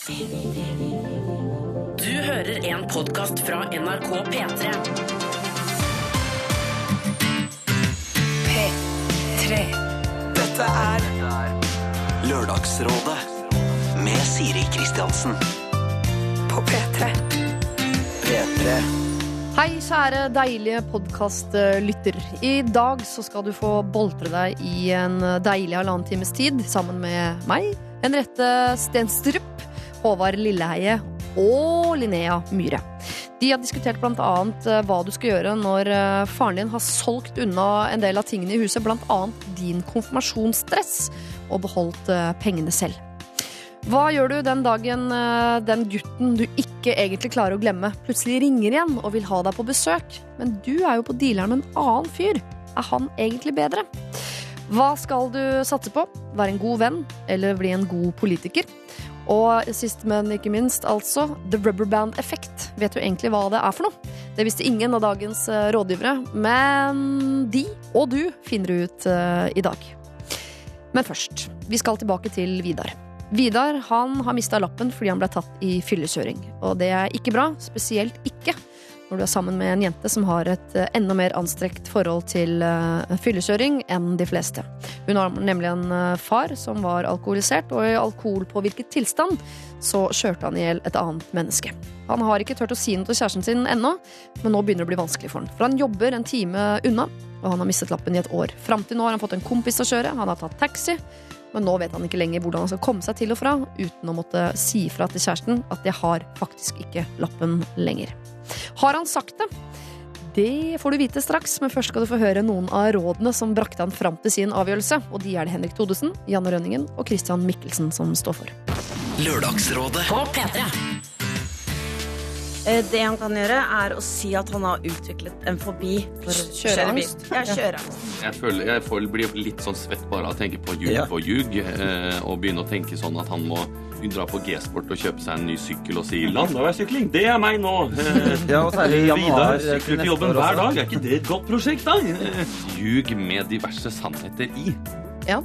Du hører en podkast fra NRK P3. P3. Dette er Lørdagsrådet med Siri Kristiansen. På P3. P3. Hei, kjære deilige podkastlytter. I dag så skal du få boltre deg i en deilig halvannen times tid sammen med meg, Henriette Stenstrup, Håvard Lilleheie og Linnea Myhre. De har diskutert bl.a. hva du skal gjøre når eh, faren din har solgt unna en del av tingene i huset, bl.a. din konfirmasjonsdress, og beholdt eh, pengene selv. Hva gjør du den dagen eh, den gutten du ikke egentlig klarer å glemme, plutselig ringer igjen og vil ha deg på besøk? Men du er jo på dealeren med en annen fyr. Er han egentlig bedre? Hva skal du satse på? Være en god venn eller bli en god politiker? Og sist, men ikke minst, altså The Rubber Band Effect. Vet du egentlig hva det er for noe? Det visste ingen av dagens eh, rådgivere, men de og du finner det ut eh, i dag. Men først, vi skal tilbake til Vidar. Vidar han har mista lappen fordi han ble tatt i fyllekjøring. Og det er ikke bra, spesielt ikke når du er sammen med en jente som har et eh, enda mer anstrekt forhold til eh, fyllekjøring enn de fleste. Hun har nemlig en eh, far som var alkoholisert, og i alkoholpåvirket tilstand så kjørte han i hjel et annet menneske. Han har ikke turt å si noe til kjæresten sin ennå, men nå begynner det å bli vanskelig for han. For han jobber en time unna, og han har mistet lappen i et år. Fram til nå har han fått en kompis å kjøre, han har tatt taxi. Men nå vet han ikke lenger hvordan han skal komme seg til og fra uten å måtte si fra til kjæresten at jeg har faktisk ikke lappen lenger. Har han sagt det? Det får du vite straks, men først skal du få høre noen av rådene som brakte han fram til sin avgjørelse. Og de er det Henrik Thodesen, Janne Rønningen og Christian Mikkelsen som står for. Lørdagsrådet På P3. Eh, Det han kan gjøre, er å si at han har utviklet en fobi for å kjøre bil. Kjøreangst? Ja, kjøreangst. Jeg, føler, jeg får, blir litt sånn svett bare av å tenke på ljug Ja. og ljug. Eh, og begynne å tenke sånn at han må dra på G-sport og kjøpe seg en ny sykkel og si 'landeveissykling, det er meg nå'. Eh, Ja, og særlig januar Vidar sykler til jobben hver dag. Er ikke det et godt prosjekt, da? Eh, Ljug med diverse sannheter i. Ja.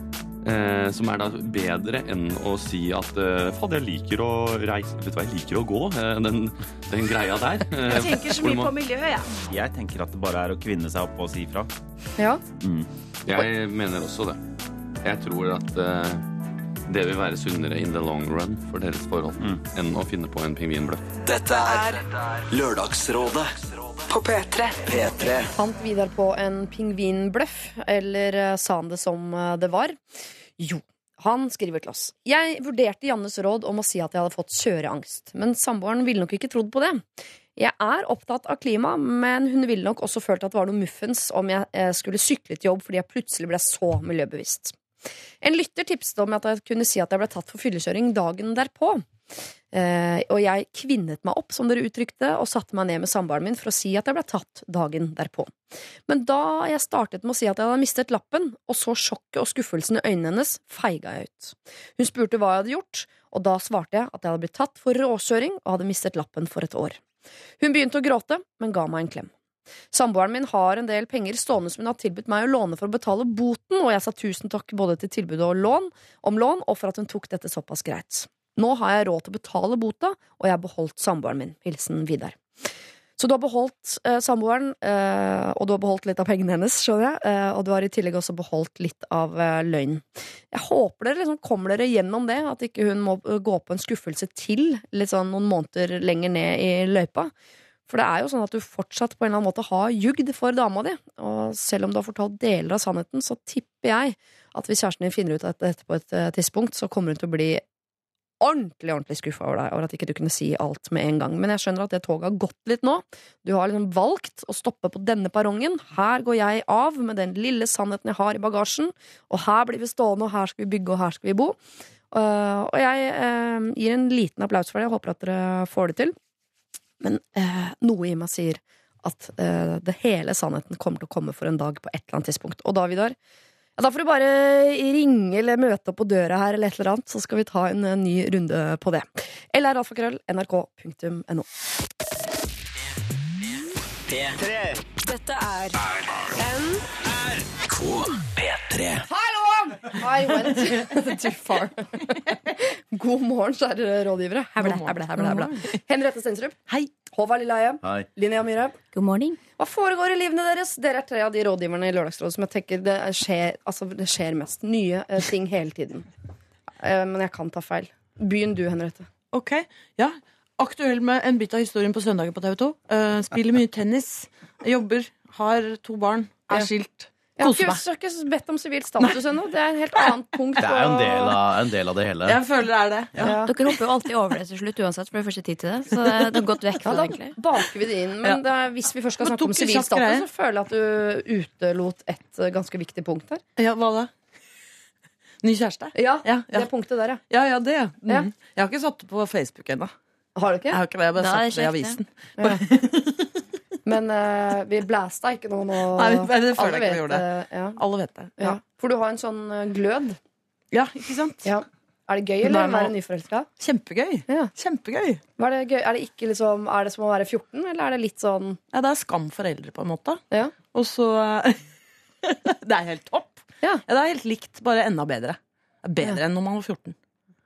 Eh, som er da bedre enn å si at eh, fader, jeg liker å reise Vet du hva, jeg liker å gå. Eh, den, den greia der. Eh, Jeg tenker så mye på miljøet, jeg. Jeg tenker at det bare er å kvinne seg opp og si ifra. Ja. Jeg mener også det. Jeg tror at eh, det vil være sunnere in the long run for deres forhold enn å finne på en pingvinbløff. Dette er Lørdagsrådet På P3. P3. Fant Vidar på en pingvinbløff, eller eh, sa han det som eh, det var? Jo. Han skriver til oss. Jeg vurderte Jannes råd om å si at jeg hadde fått kjøreangst, men samboeren ville nok ikke trodd på det. Jeg er opptatt av klima, men hun ville nok også følt at det var noe muffens om jeg eh, skulle sykle til jobb fordi jeg plutselig ble så miljøbevisst. En lytter tipset om at jeg kunne si at jeg ble tatt for fyllekjøring dagen derpå. Eh, og jeg kvinnet meg opp, som dere uttrykte, og satte meg ned med samboeren min for å si at jeg ble tatt dagen derpå. Men da jeg startet med å si at jeg hadde mistet lappen, og så sjokket og skuffelsen i øynene hennes, feiga jeg ut. Hun spurte hva jeg hadde gjort, og da svarte jeg at jeg hadde blitt tatt for råkjøring og hadde mistet lappen for et år. Hun begynte å gråte, men ga meg en klem. Samboeren min har en del penger stående som hun har tilbudt meg å låne for å betale boten, og jeg sa tusen takk både til tilbudet om lån, og for at hun tok dette såpass greit. Nå har jeg råd til å betale bota, og jeg har beholdt samboeren min. Hilsen Vidar. Så du har beholdt eh, samboeren, eh, og du har beholdt litt av pengene hennes, skjønner jeg, eh, og du har i tillegg også beholdt litt av eh, løgnen. Jeg håper dere liksom kommer dere gjennom det, at ikke hun må eh, gå på en skuffelse til litt sånn noen måneder lenger ned i løypa. For det er jo sånn at du fortsatt på en eller annen måte har jugd for dama di, og selv om du har fortalt deler av sannheten, så tipper jeg at hvis kjæresten din finner ut av dette på et eh, tidspunkt, så kommer hun til å bli ordentlig ordentlig skuffa over deg over at ikke du kunne si alt med en gang. Men jeg skjønner at det toget har gått litt nå. Du har liksom valgt å stoppe på denne perrongen. Her går jeg av med den lille sannheten jeg har i bagasjen, og her blir vi stående, og her skal vi bygge, og her skal vi bo. Uh, og jeg uh, gir en liten applaus for det. Jeg håper at dere får det til. Men uh, noe i meg sier at det hele sannheten kommer til å komme for en dag på et eller annet tidspunkt. Og da, Vidar, ja, da får du bare ringe eller møte opp på døra her, eller et eller annet, så skal vi ta en en ny runde på det. Eller alfakrøll, nrk.no. Dette er P3. Hallo! I went too far. God morgen, kjære rådgivere. Heble, heble, heble, heble. Henriette Stensrup. Hei. Håvard Lilleheie. Hei. Linnea Myhre. God morning. Hva foregår i livene deres? Dere er tre av de rådgiverne i Lørdagsrådet som jeg tenker det skjer, altså, det skjer mest. Nye uh, ting hele tiden. Uh, men jeg kan ta feil. Begynn du, Henriette. Ok, ja. Aktuell med en bit av historien på søndagen på TV 2. Uh, spiller mye tennis. Jobber. Har to barn. Er Ja. skilt. Jeg har ikke, meg. har ikke bedt om sivil status ennå. Det er en helt annet punkt. Det er jo en del av, en del av det hele. Jeg føler det er det. ja. Dere hopper jo alltid over det til slutt uansett, for det får ikke tid til det. Så det har er godt vekk fra da det, egentlig. baker vi det inn. Men Ja. det er, hvis vi først skal snakke om sivil status, greier. så føler jeg at du utelot et eh, ganske viktig punkt her. Ja, hva da? Ny kjæreste? Ja, Ja, ja. det punktet der, ja. Ja, ja, det. Mm. Ja. Jeg har ikke satt det på Facebook ennå. Har du Jeg har ikke det, jeg har bare Da satt det i avisen. avisen. Men uh, vi blæsta ikke noe nå. Nei, nei, det føler Alle jeg ikke vi gjorde. det, Ja. Alle vet det. Ja. For du har en sånn eh, glød. Ja, ikke sant? Ja. Er det gøy, Nei, eller å nå- være nyforelska? Kjempegøy. Ja. Kjempegøy. Er det gøy? Er det ikke liksom Er det som å være 14, eller er det litt sånn Ja, det er skam for eldre, på en måte. Ja. Og så Det er helt topp. Ja. det er helt likt, bare enda bedre. Bedre enn når man var 14.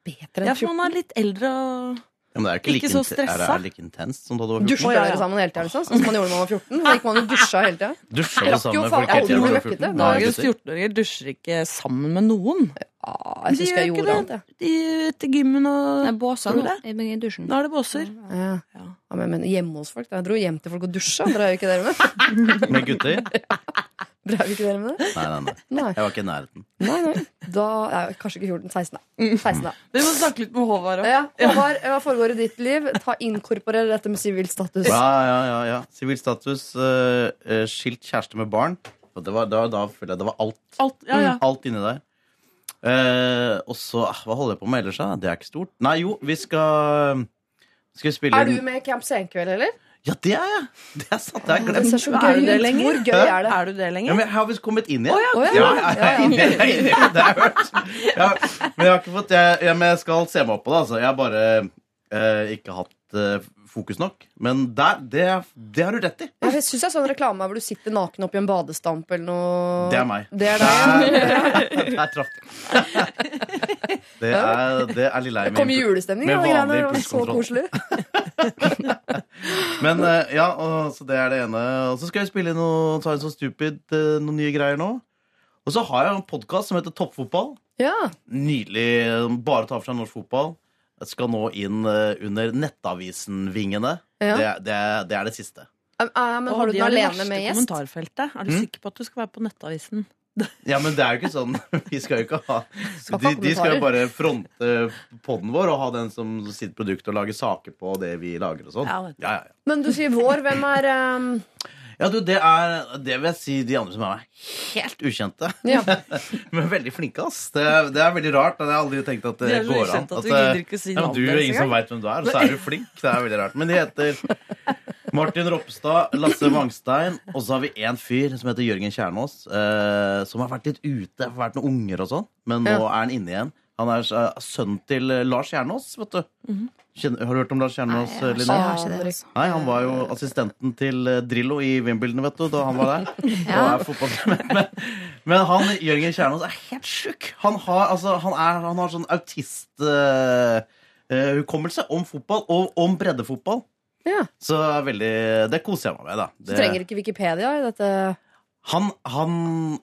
bedre enn 14? Ja, for man er litt eldre og Ja, men det er ikke, Ikke like, så er stressa. er det like intenst som da du var 14? Dusja ja, ja. dere sammen hele tida, liksom? Sånn som man gjorde da man var 14? Da gikk man jo dusja hele tida. Dusja jo sammen folk hele aldri tiden da du 14? Dagens 14-åringer dusjer ikke sammen med noen. Ja, jeg synes syns jeg gjorde det. annet, jeg. De er til gymmen Det og er båser nå i dusjen. Nå er det båser. Ja. Ja. Ja, men, men hjemme hos folk? Da. Jeg dro hjem til folk og dusja. jo ikke dere med Med gutter? Drev ikke dere med det? Nei, nei, nei. Nei. Jeg var ikke i nærheten. nei, nei. Da jeg, Kanskje ikke 14. 16, da. 16, da. Vi må snakke litt med Håvard òg. Ja, Håvard, hva foregår i ditt liv? Ta Inkorporer dette med sivil status. Ja, ja, ja. ja. Sivil status, eh, eh, skilt kjæreste med barn. Og det var, da, da føler jeg det var alt. Alt, ja, ja. Alt inni der. Uh, og så ah, Hva holder jeg på med ellers, da? Det er ikke stort. Nei, jo, vi skal Skal vi spille Er du med i Camp Senkveld, eller? Ja, det er jeg! Det er sant. Det har jeg Det glemt. ser Er du det lenger? Hvor gøy er det? Er du det Ja, men jeg har visst kommet inn igjen. Oh, ja. Ja, jeg er jeg er inni det. Det har jeg hørt. Ja, men jeg har ikke fått jeg, jeg skal se meg opp på det. Altså. Jeg har bare eh, ikke hatt eh, fokus nok. Men der, det, det har du rett i. Jeg syns jeg så en reklame hvor du sitter naken oppi en badestamp eller noe. Det er meg. Det er deg. Der, traff. Det er, det er lille Det kom julestemning. Ja, greiene. Det var så koselig. Men eh, ja, så det er det ene. Og så skal jeg spille noe ta en sånn Stupid, eh, noen nye greier nå. Og så har jeg en podkast som heter Toppfotball. Ja. Nydelig. Bare ta for seg norsk fotball. Skal nå inn eh, under Nettavisen-vingene. Ja. Det, det, er- det er det siste. Um, uh, men har du den alene med gjest? kommentarfeltet. Er du Mm. sikker på at du skal være på Nettavisen? Ja, men det er jo ikke sånn. Vi skal jo ikke ha De, de skal jo bare fronte poden vår og ha den som sitt produkt og lage saker på det vi lager og sånn. Ja, Ja, ja, ja. Men du sier vår. Hvem er um... ja, du, det er Det vil jeg si de andre som er meg helt ukjente. Ja. Men veldig flinke, ass. Det, det er veldig rart. Jeg har aldri tenkt at det De er går an. at du eh, ikke si ja, men Du er ingen som veit hvem du er, og så er du flink. Det er veldig rart. Men de heter Martin Ropstad, Lasse Wangstein, og så har vi en fyr som heter Jørgen Kjernås, eh, som har vært litt ute, har vært noen unger og sånn, men nå er han inne igjen. Han er eh, sønnen til eh, Lars Kjernås, vet du. Kjenner, har du hørt om Lars Kjernås, Nei, Linné? Altså. Nei, han var jo assistenten til eh, Drillo i Wimbledon, vet du, da han var der. Ja. Er fotball- men, men han, Jørgen Kjernås, er helt sjuk. Han har, altså, han er, han har sånn autisthukommelse om fotball, og om breddefotball. Ja. Så veldig, det koser jeg meg med, da. Så Det, trenger ikke Wikipedia i dette han, han,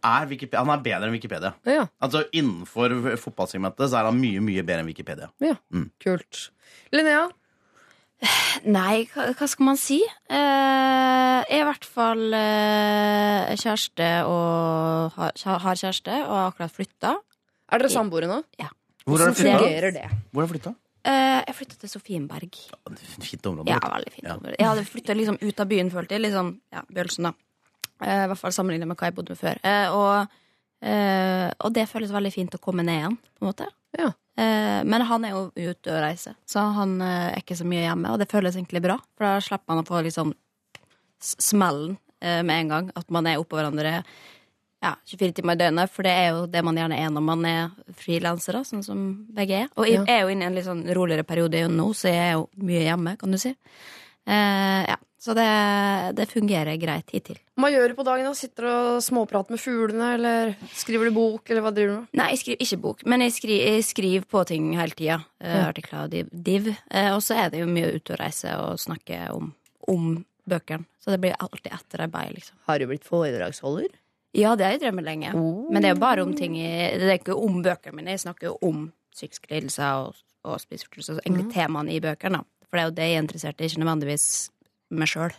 er han er bedre enn Wikipedia. Ja, Altså Innenfor fotballsegmentet så er han mye mye bedre enn Wikipedia. Ja, kult. Linnea? Nei, hva, hva skal man si? Eh, jeg er i hvert fall eh, kjæreste og har, har kjæreste og har akkurat flytta. Er dere samboere nå? Det? Hvor har dere flytta? Eh, jeg flytta til Sofienberg. Fint område. Ja, veldig fint Ja. område. Jeg hadde flytta liksom ut av byen, følte jeg. Liksom, ja, Bjølsen, da. Eh, I hvert fall sammenlignet med hva jeg bodde med før. Eh, og, eh, og det føles veldig fint å komme ned igjen, på en måte. Ja. Men han er jo ute og reiser, så han er ikke så mye hjemme. Og det føles egentlig bra, for da slipper man å få liksom smellen med en gang. At man er oppå hverandre ja, 24 timer i døgnet, for det er jo det man gjerne er når man er frilansere, sånn som begge er. Og jeg er jo inne i en litt sånn roligere periode nå, så jeg er jo mye hjemme, kan du si. Eh, ja. Så det, det fungerer greit hittil. Hva gjør du på dagen? da? Sitter du og småprater med fuglene, eller skriver du bok, eller hva driver du med? Nei, jeg skriver ikke bok, men jeg skriver, jeg skriver på ting hele tida. Eh, artikler og div. Eh, og så er det jo mye ute å reise og snakke om, om bøkene. Så det blir alltid etterarbeid, liksom. Har du blitt foredragsholder? Ja, det har jeg drømt lenge. Men det er jo bare om ting i, Det er ikke om bøkene mine, jeg snakker jo om psykiske lidelser og, og spiseforstyrrelser. Altså egentlig temaene i bøkene, da. For det er jo det jeg er interessert i, ikke nødvendigvis meg sjøl.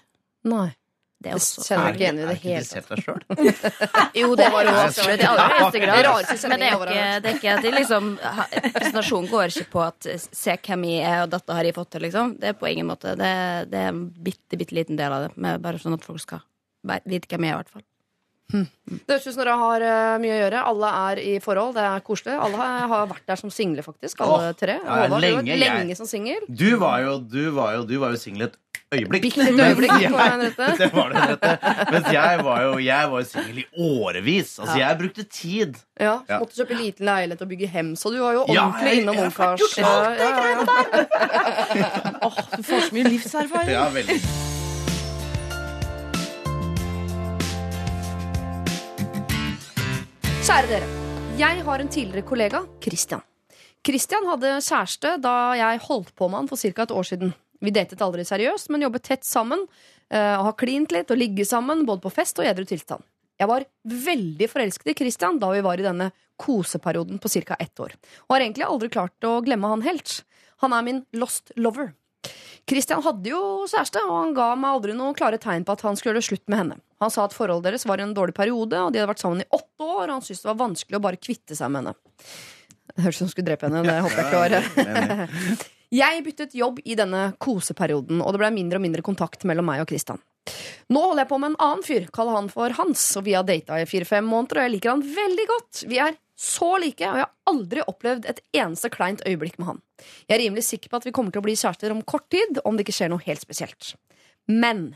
Nei. Det er også kjenner du ikke igjen i det hele du tatt. sett deg sjøl? Jo, det var jo også. i aller høyeste grad. Men det er ikke, har det er ikke at liksom Presentasjonen går ikke på at se hvem jeg er, og dette har jeg fått til, liksom. Det er på ingen måte. Det, det er en bitte, bitte liten del av det. Men bare sånn at folk skal vite hvem jeg er, i hvert fall. Det høres ut som dere har eh, mye å gjøre. Alle er i forhold. Det er koselig. Alle har, har vært der som single, faktisk. Alle tre. ja, Håvard, du lenge, jeg. lenge som singel. Du var jo, du var jo, du var jo singel et øyeblikk. Bitte øyeblikk, Mens jeg. Det var det rette. Mens jeg var jo, jeg var singel i årevis. Altså, jeg brukte tid. Ja, så Måtte kjøpe liten leilighet og bygge hem, så du var jo ordentlig ja, innom ungkars. Ja, ja, ja. Åh, du får så mye livserfaring. Ja, veldig. Kjære dere. Jeg har en tidligere kollega, Christian. Christian hadde kjæreste da jeg holdt på med han for ca. et år siden. Vi datet aldri seriøst, men jobbet tett sammen. eh, og har klint litt og ligget sammen, både på fest og i edru tilstand. Jeg var veldig forelsket i Christian da vi var i denne koseperioden på ca. ett år. Og har egentlig aldri klart å glemme han helt. Han er min lost lover. Christian hadde jo kjæreste, og han ga meg aldri noen klare tegn på at han skulle gjøre det slutt med henne. Han sa at forholdet deres var i en dårlig periode, og de hadde vært sammen i åtte år, og han syntes det var vanskelig å bare kvitte seg med henne. Hørtes ut som hun skulle drepe henne. Det håper jeg ikke var Jeg byttet jobb i denne koseperioden, og det ble mindre og mindre kontakt mellom meg og Kristian. Nå holder jeg på med en annen fyr, kaller han for Hans, og vi har data i fire-fem måneder, og jeg liker han veldig godt. Vi er så like, og jeg har aldri opplevd et eneste kleint øyeblikk med han. Jeg er rimelig sikker på at vi kommer til å bli kjærester om kort tid, om det ikke skjer noe helt spesielt. Men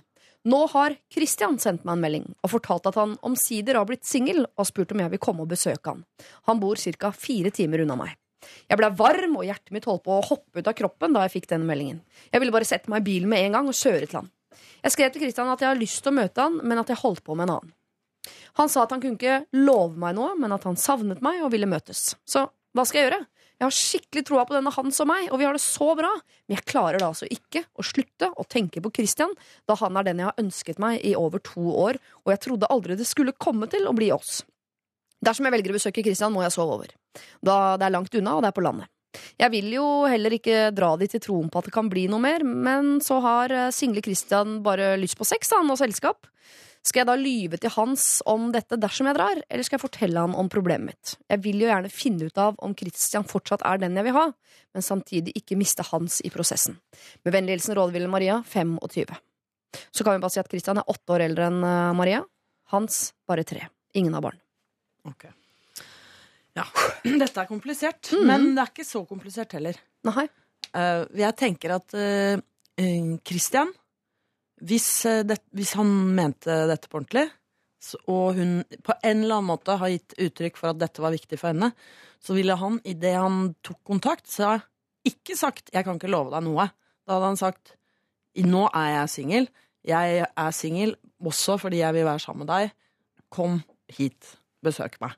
nå har Christian sendt meg en melding og fortalt at han omsider har blitt singel, og spurt om jeg vil komme og besøke han. Han bor ca. fire timer unna meg. Jeg ble varm, og hjertet mitt holdt på å hoppe ut av kroppen da jeg fikk denne meldingen. Jeg ville bare sette meg i bilen med en gang og kjøre til han. Jeg skrev til Christian at jeg har lyst til å møte han, men at jeg holdt på med en annen. Han sa at han kunne ikke love meg noe, men at han savnet meg og ville møtes. Så hva skal jeg gjøre? Jeg har skikkelig troa på denne Hans og meg, og vi har det så bra, men jeg klarer da altså ikke å slutte å tenke på Christian, da han er den jeg har ønsket meg i over to år, og jeg trodde aldri det skulle komme til å bli oss. Dersom jeg velger å besøke Kristian, må jeg sove over. Da det er langt unna, og det er på landet. Jeg vil jo heller ikke dra dit i troen på at det kan bli noe mer, men så har eh, single Kristian bare lyst på sex han, og selskap. Skal jeg da lyve til Hans om dette dersom jeg drar, eller skal jeg fortelle han om problemet mitt? Jeg vil jo gjerne finne ut av om Kristian fortsatt er den jeg vil ha, men samtidig ikke miste Hans i prosessen. Med vennlig hilsen Rådville Maria, 25. Så kan vi bare si at Kristian er åtte år eldre enn eh, Maria. Hans bare tre. Ingen har barn. Ok. Ja, dette er komplisert, mm. men det er ikke så komplisert heller. Nei. Uh, jeg tenker at eh, Christian, hvis, uh, det, hvis han mente dette på ordentlig, så, og hun på en eller annen måte har gitt uttrykk for at dette var viktig for henne, så ville han, idet han tok kontakt, så ikke sagt 'jeg kan ikke love deg noe'. Da hadde han sagt 'nå er jeg singel', jeg er singel også fordi jeg vil være sammen med deg, kom hit, besøk meg.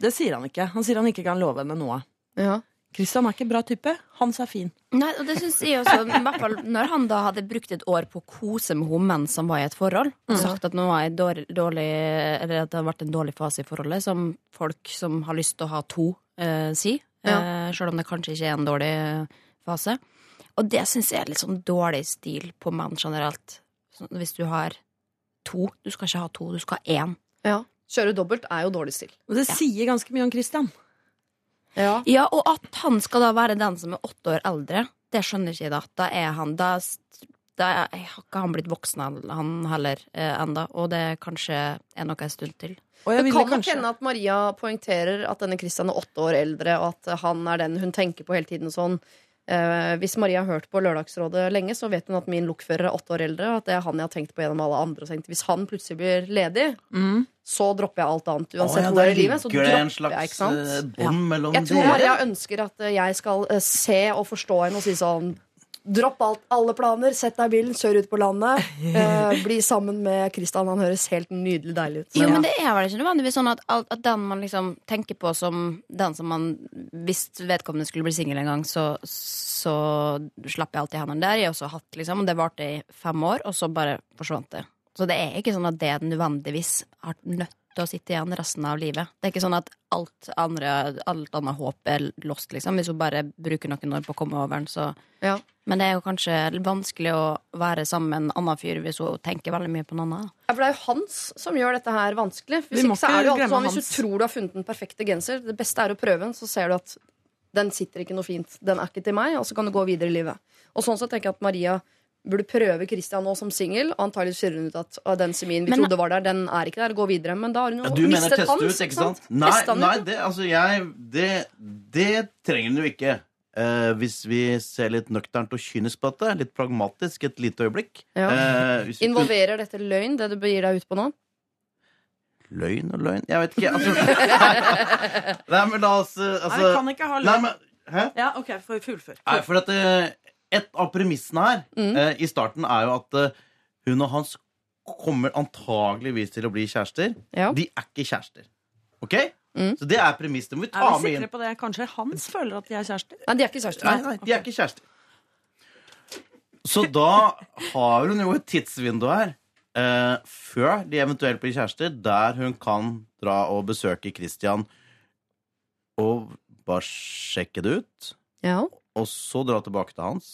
Det sier han ikke. Han sier han ikke kan love henne noe. Ja. Kristian er ikke bra type. Hans er fin. Nei, og det synes jeg også, i hvert fall Når han da hadde brukt et år på å kose med henne mens han var i et forhold, og sagt at nå var jeg dårlig, dårlig Eller at det har vært en dårlig fase i forholdet, som folk som har lyst til å ha to, eh, si. Eh, Selv om det kanskje ikke er en dårlig eh, fase. Og det syns jeg er litt sånn dårlig stil på menn generelt. Hvis du har to. Du skal ikke ha to, du skal ha én. ja. Kjøre dobbelt er jo dårlig stil. Og det sier ganske mye om Christian. Ja. Ja, og at han skal da være den som er åtte år eldre, det skjønner ikke jeg da. Da er han Da, da er, har ikke han blitt voksen han heller eh, enda, og det kanskje er nok en stund til. Og jeg Det kan nok hende at Maria poengterer at denne Christian er åtte år eldre, og at han er den hun tenker på hele tiden. og sånn. Eh, hvis Maria har hørt på Lørdagsrådet lenge, så vet hun at min lokfører er åtte år eldre, og at det er han jeg har tenkt på gjennom alle andre. Tenkt, hvis han plutselig blir ledig, mm. så dropper jeg alt annet. Uansett hvor det er i livet, så dropper en slags jeg, ikke sant? eh, bånd mellom Jeg tror. Maria ønsker at jeg skal eh, se og forstå henne og si sånn Dropp alt, alle planer, sett deg i bilen, kjør ut på landet. Eh, bli sammen med Kristian. Han høres helt nydelig deilig ut. Jo, men det er vel ikke nødvendigvis sånn at, at den man liksom tenker på som den som man Hvis vedkommende skulle bli singel en gang, så, så slapp jeg alltid hendene. Det har jeg også hatt, liksom. Og det varte i fem år, og så bare forsvant det. Så det er ikke sånn at det nødvendigvis har nødt til å sitte igjen resten av livet. Det er ikke sånn at alt, andre, alt annet håp er lost, liksom. Hvis hun bare bruker noen år på å komme over den, så Ja. Men det er jo kanskje vanskelig å være sammen med en annen fyr hvis hun tenker veldig mye på en annen. Ja, for det er jo Hans som gjør dette her vanskelig. Hvis Vi ikke så er det jo alltid sånn, hvis du tror du har funnet den perfekte genser, det beste er å prøve den, så ser du at den sitter ikke noe fint. Den er ikke til meg, og så kan du gå videre i livet. Og sånn så tenker jeg at Maria burde prøve Christian nå som singel, og antagelig finner hun ut at «Å, den semien vi Men- trodde var der, den er ikke der. Gå videre. Men da har hun jo Ja, du mistet mener, Hans. ut, ikke sant? Nei, nei det, altså jeg, det, det trenger du ikke. Eh, hvis vi ser litt nøkternt og kynisk på dette, litt pragmatisk et lite øyeblikk. Ja. Eh, Involverer dette løgn, det du begir deg ut på nå? Løgn og løgn? Jeg vet ikke. Altså, nei, men la oss eh, altså, Nei, kan ikke ha nei, men, Hæ? Ja, ok, for fullfør. Nei, for at Et av premissene her Mm. eh, i starten er jo at eh, hun og Hans kommer antageligvis til å bli kjærester. Ja. De er ikke kjærester. OK? Mm. Så det er premiss. Det må vi Er ta vi med inn. på det? Kanskje Hans føler at de er kjærester? Nei, de er ikke kjærester. Nei, nei, de er ikke kjærester. Så da har hun jo et tidsvindu her eh, før de eventuelt blir kjærester, der hun kan dra og besøke Christian og bare sjekke det ut, Ja. Og så dra tilbake til hans.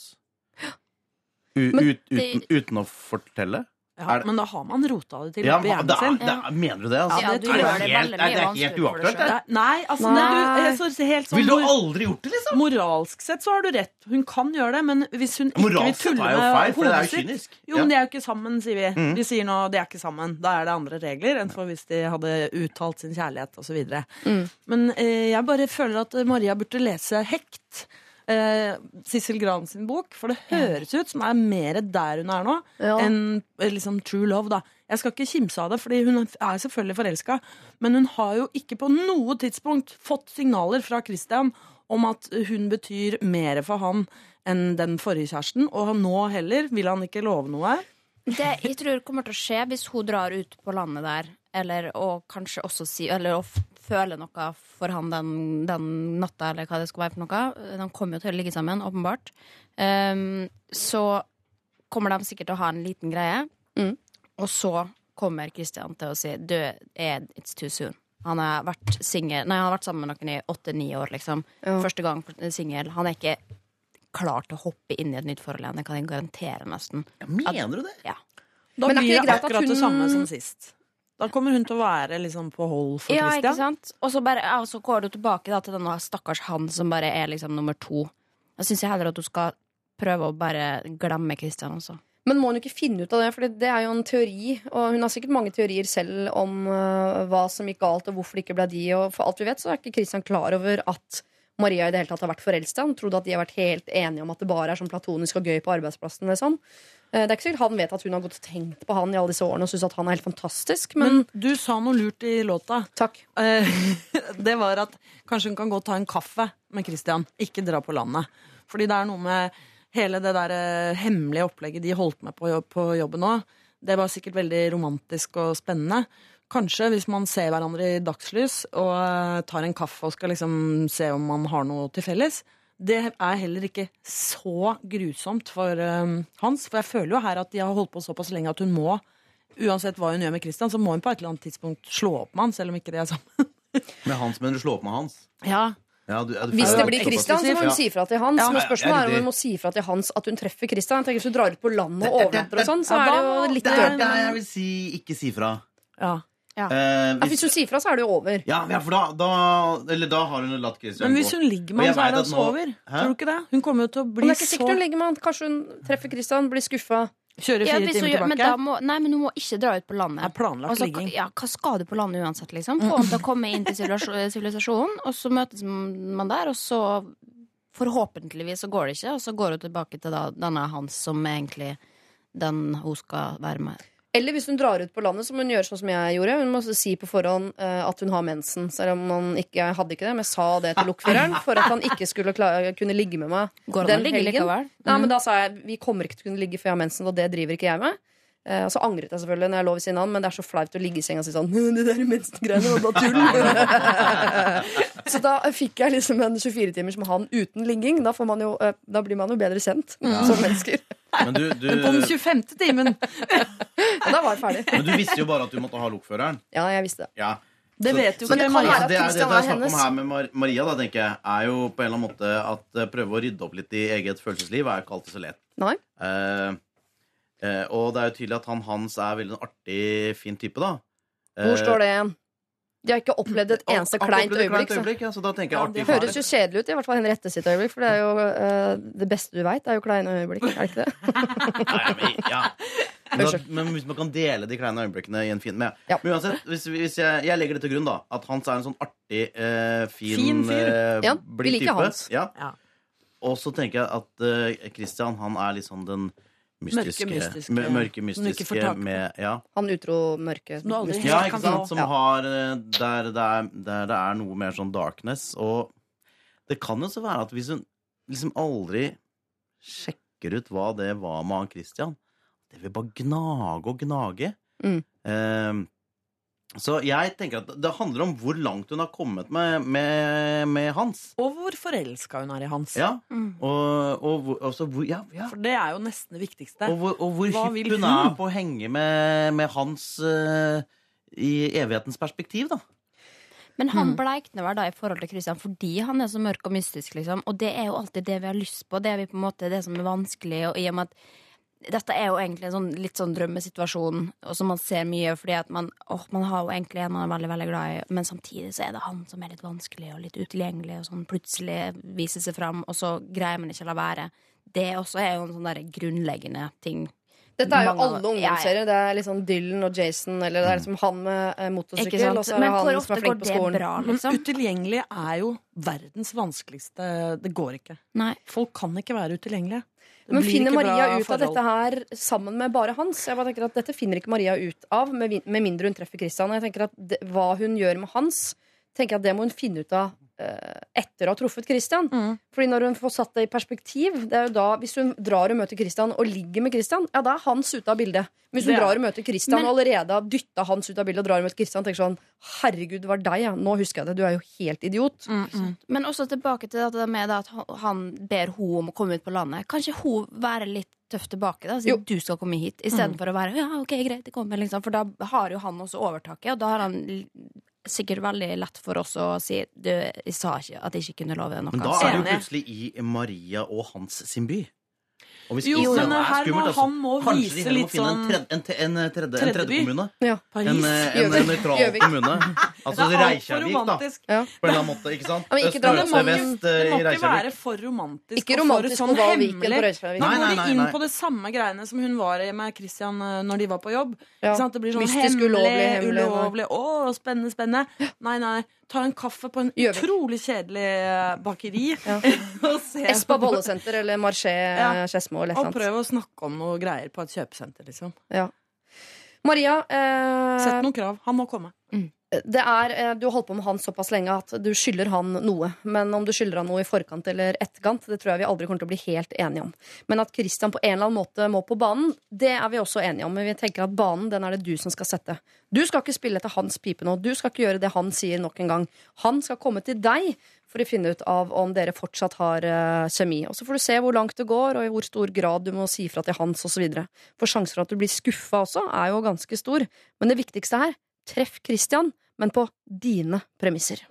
U Men ut, uten, det- uten å fortelle. Ja, Er det- men da har man rota det til Ja, på hjernen er, sin. Da, er, mener du det? Altså? Ja, det du tror det helt, er, det er helt uaktuelt, det. Nei, altså Nei. nei du, så helt sånn Vil du aldri gjort det, liksom? Moralsk sett så har du rett. Hun kan gjøre det, men hvis hun ikke vil Moralsk tulle er jo med er hodet jo sitt. Jo, men de er jo ikke sammen, sier vi. Mm. De sier nå de er ikke sammen. Da er det andre regler enn for hvis de hadde uttalt sin kjærlighet osv. Mm. Men eh, jeg bare føler at Maria burde lese Hekt. Eh, Sissel Gran sin bok, for det høres ut som er mer der hun er nå, Ja. enn eh, liksom True Love. da Jeg skal ikke kimse av det, Fordi hun er selvfølgelig forelska, men hun har jo ikke på noe tidspunkt fått signaler fra Christian om at hun betyr mer for han enn den forrige kjæresten, og nå heller vil han ikke love noe. Det jeg tror kommer til å skje hvis hun drar ut på landet der, eller og kanskje også si Eller f- føle noe for han den, den natta, eller hva det skal være for noe. De kommer jo til å ligge sammen, åpenbart. Um, så kommer de sikkert til å ha en liten greie, Mm. og så kommer Christian til å si Du, it's too soon. Han har vært singel Nei, han har vært sammen med noen i åtte-ni år, liksom. Ja. Første gang singel. Han er ikke klar til å hoppe inn i et nytt forhold igjen. Det kan jeg garantere, nesten. Mener du det? Ja. Da Men blir det akkurat det samme som sist. Da kommer hun til å være liksom på hold for Ja, ikke Christian. sant? Og så, bare, ja, så går du tilbake da, til denne stakkars han som bare er liksom nummer to. Da syns jeg heller at du skal prøve å bare glemme Christian også. Men må hun ikke finne ut av det? For det er jo en teori, og hun har sikkert mange teorier selv om uh, hva som gikk galt, og hvorfor det ikke ble de. Og for alt vi vet, så er ikke Christian klar over at Maria i det hele tatt har vært forelska. Hun trodde at de har vært helt enige om at det bare er sånn platonisk og gøy på arbeidsplassen. Liksom. Eh, Det er ikke sikkert han vet at hun har gått og tenkt på han i alle disse årene og syns at han er helt fantastisk, men, Men du sa noe lurt i låta. takk. Eh, det var at kanskje hun kan gå og ta en kaffe med Christian, ikke dra på landet. Fordi det er noe med hele det der eh, hemmelige opplegget de holdt med på, jobb, på jobben nå. Det var sikkert veldig romantisk og spennende. Kanskje hvis man ser hverandre i dagslys og tar en kaffe og skal liksom se om man har noe til felles. Det er heller ikke så grusomt for um, Hans. For jeg føler jo her at de har holdt på såpass lenge at hun må Uansett hva hun gjør med Christian, så må hun på et eller annet tidspunkt slå opp med han, selv om ikke det er sammen. Med Hans, mener du slå opp med Hans? Ja, Ja, du, ja, du Hvis det blir Christian, så må hun si fra til Hans. Ja, men spørsmålet er er om hun må si fra til Hans at hun treffer Christian. Jeg Hvis du drar ut på landet og overnatter og sånn, så er det jo litt er dørt. der jeg vil si ikke si fra. ja. Eh, Ja, hvis hun sier fra, så er det jo over. ja, ja, for da, da Eller da har hun latt Christian Men hvis hun ligger med han, så er det altså nå- over. Hæ? Tror du ikke det? Hun kommer jo til å bli bli det er ikke så sikkert hun ligger med han. Kanskje hun treffer Christian, blir skuffa. Kjøre fire ja, timer tilbake? men må, nei, men hun må ikke dra ut på landet. Det er planlagt Altså, ligging. Ja, hva skal du på landet uansett, liksom? Få han til å komme inn til sivilisasjonen, og så møtes man der, og så forhåpentligvis så går det ikke, og så går hun tilbake til da, denne Hans som egentlig den hun skal være med. Eller hvis hun drar ut på landet, så må hun gjøre sånn som jeg gjorde. Hun må si på forhånd eh, at hun har mensen, selv om han ikke jeg hadde ikke det. Men jeg sa det til lokføreren for at han ikke skulle klare, kunne ligge med meg Går den helgen. likevel? Nei, men da sa jeg vi kommer ikke til å kunne ligge for jeg har mensen, og det driver ikke jeg med. Eh, og så angret jeg selvfølgelig når jeg lå ved siden av han, men det er så flaut å ligge i senga og si sånn Det der mensengreiene var bare tull. så da fikk jeg liksom en 24-timer som han uten ligging. Da, får man jo, eh, da blir man jo bedre kjent som mennesker. Men du, du, Men på den 25. timen da var jeg ferdig. men du visste jo bare at du måtte ha lokføreren. Ja, jeg visste det. Ja. Det vet jo Men det ikke kan Maria. det er det det jeg snakker om her med Maria, da, tenker jeg, er jo på en eller annen måte at eh, prøve å rydde opp litt i eget følelsesliv er jo ikke alltid så lett. Nei. Eh, eh, og det er jo tydelig at han Hans er veldig en artig, fin type, da. Hvor står det igjen? De har ikke opplevd et eneste kleint øyeblikk. Så. ja, så da tenker jeg Ja, artig det. Høres jo kjedelig ut, i hvert fall Henriette sitt øyeblikk. For det er jo uh, det beste du veit, er jo kleine øyeblikk. Er det ikke det? Nei, men, ja. men, da, men hvis man kan dele de kleine øyeblikkene i en fin men, Ja. men uansett, hvis, hvis jeg, jeg legger det til grunn, da, at Hans er en sånn artig, uh, fin, Fin fyr. eh, Ja, vi liker type. Hans. Ja. Ja. Og så tenker jeg at uh, Christian han er litt sånn den mystiske Mørke, mystiske. Mørke, mystiske med Ja, Han utro mørke. Ja ikke sant? Som Ja. har eh, der det, er, der det er noe mer sånn darkness. Og det kan jo så være at hvis hun liksom aldri sjekker ut hva det var med han Christian Det vil bare gnage og gnage. Mm. Eh, så jeg tenker at det handler om hvor langt hun har kommet med, med, med Hans. Og hvor forelska hun er i Hans. Ja, Mm. og, og hvor, altså, hvor, ja, ja. For det er jo nesten det viktigste. Og hvor, og hvor hypp hun hun? er på å henge med, med Hans uh, i evighetens perspektiv, da. Men han bleikner vel da i forhold til Christian fordi han er så mørk og mystisk, liksom. Og det er jo alltid det vi har lyst på. Det er vi på en måte det som er vanskelig, og i og med at dette er jo egentlig en sånn, litt sånn drømmesituasjon, og som man ser mye fordi at man, åh, man har jo egentlig en man er veldig veldig glad i, men samtidig så er det han som er litt vanskelig og litt utilgjengelig, og sånn plutselig viser seg fram, og så greier man ikke å la være. Det også er jo en sånn der grunnleggende ting. Dette er jo Mange alle ungdomsserier. Det er liksom Dylan og Jason, eller det er liksom han med eh, motorsykkel, og så er Men hvor han som er flink på skolen. bra, Men liksom? utilgjengelig er jo verdens vanskeligste Det går ikke. Nei. Folk kan ikke være utilgjengelige. Men finner Maria ut av dette her sammen med bare hans? Jeg bare tenker at Dette finner ikke Maria ut av, med, med mindre hun treffer Christian. Og jeg tenker at det, Hva hun gjør med hans, tenker jeg at det må hun finne ut av etter å ha truffet Christian. Mm. Fordi når hun får satt det i perspektiv det er jo da, Hvis hun drar og møter Christian og ligger med Christian, ja, da er hans ute av bildet. Hvis hun Det drar og møter Christian Men- og allerede har dytta hans ut av bildet, og drar og møter Christian tenker sånn Herregud, det var deg, ja. Nå husker jeg det. Du er jo helt idiot. Men også tilbake til det med at han- ber hun om å komme ut på landet. Kanskje hun være litt tøff tilbake, da, siden du skal komme hit, istedenfor å være ja, ok, greit, det kommer, liksom. For da har jo han også overtaket, og da har han sikkert veldig lett for oss å si du, jeg sa ikke at jeg ikke kunne love noe. Men da er jo plutselig i Maria og Hans sin by. Og hvis Jo, men er her må skummelt, altså, han må kanskje de vise heller må litt finne sånn en tredje, en, te- en tredje, en Tredje kommune. Ja. Paris. En, eh, en Gjøvik. nøytral Gjøvik. kommune. Altså det er altfor Reykjavik, da. romantisk. Ja. På en eller annen måte. ikke sant? Ja, men ikke Øst, dra Det øst, må, vest eh, det i må ikke Reykjavik. være for romantisk. Ikke og romantisk for sånn Viken på hemmelig. Reykjavik. Da Nei, går nei, de inn nei. på det samme greiene som hun var i med Christian eh, når de var på jobb. Ja. Ikke sant? Det blir sånn Mystisk, hemmelig, ulovlig, hemmelig, nei. ulovlig. Å, spennende, spennende. Nei, nei. Ta en kaffe på en Gjøvik. utrolig kjedelig eh, bakeri. Ja. og se Espa på- bollesenter eller Marché Ja. Skedsmo eller Og prøv å snakke om noe greier på et kjøpesenter, liksom. Ja. Maria, eh, Sett noen krav. Han må komme. Det er, eh, du har holdt på med han såpass lenge at du skylder han noe. Men om du skylder han noe i forkant eller etterkant, det tror jeg vi aldri kommer til å bli helt enige om. Men at Christian på en eller annen måte må på banen, det er vi også enige om. Men vi tenker at banen den er det du som skal sette. Du skal ikke spille etter hans pipe nå. Du skal ikke gjøre det han sier nok en gang. Han skal komme til deg for å finne ut av om dere fortsatt har uh, kjemi. Og så får du se hvor langt det går, og i hvor stor grad du må si fra til hans osv. For sjansen for at du blir skuffa også, er jo ganske stor. Men det viktigste her, treff Christian, men på dine premisser.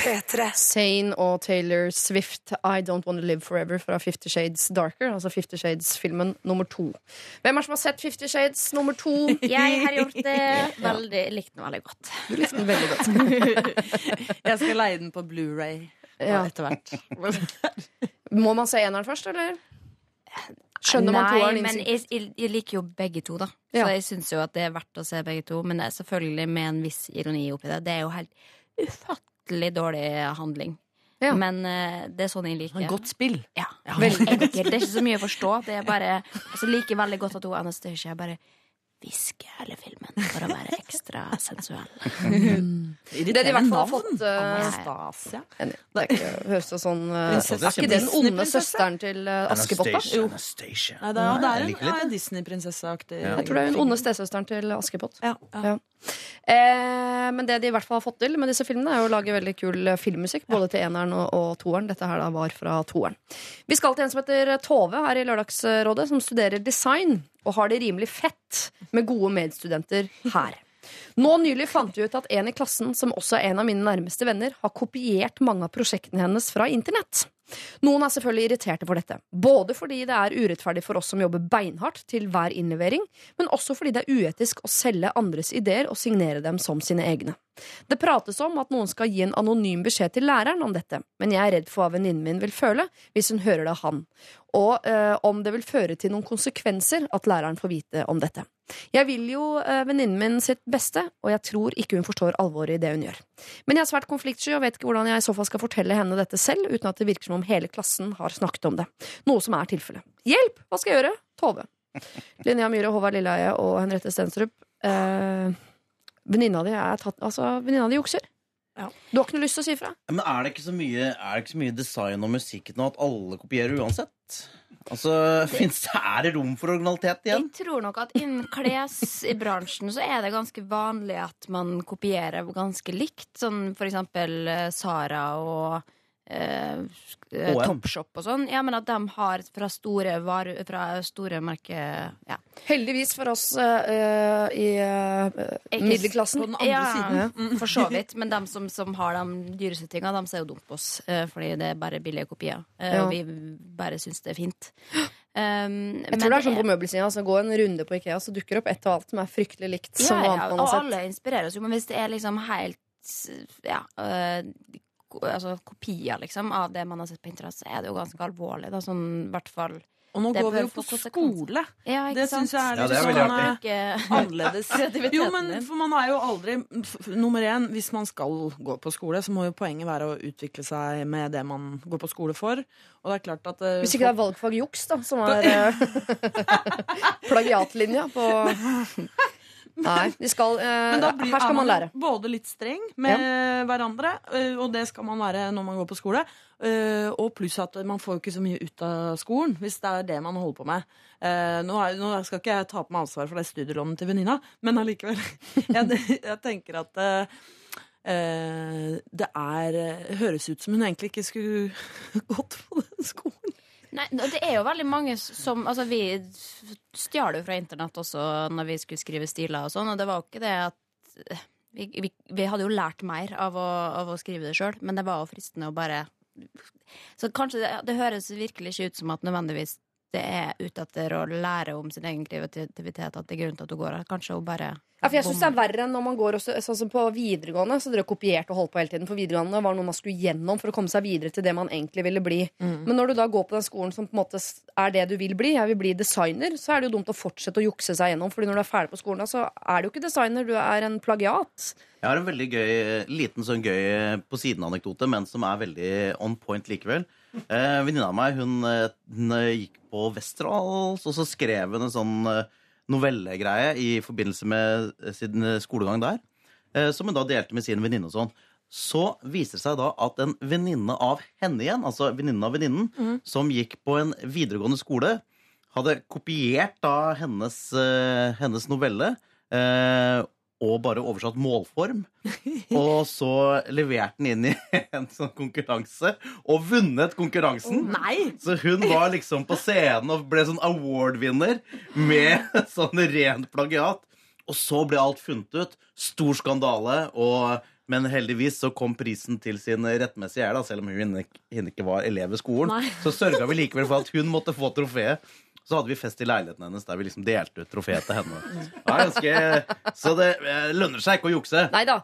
P3. Sane og Taylor Swift, I Don't Wanna Live Forever fra Fifty Shades Darker, altså Fifty Shades-filmen nummer to. Hvem er det som har sett Fifty Shades nummer to? Jeg har gjort det veldig, likte den veldig godt. Du likte den veldig godt. Jeg skal leie den på Blu-ray Ja. etter hvert. Må man se eneren først, eller? Skjønner man Nei, toeren men innsikt? jeg, jeg, jeg liker jo begge to, da. Ja. Så jeg syns jo at det er verdt å se begge to. Men det er selvfølgelig med en viss ironi oppi det. Det er jo helt ufattelig dårlig handling. Ja. Men uh, det er sånn jeg liker. Godt spill. Ja, Veldig enkelt. Det er ikke så mye å forstå. Det er bare altså, liker veldig godt at hun Anastacia bare hvisker hele filmen for å være ekstra sensuell. Det de i hvert fall har fått eh, Anastasia. Det er ikke, høres det sånn uh, Er ikke det den onde søsteren til uh, Askepott, da? Anastasia, Anastasia. Nei, det er, det er en, en. Disney-prinsesseaktig. Ja. Jeg tror det er den onde stesøsteren til Askepott. Ja, ja. Eh, men det de i hvert fall har fått til med disse filmene, er å lage veldig kul eh, filmmusikk. Både til eneren og, og toeren. Dette her da var fra toeren. Vi skal til en som heter Tove her i Lørdagsrådet, som studerer design. Og har det rimelig fett med gode medstudenter her. Nå nylig fant vi ut at en i klassen, som også er en av mine nærmeste venner, har kopiert mange av prosjektene hennes fra internett. Noen er selvfølgelig irriterte for dette, både fordi det er urettferdig for oss som jobber beinhardt til hver innlevering, men også fordi det er uetisk å selge andres ideer og signere dem som sine egne. Det prates om at noen skal gi en anonym beskjed til læreren om dette, men jeg er redd for hva venninnen min vil føle hvis hun hører det av han, og øh, om det vil føre til noen konsekvenser at læreren får vite om dette. Jeg vil jo eh, venninnen min sitt beste, og jeg tror ikke hun forstår alvoret i det hun gjør. Men jeg er svært konfliktsky og vet ikke hvordan jeg i så fall skal fortelle henne dette selv, uten at det virker som om hele klassen har snakket om det. Noe som er tilfellet. Hjelp! Hva skal jeg gjøre? Tove. Linnea Myhre, Håvard Lilleheie og Henriette Stenstrup. Eh, venninna di er tatt Altså, venninna di jukser. Ja. Du har ikke noe lyst til å si fra? Men er det ikke så mye, er det ikke så mye design og musikk nå at alle kopierer uansett? Altså, finnes, det- Er det rom for originalitet igjen? Jeg tror nok at innen klesbransjen så er det ganske vanlig at man kopierer ganske likt. Sånn for eksempel eh, Sara og eh. Topshop og sånn. Ja, men at de har fra store, varu, fra store merker ja. Heldigvis for oss eh, i eh, middelklassen. på den andre ja, siden. For så vidt. Men de som, som har de dyreste tinga, de ser jo dumt på oss. eh, fordi det er bare billige kopier. eh, Ja. Og vi bare syns det er fint. Um, Jeg tror det er sånn på møbelsida. Altså, gå en runde på Ikea, så dukker det opp et og alt som er fryktelig likt. Ja, som ja, og alle inspirerer inspireres jo, men hvis det er liksom helt ja, uh, altså, kopier liksom, av det man har sett på internett, så er det jo ganske alvorlig. Da, sånn, hvert fall Og nå Det går vi jo på skole. ja, ikke Det syns jeg er litt det er sånn eh, annerledes. Jo, men for man er jo aldri Nummer én, hvis man skal gå på skole, så må jo poenget være å utvikle seg med det man går på skole for. Og det er klart at uh, Hvis ikke det er valgfag juks, da, som er uh, plagiatlinja på Nei, skal uh, Men da blir, Her skal man lære. både litt streng med hverandre, øh, og det skal man være når man går på skole. Uh, Og pluss at man får jo ikke så mye ut av skolen, hvis det er det man holder på med. Uh, Nå, er, nå skal ikke jeg ta på meg ansvar for det studielånet til venninna, men allikevel. Jeg, jeg tenker at eh, eh, det er eh, høres ut som hun egentlig ikke skulle gått på den skolen. Nei, det er jo veldig mange som Altså, vi stjal jo fra internett også når vi skulle skrive stiler og sånn, og det var jo ikke det at vi, vi, vi hadde jo lært mer av å, av å skrive det sjøl, men det var jo fristende å bare Så kanskje det, det høres virkelig ikke ut som at nødvendigvis det er ute etter å lære om sin egen kreativitet at det er grunnen til at du går her. Kanskje hun bare Ja, for jeg synes det er verre enn når man går også, sånn som på videregående. Så dere kopierte og holdt på hele tiden. For videregående var noe man skulle gjennom for å komme seg videre til det man egentlig ville bli. Men når du da går på den skolen som på en måte er det du vil bli, jeg vil bli designer, så er det jo dumt å fortsette å jukse seg gjennom. Fordi når du er ferdig på skolen, da, så er du jo ikke designer, du er en plagiat. Jeg har en veldig gøy, liten sånn gøy på siden-anekdote, men som er veldig on point likevel. Eh, Venninna av meg hun, hun eh, gikk på Westerdals, og så skrev hun en sånn eh, novellegreie i forbindelse med eh, sin skolegang der, eh, som hun da delte med sin venninne og sånn. Så viser det seg da at en venninne av henne igjen, altså venninnen av venninnen, som gikk på en videregående skole, hadde kopiert da hennes, eh, hennes novelle. Eh, og bare oversatt målform. Og så levert den inn i en sånn konkurranse, og vunnet konkurransen. Nei! Så hun var liksom på scenen og ble sånn award-vinner med sånn rent plagiat. Og så ble alt funnet ut. Stor skandale. Og, men heldigvis så kom prisen til sin rettmessige ære, selv om hun ikke var elev ved skolen. Nei. Så sørga vi likevel for at hun måtte få trofeet. Så hadde vi fest i leiligheten hennes der vi liksom delte ut trofeet til henne. Det ganske, så det eh, lønner seg ikke å jukse. Nei da.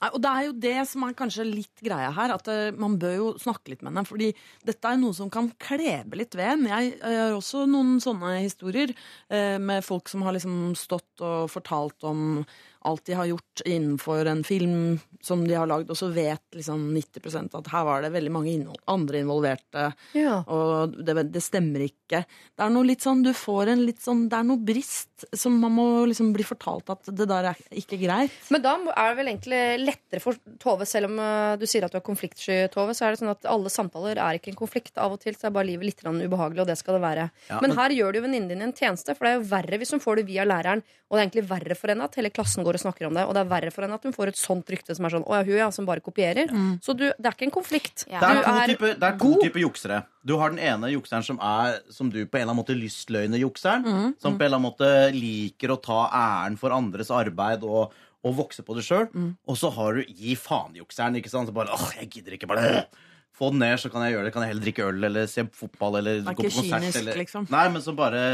Nei, og det er jo det som er kanskje litt greia her, at eh, man bør jo snakke litt med henne. Fordi dette er noe som kan klebe litt ved en. Jeg, jeg har også noen sånne historier eh, med folk som har liksom stått og fortalt om alt de har gjort innenfor en film som de har lagd, og så vet liksom 90% at her var det veldig mange innhold, andre involverte, Ja. og det, det stemmer ikke. Det er noe litt sånn, du får en litt sånn, det er noe brist som man må liksom bli fortalt at det der er ikke greit. Men da er det vel egentlig lettere for Tove, selv om eh, du sier at du er konfliktsky, Tove, så er det sånn at alle samtaler er ikke en konflikt. Av og til så er bare livet litt ubehagelig, og det skal det være. Ja, men men- her gjør du jo venninnen din en tjeneste, for det er jo verre hvis hun får det via læreren, og det er egentlig verre for henne at hele klassen går og snakker om det, og det er verre for henne at hun får et sånt rykte som er sånn Å ja, hun ja, som bare kopierer. Så du, det er ikke en konflikt. Ja. Det er to, er det er to typer juksere. Du har den ene jukseren som er som du på en eller annen måte lystløgner-jukseren. Som på en eller annen måte liker å ta æren for andres arbeid og, og vokse på det sjøl. Og så har du gi faen-jukseren. ikke sant? Så bare, åh, jeg gidder ikke bare Få den ned, så kan jeg gjøre det. Kan jeg heller drikke øl eller se fotball eller er gå på konsert. kynisk, eller... liksom. Nei, men som bare,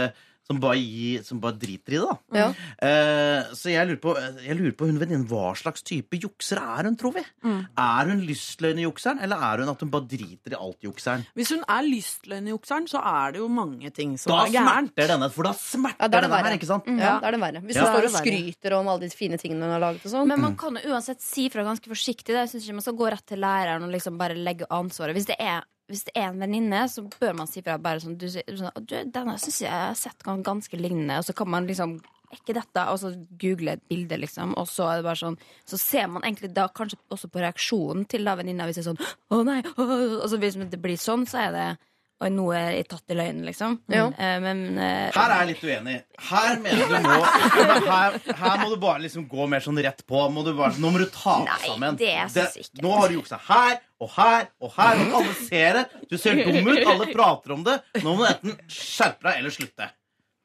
som bare, gi, som bare driter i det, da. Ja. Eh, så jeg lurer på, jeg lurer på hun venninnen hva slags type jukser er hun, tror vi? Er hun lystløgnerjukseren, eller er hun at hun bare driter i alt jukseren? Hvis hun er lystløgnerjukseren, så er det jo mange ting som Da er gærent. Da smerter denne, for da smerter Ja, da er det denne her, ikke sant? Ja, da er det verre. Hvis Ja. du står og Det er skryter om alle de fine tingene hun har laget og sånn. Men man kan jo uansett si fra ganske forsiktig. Det. Jeg synes ikke man skal gå rett til læreren og liksom bare legge ansvaret. Hvis det er, hvis det er en venninne, så bør man si fra bare sånn, du, sånn du, Denne syns jeg har sett ganske lignende. Og så kan man liksom ikke dette? Og så google et bilde, liksom. Og så er det bare sånn Så ser man egentlig da kanskje også på reaksjonen til da venninna hvis det er sånn Å nei! Å, og så hvis det blir sånn, så er det Oi, nå er jeg tatt i løgn, liksom. Ja. Eh, men eh, Her er jeg litt uenig. Her mener du må her, her må du bare liksom gå mer sånn rett på. Må du bare, nå må du ta deg Nei, sammen. det ikke. Nå har du juksa her og her og her. Og alle ser det. Du ser dum ut. Alle prater om det. Nå må du enten skjerpe deg eller slutte.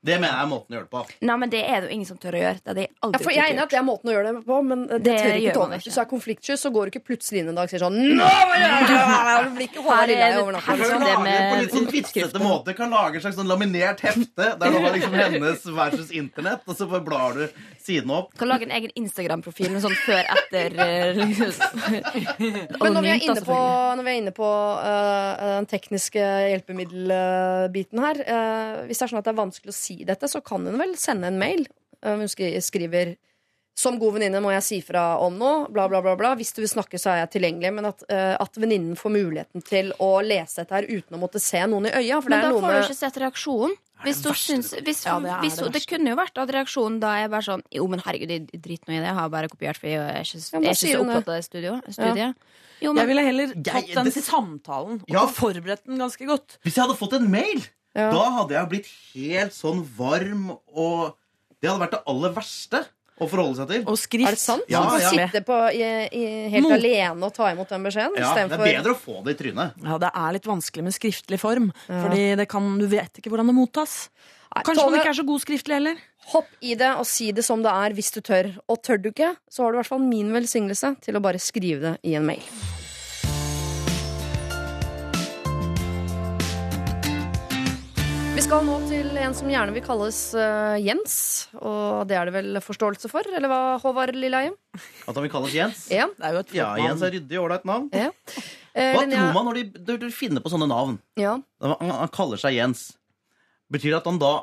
Det mener jeg er måten å gjøre det på. Nei, men det er det jo ingen som tør å gjøre. Det er det Ja, for jeg er enig at det er måten å gjøre det på, men det, Det tør ikke Tove. Hvis du er konfliktsky, så går du ikke plutselig inn en dag og sier sånn Nå! Du blir ikke håret over natta. Er Liksom. det kan lage med på litt sånn vitsete måte. Kan lage et slags sånn laminert hefte der du har liksom hennes versus internett, og så bare blar du siden opp. Kan lage en egen Instagram-profil med sånn før-etter. Men når vi er inne på, når vi er inne på uh, den tekniske hjelpemiddelbiten her uh, Hvis det er sånn at det er vanskelig å si dette, så kan hun vel sende en mail. Øh, Hun skriver som god venninne må jeg si fra om noe, bla, bla, bla. bla. Hvis du vil snakke, så er jeg tilgjengelig. Men at, uh, at venninnen får muligheten til å lese dette her uten å måtte se noen i øya. For det Men er da noe får du ikke sett reaksjonen. Hvis hun syns, hvis, Ja, det hvis det det kunne jo vært at reaksjonen da er bare sånn Jo, men herregud, jeg driter nå i det. Jeg har bare kopiert for jeg er ikke, Ja, men jeg er ikke så det. opptatt av det studio, studiet. Jo, Jeg ville heller tatt den til samtalen og Ja. forberedt den ganske godt. Hvis jeg hadde fått en mail, Ja. da hadde jeg blitt helt sånn varm og Det hadde vært det aller verste å forholde seg til. Og skrift. Er det sant? Ja, Man ja. sitte på, i, i, helt Mot- alene og ta imot den beskjeden? Ja, det er bedre å få det i trynet. Ja, det er litt vanskelig med skriftlig form. Fordi det kan, du vet ikke hvordan det mottas. Nei, Kanskje Tove, man ikke er så god skriftlig heller. Hopp i det og si det som det er hvis du tør. Og tør du ikke, så har du i hvert fall min velsignelse til å bare skrive det i en mail. Vi skal nå til en som gjerne vil kalles uh, Jens, og det er det vel forståelse for? Eller hva, Håvard Lilleheim? At han vil kalles Jens. Ja. Er jo et Ja, Jens er ryddig, ålreit navn. ja. Eh, Hva tror man når de, de finner på sånne navn? Ja. Han, han kaller seg Jens. Betyr det at han da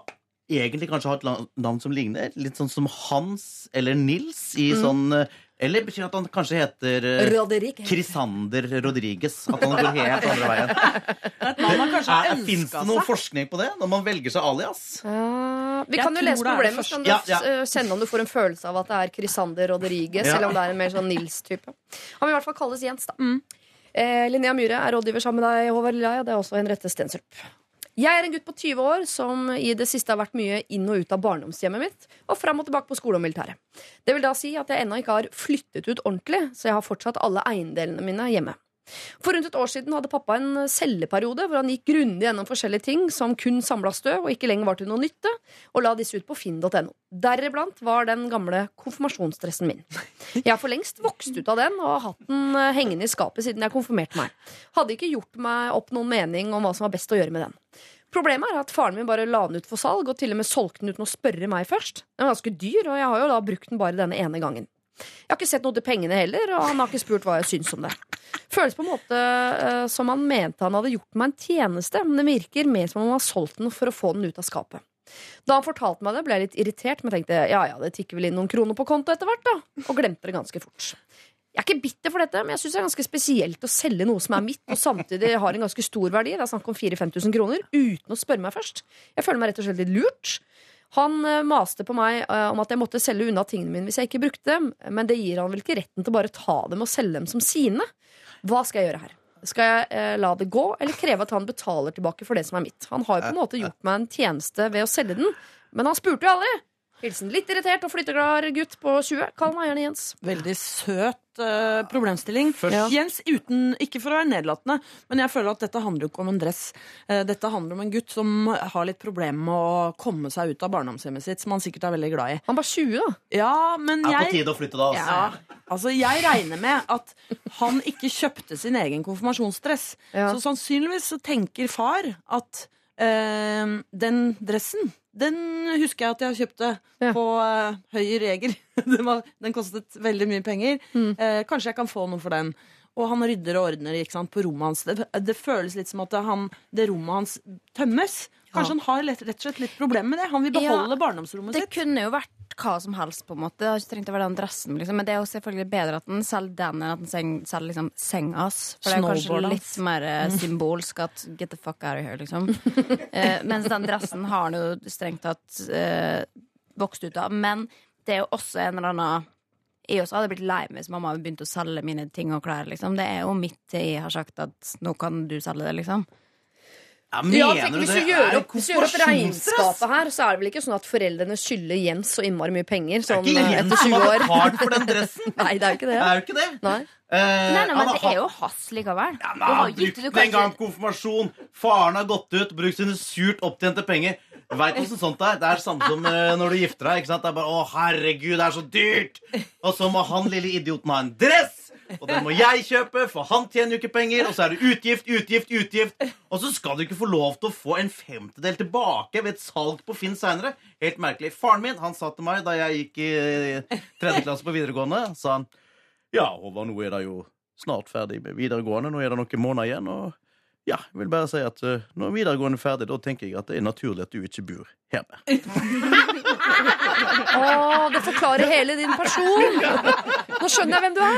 egentlig kanskje har et navn som ligner? Litt sånn som Hans eller Nils i Mm. sånn eh, Eller betyr det at han kanskje heter eh, Roderick. Chrisander Rodriguez? At han går helt andre veien? Er, Fins det noe forskning på det? Når man velger seg alias? Uh, vi Jeg kan jo lese problemet, så kan du Ja, ja. kjenne om du får en følelse av at det er Crisander Rodriguez, Ja. eller om det er en mer sånn Nils-type. Han vil i hvert fall kalles Jens, da. Eh, Linnea Myhre er rådgiver sammen med deg, Håvard Lilleheie. Det er også Henriette Stensrup. Jeg er en gutt på 20 år som i det siste har vært mye inn og ut av barndomshjemmet mitt, og fram og tilbake på skole og militæret. Det vil da si at jeg ennå ikke har flyttet ut ordentlig, så jeg har fortsatt alle eiendelene mine hjemme. For rundt et år siden hadde pappa en celleperiode hvor han gikk grundig gjennom forskjellige ting som kun samla støv og ikke lenger var til noe nytte, og la disse ut på finn.no. Deriblant var den gamle konfirmasjonsdressen min. Jeg har for lengst vokst ut av den og har hatt den eh, hengende i skapet siden jeg konfirmerte meg. Hadde ikke gjort meg opp noen mening om hva som var best å gjøre med den. Problemet er at faren min bare la den ut for salg, og til og med solgte den uten å spørre meg først. Den er ganske dyr, og jeg har jo da brukt den bare denne ene gangen. Jeg har ikke sett noe til pengene heller, og han har ikke spurt hva jeg syns om det. Føles på en måte uh, som han mente han hadde gjort meg en tjeneste, men det virker mer som om han har solgt den for å få den ut av skapet. Da han fortalte meg det, ble jeg litt irritert, men tenkte ja ja, det tikker vel inn noen kroner på konto etter hvert, da. Og glemte det ganske fort. Jeg er ikke bitter for dette, men jeg syns det er ganske spesielt å selge noe som er mitt, og samtidig har en ganske stor verdi. Det er snakk om 4000-5000 kroner, uten å spørre meg først. Jeg føler meg rett og slett litt lurt. Han eh, maste på meg eh, om at jeg måtte selge unna tingene mine hvis jeg ikke brukte dem, men det gir han vel ikke retten til bare å ta dem og selge dem som sine? Hva skal jeg gjøre her? Skal jeg eh, la det gå, eller kreve at han betaler tilbake for det som er mitt? Han har jo på en måte gjort meg en tjeneste ved å selge den, men han spurte jo aldri. Hilsen litt irritert og flytteglad gutt på 20. Kall meg gjerne Jens. Veldig søt uh, problemstilling. Først- Jens, uten, ikke for å være nedlatende, men jeg føler at dette handler jo ikke om en dress. Uh, dette handler om en gutt som har litt problemer med å komme seg ut av barndomshjemmet sitt, som han sikkert er veldig glad i. Han var 20, da. Ja, men jeg... er på tide å flytte, da. Altså. ja, altså Jeg regner med at han ikke kjøpte sin egen konfirmasjonsdress. Ja. Så sannsynligvis så tenker far at eh, den dressen den husker jeg at jeg kjøpte Ja. på uh, Høyer Jeger. den, var, den kostet veldig mye penger. Mm. Uh, kanskje jeg kan få noe for den. Og han rydder og ordner sant, på rommet hans. Det, det føles litt som at det, han, det rommet hans tømmes. Kanskje han har lett, rett og slett litt problemer med det. Han vil beholde Ja, barndomsrommet Det sitt. kunne jo vært hva som helst, på en måte. Det har ikke trengt å være den dressen, liksom. Men det er jo selvfølgelig bedre at den selger den enn at den selger liksom senga hans. For det er kanskje litt mer eh, symbolsk at get the fuck out of here, liksom. eh, mens den dressen har han jo strengt tatt eh, vokst ut av. Men det er jo også en eller annen jeg også hadde blitt lei meg hvis mamma hadde begynt å selge mine ting og klær. Liksom. Det er jo mitt jeg har sagt at nå kan du selge det, liksom. Ja, Ja, mener tenk, du hvis det du gjør opp, hvis du gjør opp regnskapet her, så er det vel ikke sånn at foreldrene skylder Jens så innmari mye penger sånn Det er ikke eh, Jens etter som 20 har år? betalt for den dressen. Nei, det er jo ikke det. Det er jo ikke det. Nei. Uh, Nei, nei, men det er jo hans likevel. Ja, nei, har han brukte du den kan gang konfirmasjon. Faren har gått ut, brukt sine surt opptjente penger. Veit åssen sånt er? Det er samme som eh, når du gifter deg. ikke sant? Det er bare 'Å, herregud, det er så dyrt'. Og så må han lille idioten ha en dress. Og den må jeg kjøpe, for han tjener jo ikke penger. Og så er det utgift, utgift, utgift. Og så skal du ikke få lov til å få en femtedel tilbake ved et salg på Finn seinere. Helt merkelig. Faren min han sa til meg da jeg gikk i eh, tredje klasse på videregående, sa han ja, Håvard, nå er det jo snart ferdig med videregående. Nå er det noen måneder igjen. Og ja, jeg vil bare si at uh, når videregående er ferdig, da tenker jeg at det er naturlig at du ikke bor hjemme. Å, det forklarer hele din person! Nå skjønner jeg hvem du er!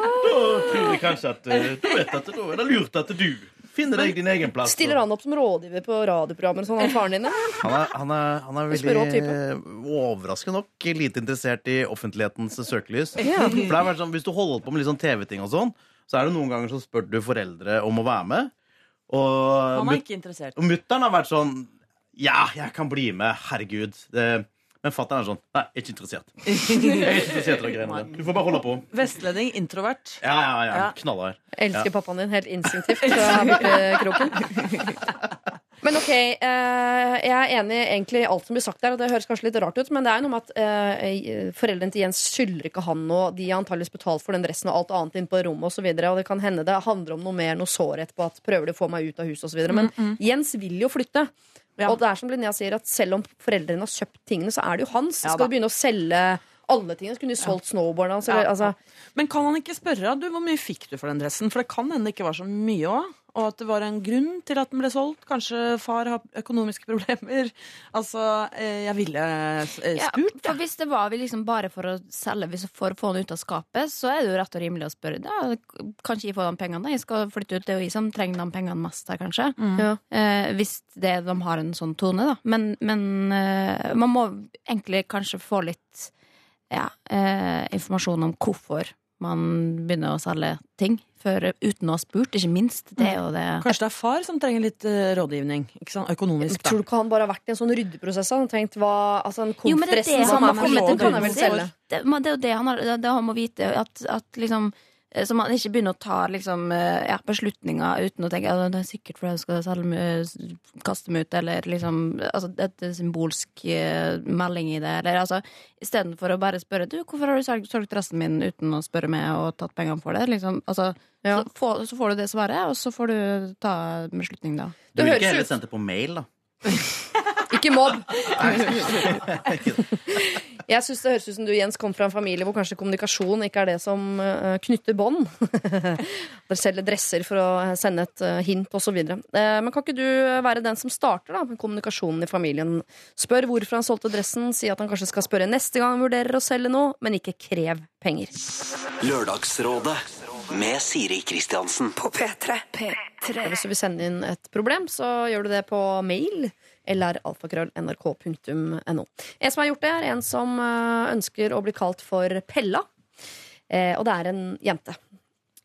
Da tror jeg kanskje at uh, du vet at da er det lurt at du finner deg din egen plass. Stiller han opp som rådgiver på radioprogrammer sånn, han faren din? Han er, han er, han er veldig overraskende nok lite interessert i offentlighetens søkelys. Ja. For det er vært sånn, Hvis du holder på med litt sånn TV-ting, og sånn så er det noen ganger så spør du foreldre om å være med. Og Han er ikke interessert. Og mutter'n har vært sånn Ja, jeg kan bli med. Herregud. Det, men fatter'n er sånn Nei, jeg er ikke interessert. Jeg er ikke interessert i greiene der. Du får bare holde på. Vestlending, introvert. Ja, ja, ja. Ja. Knallhard. Elsker pappaen din helt instinktivt Så her borte i kroken. Men ok, eh, jeg er enig egentlig i alt som blir sagt der, og det høres kanskje litt rart ut, men det er jo noe med at eh, foreldrene til Jens skylder ikke han noe. De har antakeligvis betalt for den dressen og alt annet inn på rommet osv., og, så og det kan hende det handler om noe mer, noe sårhet på at prøver du å få meg ut av huset osv. Men Jens vil jo flytte. Ja. Og det er som Linnea sier, at selv om foreldrene har kjøpt tingene, så er det jo hans. Ja Skal du begynne å selge alle tingene, Skulle de solgt snowboarden hans. Altså, Ja. Altså, Men kan han ikke spørre du, hvor mye fikk du for den dressen? For det kan hende det ikke var så mye òg. Og at det var en grunn til at den ble solgt. Kanskje far har økonomiske problemer. Altså, eh, jeg ville spurt. Ja, for hvis det var vi liksom bare for å selge, hvis for å få den ut av skapet, så er det jo rett og rimelig å spørre. Ja, kan ikke jeg få de pengene? Jeg skal flytte ut. Det er jo jeg som trenger de pengene mest her, kanskje. ja. Eh, hvis det, de har en sånn tone, da. Men, men eh, man må egentlig kanskje få litt ja, eh, informasjon om hvorfor man begynner å selge ting. Før, uten å ha spurt, ikke minst. Det er jo det Kanskje det er far som trenger litt uh, rådgivning. Ikke sant? Økonomisk, da. Tror du ikke han bare har vært i en sånn ryddeprosess? Han har tenkt hva, altså en Jo, men det er det han, som han er må for til Det, det det han, det, det han må vite. At, at liksom så man ikke begynner å ta liksom, eh, ja, beslutninger uten å tenke at det er sikkert fordi jeg skal selge, kaste meg ut, eller liksom altså, et symbolsk eh, melding i det. Eller altså, istedenfor å bare spørre du, hvorfor har du solgt, resten min uten å spørre meg og tatt pengene for det. Liksom, altså, Ja. så, får, så får du det svaret, og så får du ta beslutning da. Du vil ikke heller sende sendt det på mail, da? Ikke mobb! Jeg syns det høres ut som du Jens kom fra en familie hvor kanskje kommunikasjon ikke er det som eh, knytter bånd. Dere selger dresser for å sende et eh, hint osv. Men kan ikke du være den som starter da, med kommunikasjonen i familien? Spør hvorfor han solgte dressen, si at han kanskje skal spørre neste gang han vurderer å selge noe, men ikke krev penger. Lørdagsrådet med Siri Kristiansen. På P3. Hvis du vil sende inn et problem, så gjør du det på mail eller alfakrøll.nrk.no. En som har gjort det, er en som eh, ønsker å bli kalt for Pella. Eh, og det er en jente.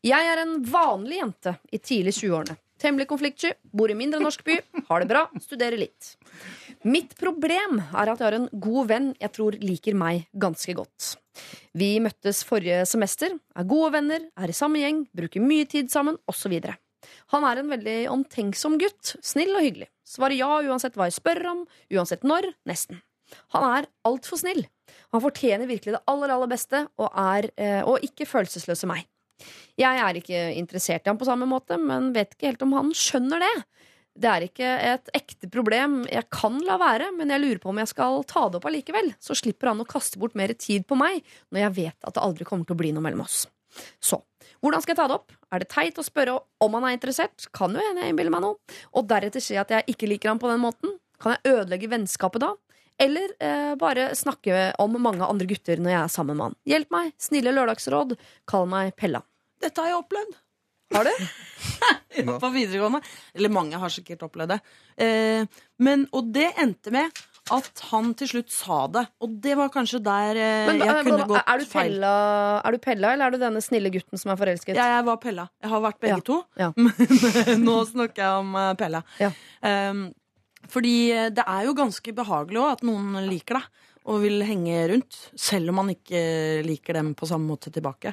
Jeg er en vanlig jente i tidlig 20-årene. Temmelig konfliktsky, bor i mindre norsk by, har det bra, studerer litt. Mitt problem er at jeg har en god venn jeg tror liker meg ganske godt. Vi møttes forrige semester, er gode venner, er i samme gjeng, bruker mye tid sammen, osv. Han er en veldig omtenksom gutt, snill og hyggelig. Svarer ja uansett hva jeg spør om, uansett når, nesten. Han er altfor snill. Han fortjener virkelig det aller, aller beste, og er eh, og ikke følelsesløse meg. Jeg er ikke interessert i ham på samme måte, men vet ikke helt om han skjønner det. Det er ikke et ekte problem jeg kan la være, men jeg lurer på om jeg skal ta det opp allikevel. Så slipper han å kaste bort mer tid på meg når jeg vet at det aldri kommer til å bli noe mellom oss. Så hvordan skal jeg ta det opp? Er det teit å spørre om han er interessert? Kan jo hende jeg innbiller meg noe. Og deretter si at jeg ikke liker ham på den måten? Kan jeg ødelegge vennskapet da? Eller eh, bare snakke om mange andre gutter når jeg er sammen med han? Hjelp meg, snille lørdagsråd, kall meg Pella. Dette har jeg opplevd. Har du? Ja, på videregående. Eller mange har sikkert opplevd det. Eh, men, og det endte med at han til slutt sa det. Og det var kanskje der eh, Men, jeg eh, kunne men, gått er, du feil. Pella, er du Pella, eller er du denne snille gutten som er forelsket? Ja, jeg var Pella. Jeg har vært begge Ja. to. Ja. Men nå snakker jeg om eh, Pella. Ja. Um, fordi eh, det er jo ganske behagelig òg at noen liker deg og vil henge rundt, selv om man ikke liker dem på samme måte tilbake.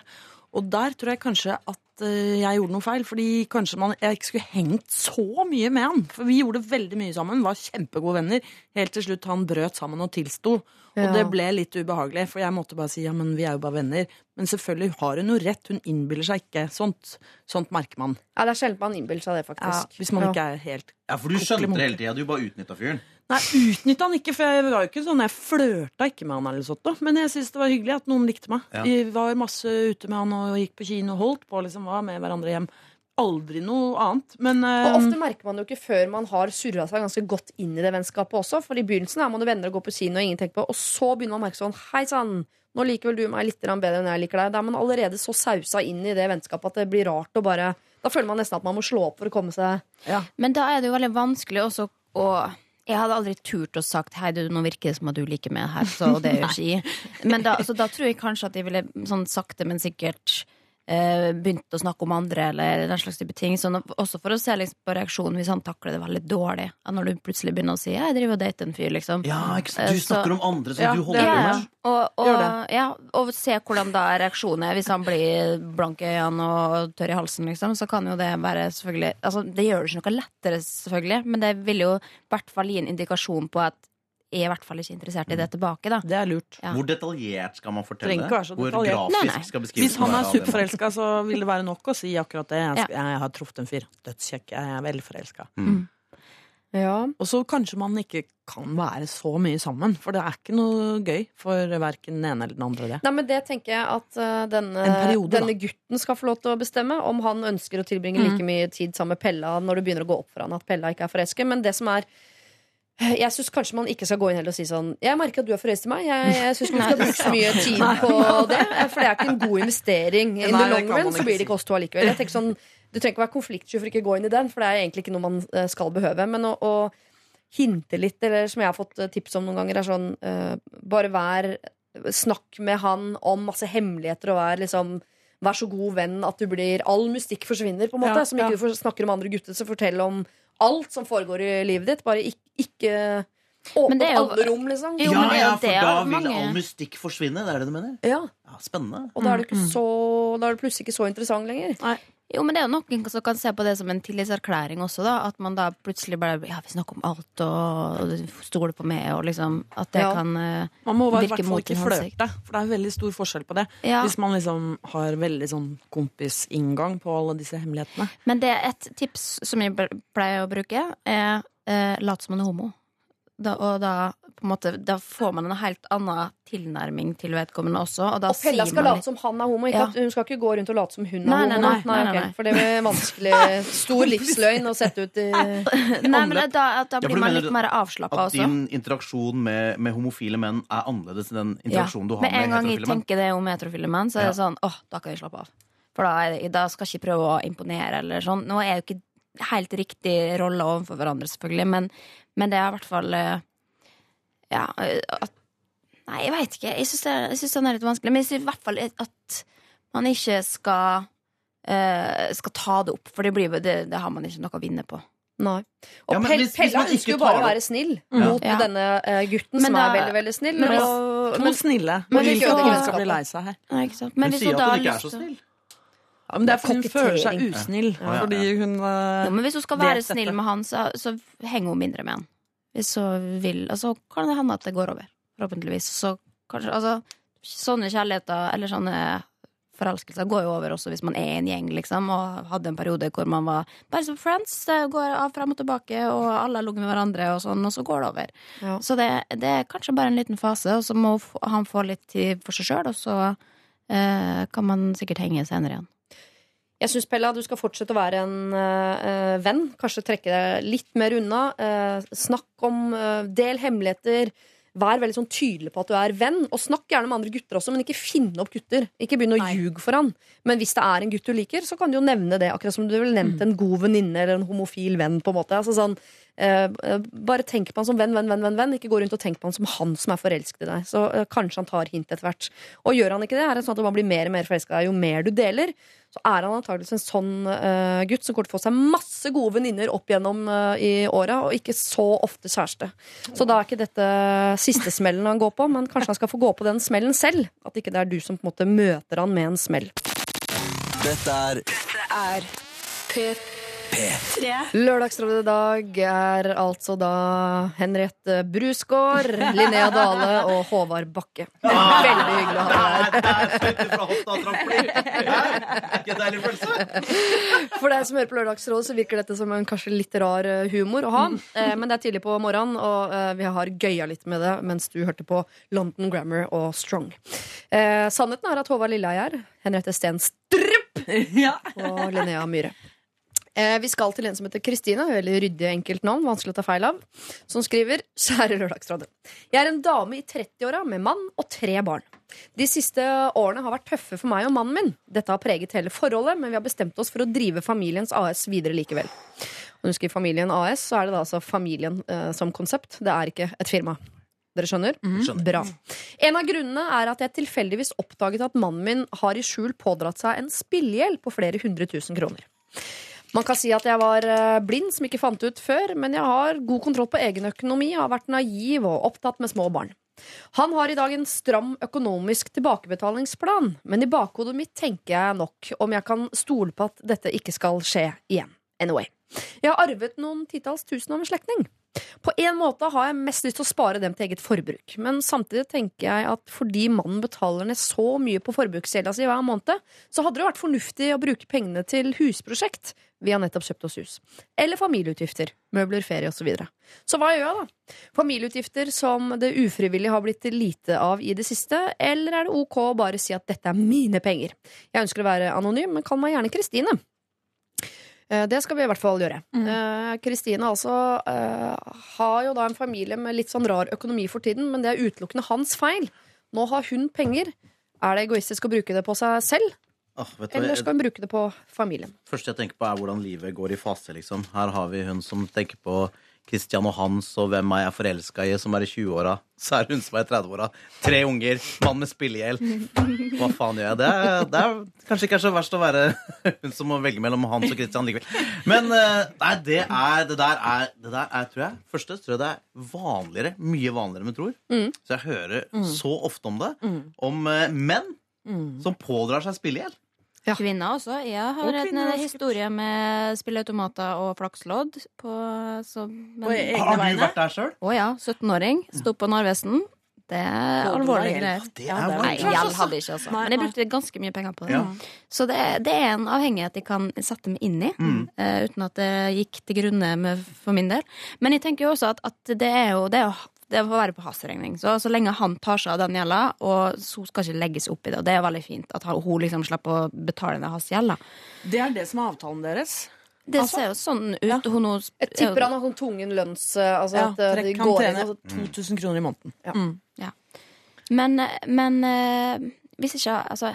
Og der tror jeg kanskje at eh, jeg gjorde noe feil, fordi kanskje man, jeg ikke skulle hengt så mye med han. For vi gjorde veldig mye sammen, var kjempegode venner. Helt til slutt han brøt sammen og tilsto. Ja. Og det ble litt ubehagelig, for jeg måtte bare si ja, men vi er jo bare venner. Men selvfølgelig har hun jo rett, hun innbiller seg ikke sånt. Sånt merker man. Ja, det er sjelden man innbiller seg det, faktisk. Ja, hvis man Ja. ikke er helt Ja, for du skjønte det hele tida. Du bare utnytta fyren. Nei, utnytta han ikke, for jeg var jo ikke sånn, jeg flørta ikke med han eller sånt, da. Men jeg syns det var hyggelig at noen likte meg. Ja. Vi var masse ute med han og gikk på kino og holdt på, liksom, var med hverandre hjem. Aldri noe annet. Men Og eh, ofte merker man det jo ikke før man har surra seg ganske godt inn i det vennskapet også. For i begynnelsen er man jo venner og går på kino, og ingen tenker på Og så begynner man å merke sånn Hei sann, nå liker vel du meg litt bedre enn jeg liker deg. Da er man allerede så sausa inn i det vennskapet at det blir rart å bare Da føler man nesten at man må slå opp for å komme seg Men da er det jo veldig vanskelig også å jeg hadde aldri turt å sagt Hei, du, nå virker det som at du liker meg her, så det gjør ikke jeg. Men da, så da tror jeg kanskje at jeg ville sånn sakte, men sikkert eh, begynt å snakke om andre, eller den slags type ting. Sånn, også for å se liksom, på reaksjonen hvis han takler det veldig dårlig. Når du plutselig begynner å si Jeg driver og dater en fyr, liksom. Ja, ikke sant? Eh, Du snakker så- om andre som Ja, du holder ja, på ja. med. Og, og, ja, og se hvordan da reaksjonen er. Hvis han blir blank i øynene og tørr i halsen, liksom, så kan jo det være selvfølgelig altså, Det gjør det ikke noe lettere, selvfølgelig, men det vil jo i hvert fall gi en indikasjon på at er i hvert fall ikke interessert i det tilbake. da det er lurt. Ja. Hvor detaljert skal man fortelle? Trenger ikke være så Hvor grafisk Nei, nei. skal beskrives Hvis han er superforelska, så vil det være nok å si akkurat det. Jeg, skal, jeg har truffet en fyr. Dødskjekk. Jeg er veldig forelska. Ja. Og så kanskje man ikke kan være så mye sammen, for det er ikke noe gøy for verken den ene eller den andre. det. Nei, men Det tenker jeg at uh, denne, periode, denne gutten skal få lov til å bestemme. Om han ønsker å tilbringe Mm. like mye tid sammen med Pella når det begynner å gå opp for han at Pella ikke er forelsket. Men det som er jeg syns kanskje man ikke skal gå inn heller og si sånn Jeg merker at du er forelsket i meg. Jeg, jeg syns ikke du skal bruke så mye tid på det. For det er ikke en god investering. In the long run så blir det ikke oss to allikevel. Jeg tenker sånn, Du trenger ikke være konfliktsky for ikke å gå inn i den, for det er egentlig ikke noe man eh, skal behøve. Men å, å hinte litt, eller som jeg har fått eh, tips om noen ganger, er sånn uh, Bare vær Snakk med han om masse hemmeligheter og vær liksom Vær så god venn at du blir All mystikk forsvinner, på en måte. Ja, som ikke ja. du snakker om andre gutter, så fortell om alt som foregår i livet ditt. Bare ikke, ikke åpne Men det er jo- alle rom, liksom. Jo, Ja, men det jo ja, for da vil mange- all mystikk forsvinne. Det er det du mener? Ja, Ja, Spennende. Og da er, du Mm, så, da er du plutselig ikke så interessant lenger. Jo, men det er jo noen som kan se på det som en tillitserklæring også, da. At man da plutselig bare Ja, vi snakker om alt, og, og stoler på meg, og liksom At det Ja. kan eh, Man må i hvert fall ikke flørte, for det er veldig stor forskjell på det. Ja. Hvis man liksom har veldig sånn kompisinngang på alle disse hemmelighetene. Men det er et tips som jeg pleier å bruke, er eh, late som man er homo. da, og da, på en måte, da får man en helt annen tilnærming til vedkommende også. Og, da Og Pella sier skal man late som han er homo. Ikke Ja. at, hun skal ikke gå rundt og late som hun er Nei, homo. nei, nei, nei, nei, nei. For det blir vanskelig. Stor livsløgn å sette ut i Nei, men da, da blir ja, man litt mer avslappa At din interaksjon med, med homofile menn er annerledes enn den interaksjonen du har Med med, en gang jeg tenker det om heterofile menn, så er det Ja. sånn åh, da kan jeg slappe av. For da, da skal jeg ikke prøve å imponere eller sånn. Nå er jo ikke helt riktig rolle overfor hverandre, selvfølgelig, men, men det er i hvert fall eh, Ja, at Nei, jeg veit ikke. Jeg syns det- den er litt vanskelig. Men jeg syns i hvert fall at man ikke skal uh, skal ta det opp, for det, blir, det, det har man ikke noe å vinne på. Nei. Og Ja, men Pel- hvis- hvis Pella man ikke ønsker jo bare å være snill mm. mot Ja. denne uh, gutten Men som da- er veldig, veldig snill. men og, To men, snille. men men, men, men, men, men, men, men, Men har ikke er lyst så til- snill. Ja, men det er fordi hun føler seg usnill. Ja, ja, Fordi hun Ja, eh, men hvis hun skal være dette. snill med han, så, så henger hun mindre med han. Hvis hun vil. Altså, kan det hende at det går over. Forhåpentligvis. Så kanskje, altså, sånne kjærligheter, eller sånne forelskelser, går jo over også hvis man er i en gjeng, liksom, og hadde en periode hvor man var bare som friends, går av fram og tilbake, og alle har ligget med hverandre, og sånn, og så går det over. Ja. Så det, det er kanskje bare en liten fase, og så må han få litt tid for seg sjøl, og så eh, kan man sikkert henge senere igjen. Jeg syns Pella, du skal fortsette å være en uh, venn. Kanskje trekke deg litt mer unna. Uh, snakk om uh, Del hemmeligheter. Vær veldig sånn tydelig på at du er venn. Og snakk gjerne med andre gutter også, men ikke finne opp gutter. Ikke begynn å ljuge for han. Men hvis det er en gutt du liker, så kan du jo nevne det. Akkurat som du ville nevnt en god venninne eller en homofil venn. på en måte altså sånn, Bare tenk på han som venn, venn, venn, venn, venn. Ikke gå rundt og tenk på han som han som er forelsket i deg. Så eh, kanskje han tar hint etter hvert. Og gjør han ikke det, er det sånn at man blir mer og mer forelska i deg jo mer du deler. Så er han antakeligvis en sånn uh, gutt som kommer til å få seg masse gode venninner opp gjennom uh, i åra, og ikke så ofte kjæreste. Så da er ikke dette siste smellen han går på, men kanskje han skal få gå på den smellen selv. At ikke det er du som på en måte møter han med en smell. Dette er Er P3. Lørdagsrådet i dag er altså da Henriette Brusgaard, Linnea Dale og Håvard Bakke. Veldig hyggelig å ha deg her. For deg som hører på Lørdagsrådet, så virker dette som en kanskje litt rar eh, humor å ha. Eh, men det er tidlig på morgenen, og eh, vi har gøya litt med det mens du hørte på London Grammar og Strong. Eh, sannheten er at Håvard Lilleheie er Henriette Stenstrup ja. og Linnea Myhre. Eh, vi skal til en som heter Kristine. Veldig ryddig, enkelt navn. Vanskelig å ta feil av. Som skriver Kjære Lørdagsrådet. Jeg er en dame i 30-åra med mann og tre barn. De siste årene har vært tøffe for meg og mannen min. Dette har preget hele forholdet, men vi har bestemt oss for å drive familiens AS videre likevel. Når du skriver Familien AS, så er det da altså familien eh, som konsept. Det er ikke et firma. Dere skjønner? Bra. En av grunnene er at jeg tilfeldigvis oppdaget at mannen min har i skjul pådratt seg en spillegjeld på flere hundre tusen kroner. Man kan si at jeg var eh, blind som ikke fant ut før, men jeg har god kontroll på egen økonomi, har vært naiv og opptatt med små barn. Han har i dag en stram økonomisk tilbakebetalingsplan, men i bakhodet mitt tenker jeg nok om jeg kan stole på at dette ikke skal skje igjen. Anyway. Jeg har arvet noen titalls tusen av en slektning. På en måte har jeg mest lyst til å spare dem til eget forbruk, men samtidig tenker jeg at fordi mannen betaler ned så mye på forbruksgjelda si hver måned, så hadde det vært fornuftig å bruke pengene til husprosjekt. Vi har nettopp kjøpt oss hus. Eller familieutgifter. Møbler, ferie osv. Så, videre. så hva gjør jeg, da? Familieutgifter som det ufrivillig har blitt lite av i det siste, eller er det ok å bare si at dette er mine penger? Jeg ønsker å være anonym, men kall meg gjerne Kristine. Eh, Det skal vi i hvert fall gjøre. Kristine Kristine altså eh, har jo da en familie med litt sånn rar økonomi for tiden, men det er utelukkende hans feil. Nå har hun penger. Er det egoistisk å bruke det på seg selv, Vet eller skal hun bruke det på familien? første jeg tenker på, er hvordan livet går i fase, liksom. Her har vi hun som tenker på Christian og Hans og hvem jeg er forelska i, som er i 20-åra. Så er det hun som er i 30-åra. Tre unger, mann med spillegjeld. Hva faen gjør jeg? Det er, det er kanskje ikke så verst å være hun som må velge mellom Hans og Christian likevel. Men eh, nei, det er Det der er, det der er tror jeg Første tror jeg det er vanligere. Mye vanligere enn vi tror. Så jeg hører så ofte om det. Om eh, menn som pådrar seg spillegjeld. Ja. Kvinner også. Jeg har Og en historie med spilleautomater og flakslodd på så, men, på egne Har du vært der sjøl? Å ja, 17-åring. Sto på Narvesen. Det er alvorlige greier. Ja, det Nei, gjeld hadde jeg ikke, altså. Men jeg brukte ganske mye penger på det. Ja. Så det, det er en avhengighet jeg kan sette meg inn i, Mm. uh, uten at det gikk til grunne med, for min del. Men jeg tenker jo også at, at det er jo det er jo det får være på hans regning. Så, så lenge han tar seg av den gjelda, og så skal ikke legges opp i det. Og det er veldig fint at hun liksom slipper å betale ned hans gjeld. Det er det som er avtalen deres. Det Altså, ser jo sånn ut. ja. Hun, nå- Jeg tipper han har sånn tvungen lønns... eh, Altså Ja, at eh, det trekk kan går inn tjene 2000 kroner i måneden. Ja. Mm. Men, men eh, hvis ikke Altså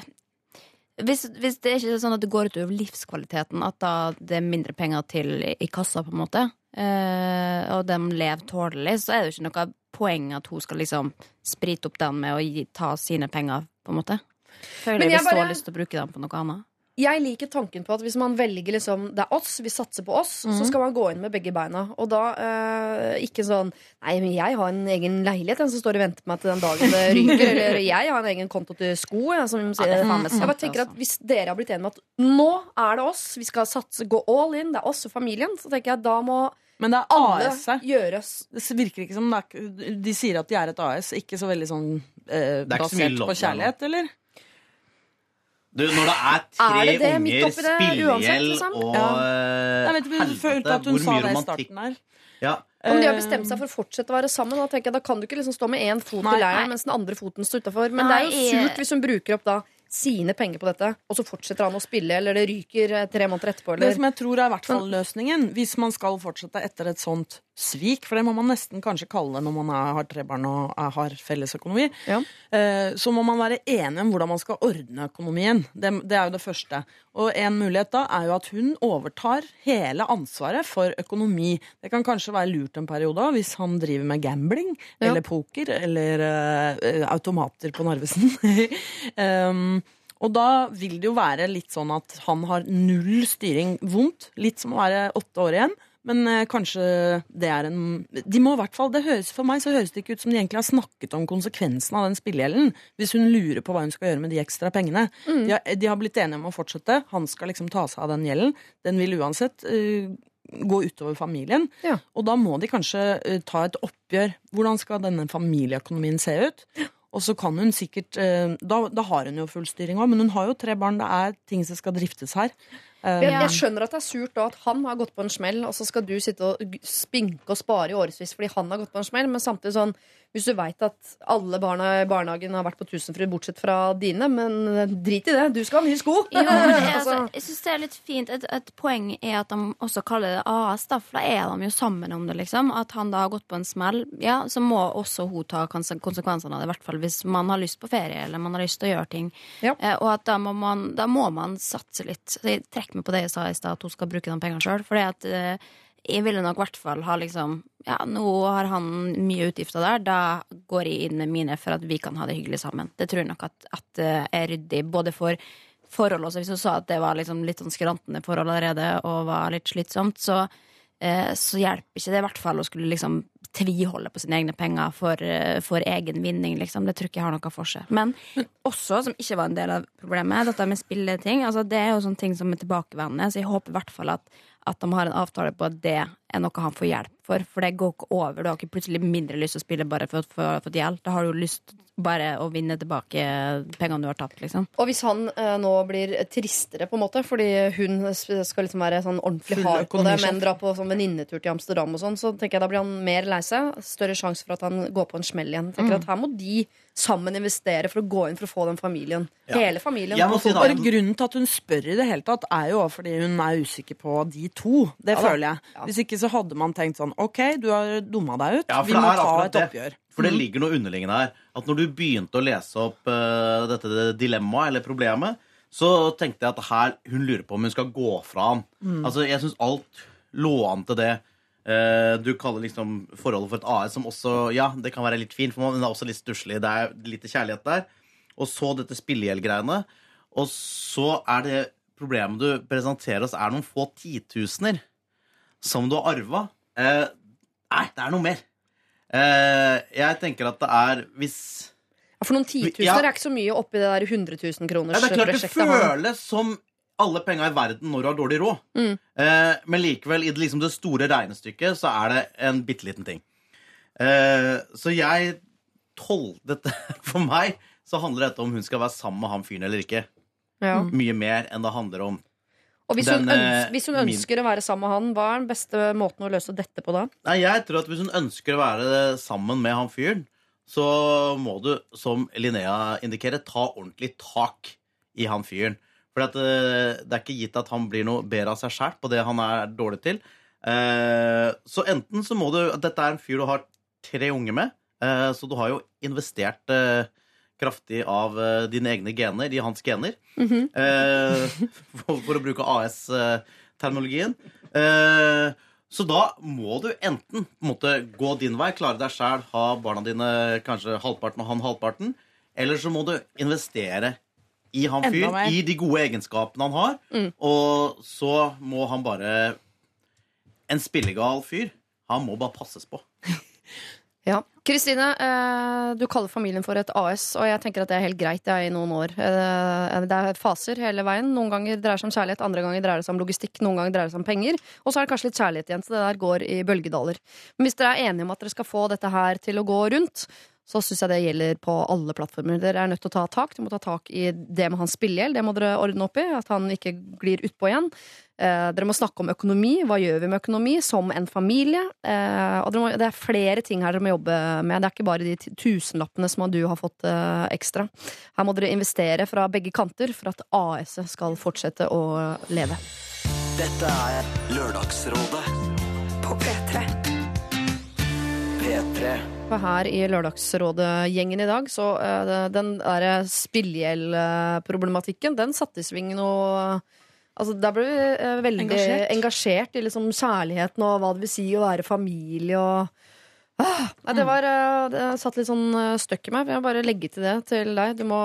hvis, hvis det er ikke sånn at det går utover livskvaliteten, at da det er mindre penger til i, kassa, på en måte, eh, og de lever tålelig, så er det jo ikke noe poeng at hun skal liksom sprite opp den med å gi, ta sine penger, på en måte. Føler jeg vil så bare- lyst til å bruke dem på noe annet. Jeg liker tanken på at hvis man velger liksom Det er oss, vi satser på oss, så skal man gå inn med begge beina. Og da eh, ikke sånn Nei, men jeg har en egen leilighet den som står og venter på meg til den dagen det ryker. eller jeg har en egen konto til sko. Jeg, som er faen sant, jeg bare tenker at altså. Hvis dere har blitt enige med at nå er det oss, vi skal satse, gå all in, det er oss og familien, så tenker jeg at da må Men det er gjøres Det virker ikke som det er, De sier at de er et AS, ikke så veldig sånn eh, er basert på kjærlighet, eller? Du, når det er tre Er det det unger, spillegjeld liksom? og Ja. Nei, Jeg vet følte helvete, at hun hvor sa mye det i romantikk. starten her. Ja. Om de har Eh, bestemt seg for å fortsette å være sammen, da jeg, da kan du ikke liksom stå med én fot Nei, i leiren mens den andre foten står utafor. Men Nei, det er jo surt hvis hun bruker opp da sine penger på dette, og så fortsetter han å spille, eller det ryker eh, tre måneder etterpå, Det som jeg tror er i hvert fall løsningen, hvis man skal fortsette etter et sånt svik, for det må man nesten kanskje kalle det når man er, har tre barn og er, har felles økonomi, Ja. eh, så må man være enig om hvordan man skal ordne økonomien. Det, det er jo det første. Og en mulighet da er jo at hun overtar hele ansvaret for økonomi. Det kan kanskje være lurt en periode hvis han driver med gambling Ja. eller poker eller eh, automater på Narvesen. um, og da vil det jo være litt sånn at han har null styring. Vondt. Litt som å være åtte år igjen. Men eh, kanskje det er en De må i hvert fall, det høres For meg så høres det ikke ut som de egentlig har snakket om konsekvensen av den spillegjelden. Hvis hun lurer på hva hun skal gjøre med de ekstra pengene. De, har, de har blitt enige om å fortsette. Han skal liksom ta seg av den gjelden. Den vil uansett uh, gå utover familien. Ja. Og da må de kanskje uh, ta et oppgjør. Hvordan skal denne familieøkonomien se ut? Og så kan hun sikkert eh, da, da har hun jo full styring òg, men hun har jo tre barn. Det er ting som skal driftes her. Eh, jeg, jeg skjønner at det er surt da at han har gått på en smell, og så skal du sitte og spinke og spare i årevis fordi han har gått på en smell, men samtidig sånn hvis du veit at alle barna i barnehagen har vært på Tusenfryd, bortsett fra dine, men drit i det, du skal ha nye sko! Jo, jeg, Altså, jeg synes det er litt fint. Et, et poeng er at de også kaller det AS, da, for da er de jo sammen om det, liksom. At han da har gått på en smell. Ja, så må også hun ta konse- konsekvensene av det, i hvert fall hvis man har lyst på ferie eller man har lyst til å gjøre ting. Ja. Eh, og at da må, man, da må man satse litt. Så jeg trekker meg på det jeg sa i stad, at hun skal bruke de pengene sjøl. For at eh, jeg ville nok i hvert fall ha liksom Ja, nå har han mye utgifter der, da går jeg inn med mine for at vi kan ha det hyggelig sammen. Det tror jeg nok at, at det er ryddig, både for forhold også. Hvis du sa at det var liksom litt sånn skrantende forhold allerede og var litt slitsomt, så, eh, så hjelper ikke det i hvert fall å skulle liksom tviholde på sine egne penger for, eh, for egen vinning, liksom. Det tror jeg ikke har noe for seg. Men også, som ikke var en del av problemet, dette med spilleting, altså det er jo sånne ting som er tilbakevendende, så jeg håper i hvert fall at at de har en avtale på at det er noe han får hjelp for. For det går ikke over. Du har ikke plutselig mindre lyst til å spille bare for å få hjelp. Da har du lyst bare å vinne tilbake pengene du har tapt, liksom. Og hvis han eh, nå blir tristere, på en måte, fordi hun skal liksom være sånn ordentlig hard på det, men dra på sånn venninnetur til Amsterdam og sånn, så tenker jeg da blir han mer lei seg. Større sjanse for at han går på en smell igjen. Tenker Mm. at Her må de sammen investere for å gå inn for å få den familien. Ja. Hele familien. Si da- Bare grunnen til at hun spør i det hele tatt, er jo fordi hun er usikker på de to. Det Ja føler jeg. Ja. Hvis ikke så hadde man tenkt sånn OK, du har dumma deg ut. Ja, Vi må ta et et det. oppgjør. For det ligger noe underliggende her. At når du begynte å lese opp uh, dette dilemmaet, eller problemet, så tenkte jeg at her, hun lurer på om hun skal gå fra han. Altså, Jeg syns alt lå an til det. Eh, du kaller liksom forholdet for et AS, som også Ja, det kan være litt fint, for man er også litt stusslig. Det er litt kjærlighet der. Og så dette spillegjeldgreiene. Og så er det problemet du presenterer oss, er noen få titusener som du har arva. Eh, nei, det er noe mer. Eh, jeg tenker at det er hvis Ja, for noen titusener Ja. er ikke så mye oppi det der 100 000 ja, kroners Det er klart det føles som alle penga i verden når du har dårlig råd. Mm. Eh, men likevel, i det, liksom det store regnestykket, så er det en bitte liten ting. Eh, så jeg tol... Dette, for meg så handler dette om hun skal være sammen med han fyren eller ikke. Ja. Mye mer enn det handler om Og hvis hun, eh, ønsker, hvis hun ønsker å være sammen med han, hva er den beste måten å løse dette på da? Nei, jeg tror at hvis hun ønsker å være sammen med han fyren, så må du, som Linnea indikerer, ta ordentlig tak i han fyren. For at, eh, det er ikke gitt at han blir noe bedre av seg sjæl på det han er dårlig til. Eh, Så enten så må du Dette er en fyr du har tre unge med, så du har jo investert kraftig av uh, dine egne gener i hans gener. Eh, for, for å bruke AS-terminologien. Uh, så da må du enten på en måte gå din vei, klare deg sjæl, ha barna dine kanskje halvparten og han halvparten, eller så må du investere i han fyr, i de gode egenskapene han har, og så må han bare En spillegal fyr, han må bare passes på. Ja. Kristine, eh, du kaller familien for et AS, og jeg tenker at det er helt greit det er i noen år. Eh, Det er faser hele veien. Noen ganger dreier det seg om kjærlighet, andre ganger dreier det seg om logistikk, noen ganger dreier det seg om penger. Og så er det kanskje litt kjærlighet igjen, så det der går i bølgedaler. Men hvis dere er enige om at dere skal få dette her til å gå rundt, så syns jeg det gjelder på alle plattformer. Dere er nødt til å ta tak. Dere må ta tak i det med hans spillegjeld. Det må dere ordne opp i. At han ikke glir utpå igjen. Eh, dere må snakke om økonomi. Hva gjør vi med økonomi som en familie? Eh, og dere må, det er flere ting her dere må jobbe med. Det er ikke bare de tusenlappene som du har fått eh, ekstra. Her må dere investere fra begge kanter for at AS-et skal fortsette å leve. Dette er Lørdagsrådet På P3. P3. For her i Lørdagsrådet-gjengen i dag, så eh, den der spillgjeldproblematikken, den satte i sving noe Altså, Der ble vi eh, veldig engasjert, Engasjert. i liksom kjærligheten og hva det vil si å være familie og ah, nei, det, var, eh, det satt litt sånn støkk i meg. Jeg vil bare legge til det til deg. Du må,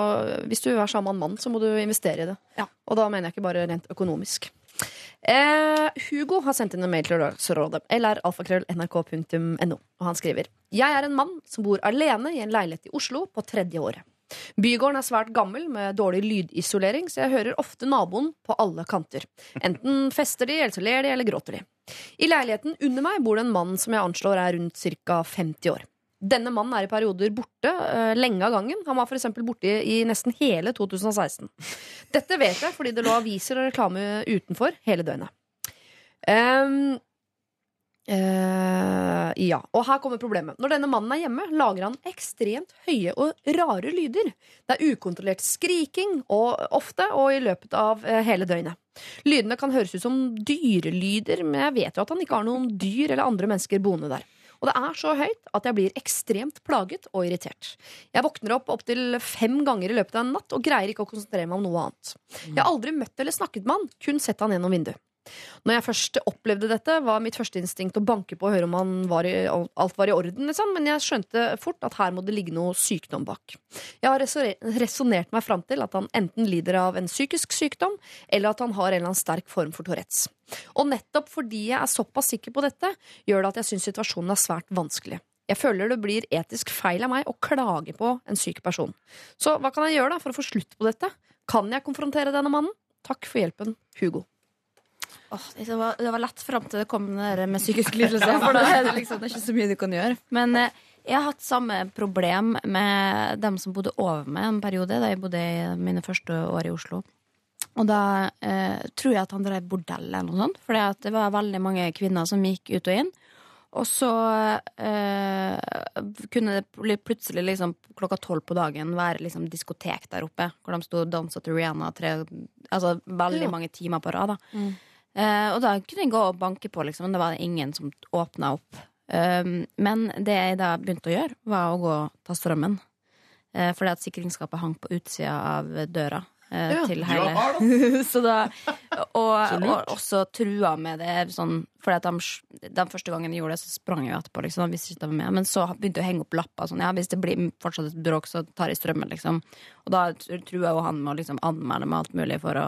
hvis du er sammen med en mann, så må du investere i det. Ja. Og da mener jeg ikke bare rent økonomisk. Eh, Hugo har sendt inn en mail til Lørdagsrådet. lralfakrøll.nrk.no. Og han skriver Jeg er en mann som bor alene i en leilighet i Oslo på tredje året. Bygården er svært gammel med dårlig lydisolering, så jeg hører ofte naboen på alle kanter. Enten fester de, eller så ler de, eller gråter de. I leiligheten under meg bor det en mann som jeg anslår er rundt ca. 50 år. Denne mannen er i perioder borte uh, lenge av gangen. Han var f.eks. borte i, i nesten hele 2016. Dette vet jeg fordi det lå aviser og reklame utenfor hele døgnet. Um, Uh, ja, og her kommer problemet. Når denne mannen er hjemme, lager han ekstremt høye og rare lyder. Det er ukontrollert skriking, og ofte og i løpet av uh, hele døgnet. Lydene kan høres ut som dyrelyder, men jeg vet jo at han ikke har noen dyr eller andre mennesker boende der. Og det er så høyt at jeg blir ekstremt plaget og irritert. Jeg våkner opp opptil fem ganger i løpet av en natt og greier ikke å konsentrere meg om noe annet. Jeg har aldri møtt eller snakket med han, kun sett han gjennom vinduet. Når jeg først opplevde dette, var mitt første instinkt å banke på og høre om var i, alt var i orden, liksom. men jeg skjønte fort at her må det ligge noe sykdom bak. Jeg har reso- resonnert meg fram til at han enten lider av en psykisk sykdom, eller at han har en eller annen sterk form for Tourettes. Og nettopp fordi jeg er såpass sikker på dette, gjør det at jeg syns situasjonen er svært vanskelig. Jeg føler det blir etisk feil av meg å klage på en syk person. Så hva kan jeg gjøre da for å få slutt på dette? Kan jeg konfrontere denne mannen? Takk for hjelpen, Hugo. Åh, det, var, det var lett fram til det kom det med psykisk lidelse. For da er det liksom det er ikke så mye du kan gjøre. Men eh, jeg har hatt samme problem med dem som bodde over meg en periode, da jeg bodde i mine første år i Oslo. Og da eh, tror jeg at han drev bordell eller noe sånt. For det var veldig mange kvinner som gikk ut og inn. Og så eh, kunne det plutselig liksom klokka tolv på dagen være liksom diskotek der oppe. Hvor de sto og dansa til Rihanna tre, altså veldig mange timer på rad. da Eh, og da kunne jeg gå og banke på, liksom, men det var ingen som åpna opp. Um, men det jeg da begynte å gjøre, var å gå og ta strømmen. Uh, fordi at sikringsskapet hang på utsida av døra. eh, Ja. til hele Så da og, og også trua med det sånn Fordi at de, den første gangen jeg gjorde det, så sprang jeg etterpå. Liksom, de visste ikke var med. Men så begynte jeg å henge opp lapper. Sånn, ja, hvis det blir fortsatt et bråk, så tar jeg strømmen, liksom. Og da trua jo han med å liksom anmelde meg alt mulig for å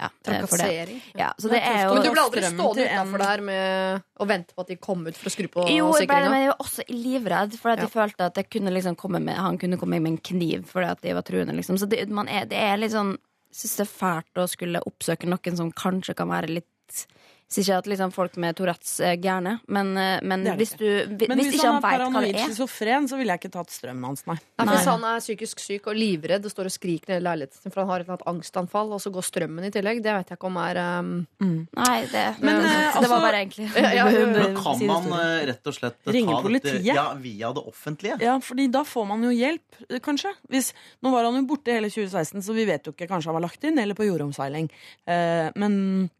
ja, eh, det. Trakassering. Ja, så det er jo Men du ble aldri stående utenfor der med å vente på at de kom ut for å skru på Jo, jeg ble, men jeg var også livredd, for at Ja. jeg følte at jeg kunne liksom med, han kunne komme med en kniv fordi at de var truende. Liksom. Så det, man er, det er litt sånn Jeg syns det er fælt å skulle oppsøke noen som kanskje kan være litt sier ikke at liksom, folk med Tourettes er gærne, men, eh, men Det er det hvis, du, hvi- Men hvis hvis han han er paranoid schizofren, så ville jeg ikke tatt strømmen hans, nei. Nei, Hvis han er psykisk syk og livredd og står og skriker ned i leiligheten sin for han har et eller annet angstanfall, og så går strømmen i tillegg, det vet jeg ikke om er um... Nei, det, Men, det, altså, det var altså- bare egentlig Ja, ja. Men kan si man eh, rett og slett ta Ringe dette politiet? ja, via det offentlige? Ja, fordi da får man jo hjelp, eh, kanskje. Hvis, nå var han jo borte hele 2016, så vi vet jo ikke. Kanskje han var lagt inn, eller på jordomseiling. Eh, men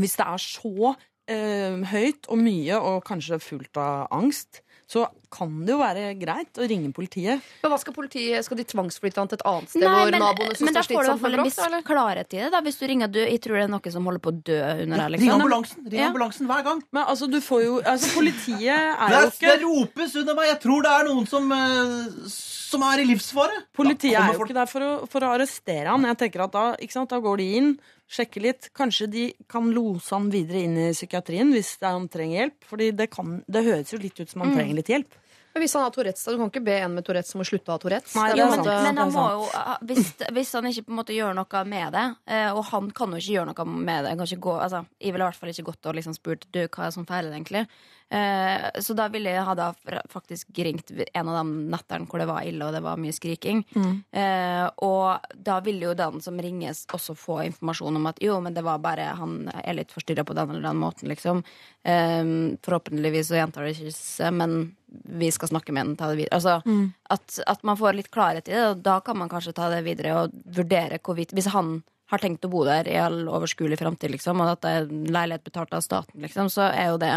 hvis det er så eh, høyt og mye, og kanskje fullt av angst, så kan det jo være greit å ringe politiet. Men hva skal politiet, skal de tvangsflytte han til et annet sted Nei, hvor men, naboene som men da får du i hvert fall en viss eller? klarhet i det. da Hvis du ringer du, Jeg tror det er noen som holder på å dø under her. Ring Liksom. ambulansen! Ring Ja. ambulansen hver gang! Men altså, du får jo Altså, politiet er jo er, ikke det ropes under meg! Jeg tror det er noen som, eh, som er i livsfare. Politiet er jo ikke der for å, for å arrestere han. Jeg tenker at da, ikke sant, da går de inn, sjekker litt. Kanskje de kan lose han videre inn i psykiatrien hvis er han trenger hjelp. Fordi det, kan, det høres jo litt ut som han Mm. trenger litt hjelp. Men hvis han har Tourettes, da, du kan ikke be en med Tourettes om å slutte å ha Tourettes. Nei, jo, det på en sant. måte- Men han må jo, hvis, hvis han ikke på en måte gjør noe med det, eh, og han kan jo ikke gjøre noe med det Han kan ikke gå, altså, Jeg ville i hvert fall ikke gått og liksom spurt du, hva er som feiler deg egentlig. Eh, så da ville jeg ha da faktisk ringt en av de nettene hvor det var ille og det var mye skriking. Eh, og da ville jo den som ringes også få informasjon om at jo, men det var bare han er litt forstyrra på den eller den måten, liksom. Eh, forhåpentligvis så gjentar det ikke men vi skal snakke med den, ta det videre. Altså, at, at man får litt klarhet i det, og da kan man kanskje ta det videre og vurdere hvorvidt Hvis han har tenkt å bo der i all overskuelig framtid, liksom, og at det er leilighet betalt av staten, liksom, så er jo det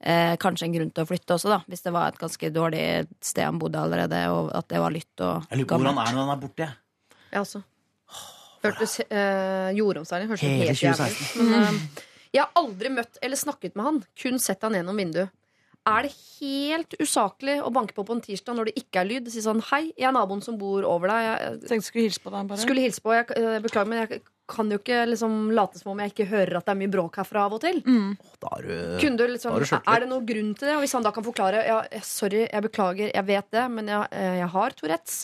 eh, kanskje en grunn til å flytte også, da. Hvis det var et ganske dårlig sted han bodde allerede, og at det var lytt og Jeg lurer på hvor han er når han er borte. jeg. Ja, altså. Hørtes eh, jordomseiling hørtes Hele helt jævlig ut. Men eh, jeg har aldri møtt eller snakket med han, kun sett han gjennom vinduet. Er det helt usaklig å banke på på en tirsdag når det ikke er lyd? Si sånn 'Hei, jeg er naboen som bor over deg. Jeg Tenkte jeg skulle hilse på deg, bare. skulle hilse på. Jeg, eh, beklager, men jeg kan jo ikke liksom late som om jeg ikke hører at det er mye bråk herfra av og til. Da er du Kunne du liksom, Da er, du er det noen grunn til det? Og hvis han da kan forklare ja, eh, Sorry, jeg beklager, jeg vet det, men jeg, eh, jeg har Tourettes.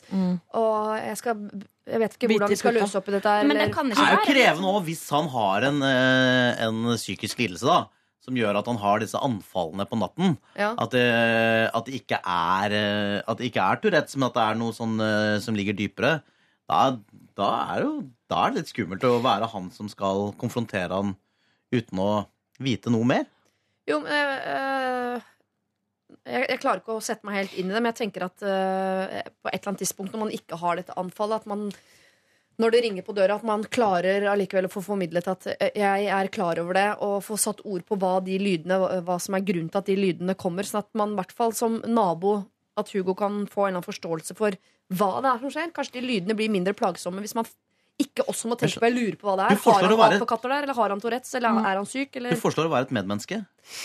Og jeg skal Jeg vet ikke hvordan vi skal løse opp i dette. Men det kan Det ikke er jo krevende òg hvis han har en, eh, en psykisk lidelse da som gjør at han har disse anfallene på natten. Ja. At det, at det ikke er At det ikke er Tourettes, men at det er noe sånn som ligger dypere. Da, da, er jo, da er det litt skummelt å være han som skal konfrontere han uten å vite noe mer. Jo, men øh, jeg, jeg klarer ikke å sette meg helt inn i det, men jeg tenker at øh, på et eller annet tidspunkt når man ikke har dette anfallet, at man når det ringer på døra, at man klarer allikevel å få formidlet at jeg er klar over det, og få satt ord på hva de lydene, hva som er grunnen til at de lydene kommer, sånn at man i hvert fall som nabo at Hugo kan få en eller annen forståelse for hva det er som skjer. Kanskje de lydene blir mindre plagsomme hvis man ikke også må tenke på Jeg lurer på hva det er. Har han være- apekatter der, eller har han Tourettes, eller er han syk, Du eller foreslår å være et medmenneske.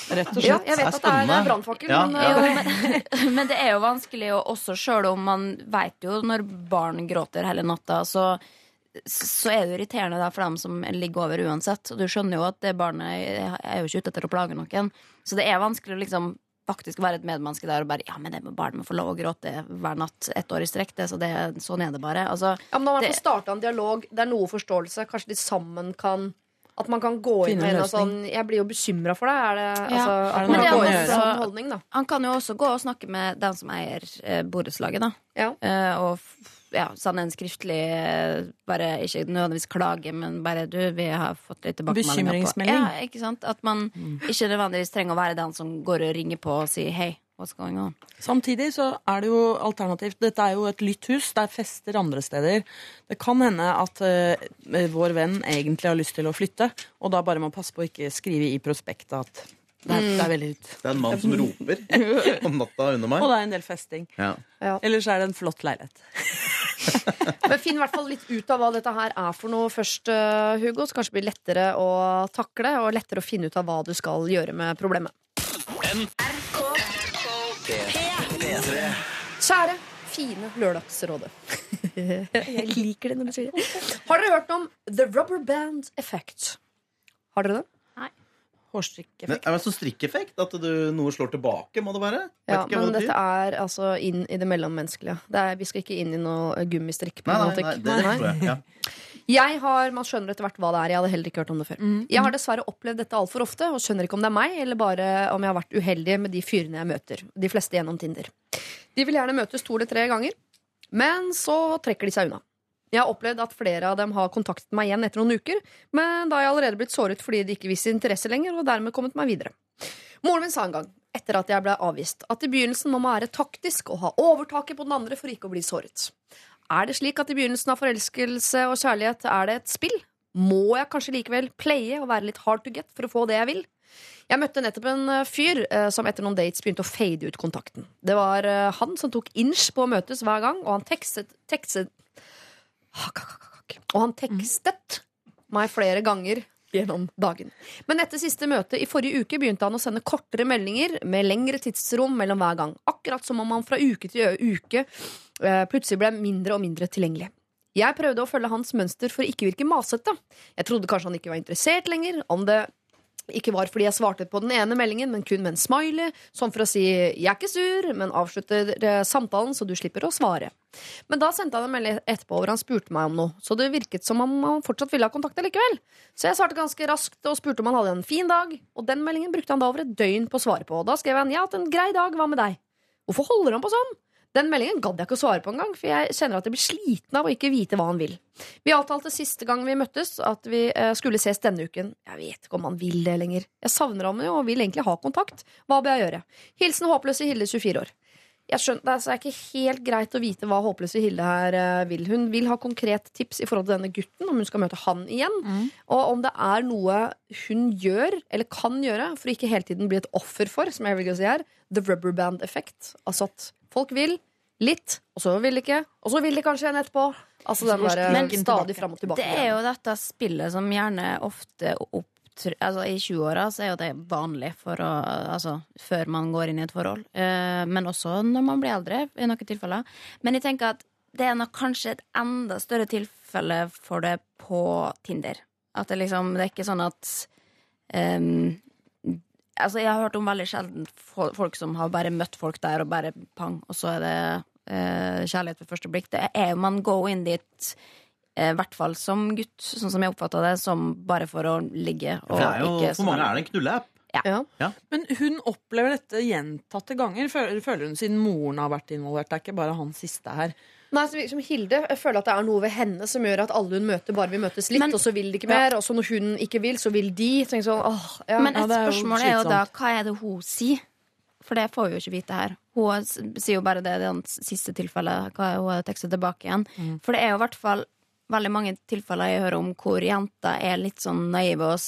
Rett og Ja, jeg vet Det er at det er brannfakkel, Ja, men ja. men, men det er jo vanskelig å også, sjøl om man veit jo når barn gråter hele natta, så, så er det irriterende for dem som ligger over uansett. Og du skjønner jo at det barnet er jo ikke ute etter å plage noen. Så det er vanskelig å liksom faktisk være et medmenneske der og bare Ja, men det må barnet må få lov å gråte hver natt ett år i strekk, det, så det, sånn er det bare. Altså, Ja, men da må man starta en dialog. Det er noe forståelse. Kanskje de sammen kan At man kan gå inn med en og sånn Jeg blir jo bekymra for deg. Er det, Ja. altså, Er det at noe man man kan gå kan inn med en sånn holdning, da. han kan jo også gå og snakke med den som eier eh, borettslaget, da. Ja. Eh, og ja, sende en skriftlig eh, Bare ikke nødvendigvis klage, men bare du, vi har fått litt tilbakemeldinger på Bekymringsmelding. Ja, ikke sant? At man ikke nødvendigvis trenger å være den som går og ringer på og sier hei, what's going on? Samtidig så er det jo alternativt. Dette er jo et lytt hus. Det er fester andre steder. Det kan hende at uh, vår venn egentlig har lyst til å flytte, og da bare må passe på å ikke skrive i prospektet at det er, det er veldig ut Det er en mann som roper om natta under meg. Og det er en del festing. Ja. Ellers er det en flott leilighet. Men finn i hvert fall litt ut av hva dette her er for noe først, øh, Hugo. Så kanskje det blir lettere å takle og lettere å finne ut av hva du skal gjøre med problemet. P3. Kjære, fine Lørdagsrådet. Jeg liker det når du sier det. Har dere hørt om The Rubber Band Effect? Har dere det? Hårstrikkeffekt. er det så strikkeffekt? At du, noe slår tilbake, må det være? Ja, men det dette er altså inn i det mellommenneskelige. Det er, vi skal ikke inn i noe gummistrikk. Nei, nei, problematikk. nei, det jeg. Ja. Jeg har, Man skjønner etter hvert hva det er. Jeg hadde heller ikke hørt om det før. Jeg har dessverre opplevd dette altfor ofte og skjønner ikke om det er meg eller bare om jeg har vært uheldig med de fyrene jeg møter. De fleste gjennom Tinder. De vil gjerne møtes to eller tre ganger, men så trekker de seg unna. Jeg har opplevd at flere av dem har kontaktet meg igjen etter noen uker, men da har jeg allerede blitt såret fordi de ikke viser interesse lenger, og dermed kommet meg videre. Moren min sa en gang, etter at jeg ble avvist, at i begynnelsen må man være taktisk og ha overtaket på den andre for ikke å bli såret. Er det slik at i begynnelsen av forelskelse og kjærlighet er det et spill? Må jeg kanskje likevel playe og være litt hard to get for å få det jeg vil? Jeg møtte nettopp en eh, fyr eh, som etter noen dates begynte å fade ut kontakten. Det var eh, han som tok inch på å møtes hver gang, og han tekstet, tekstet Og han tekstet meg flere ganger gjennom dagen. Men etter siste møte i forrige uke begynte han å sende kortere meldinger med lengre tidsrom mellom hver gang. Akkurat som om han fra uke til uke eh, plutselig ble mindre og mindre tilgjengelig. Jeg prøvde å følge hans mønster for å ikke virke masete. Jeg trodde kanskje han ikke var interessert lenger, om det ikke var fordi jeg svarte på den ene meldingen, men kun med en smiley, sånn for å si 'jeg er ikke sur', men avslutter eh, samtalen så du slipper å svare. Men da sendte han en melding etterpå hvor han spurte meg om noe, så det virket som om han fortsatt ville ha kontakt likevel. Så jeg svarte ganske raskt og spurte om han hadde en fin dag, og den meldingen brukte han da over et døgn på å svare på. Og da skrev han 'jeg har hatt en grei dag, hva med deg'? Hvorfor holder han på sånn? Den meldingen gadd jeg ikke å svare på engang, for jeg kjenner at jeg blir sliten av å ikke vite hva han vil. Vi avtalte siste gang vi møttes at vi eh, skulle ses denne uken. Jeg vet ikke om han vil det lenger. Jeg savner ham jo og vil egentlig ha kontakt. Hva bør jeg gjøre? Hilsen håpløse Hilde, 24 år. Jeg skjønner, Det er altså ikke helt greit å vite hva håpløse Hilde her eh, vil. Hun vil ha konkret tips i forhold til denne gutten, om hun skal møte han igjen. Og om det er noe hun gjør, eller kan gjøre, for å ikke hele tiden bli et offer for, som jeg vil si her, the rubber band effect. Altså at folk vil litt, og så vil de ikke, og så vil de kanskje igjen etterpå. Altså den der Men stadig fram og tilbake. Det er jo dette spillet som gjerne ofte opp Altså, I 20-åra så er jo det vanlig for å Altså før man går inn i et forhold. Eh, men også når man blir eldre, i noen tilfeller. Men jeg tenker at det er nok kanskje et enda større tilfelle for det på Tinder. At det liksom Det er ikke sånn at ehm, Altså, jeg har hørt om veldig sjelden folk som har bare møtt folk der, og bare pang, og så er det eh, kjærlighet ved første blikk. Det er jo man går inn dit, eh, i hvert fall som gutt, sånn som jeg oppfatta det, som bare for å ligge. Det er jo, ikke for mange er det en knulleapp. Ja. Men hun opplever dette gjentatte ganger, føler hun, siden moren har vært involvert. Det er ikke bare han siste her. Nei, som Hilde jeg føler at det er noe ved henne som gjør at alle hun møter, bare vil møtes litt, Men- og så vil de ikke mer. Og så når hun ikke vil, så vil de. Så sånn, åh, ja. Men et ja, er spørsmål er jo da hva er det hun sier? For det får vi jo ikke vite her. Hun sier jo bare det i det siste tilfellet. Hva hun har tekstet tilbake igjen. Mm. For det er jo i hvert fall veldig mange tilfeller jeg hører om hvor jenter er litt sånn naive og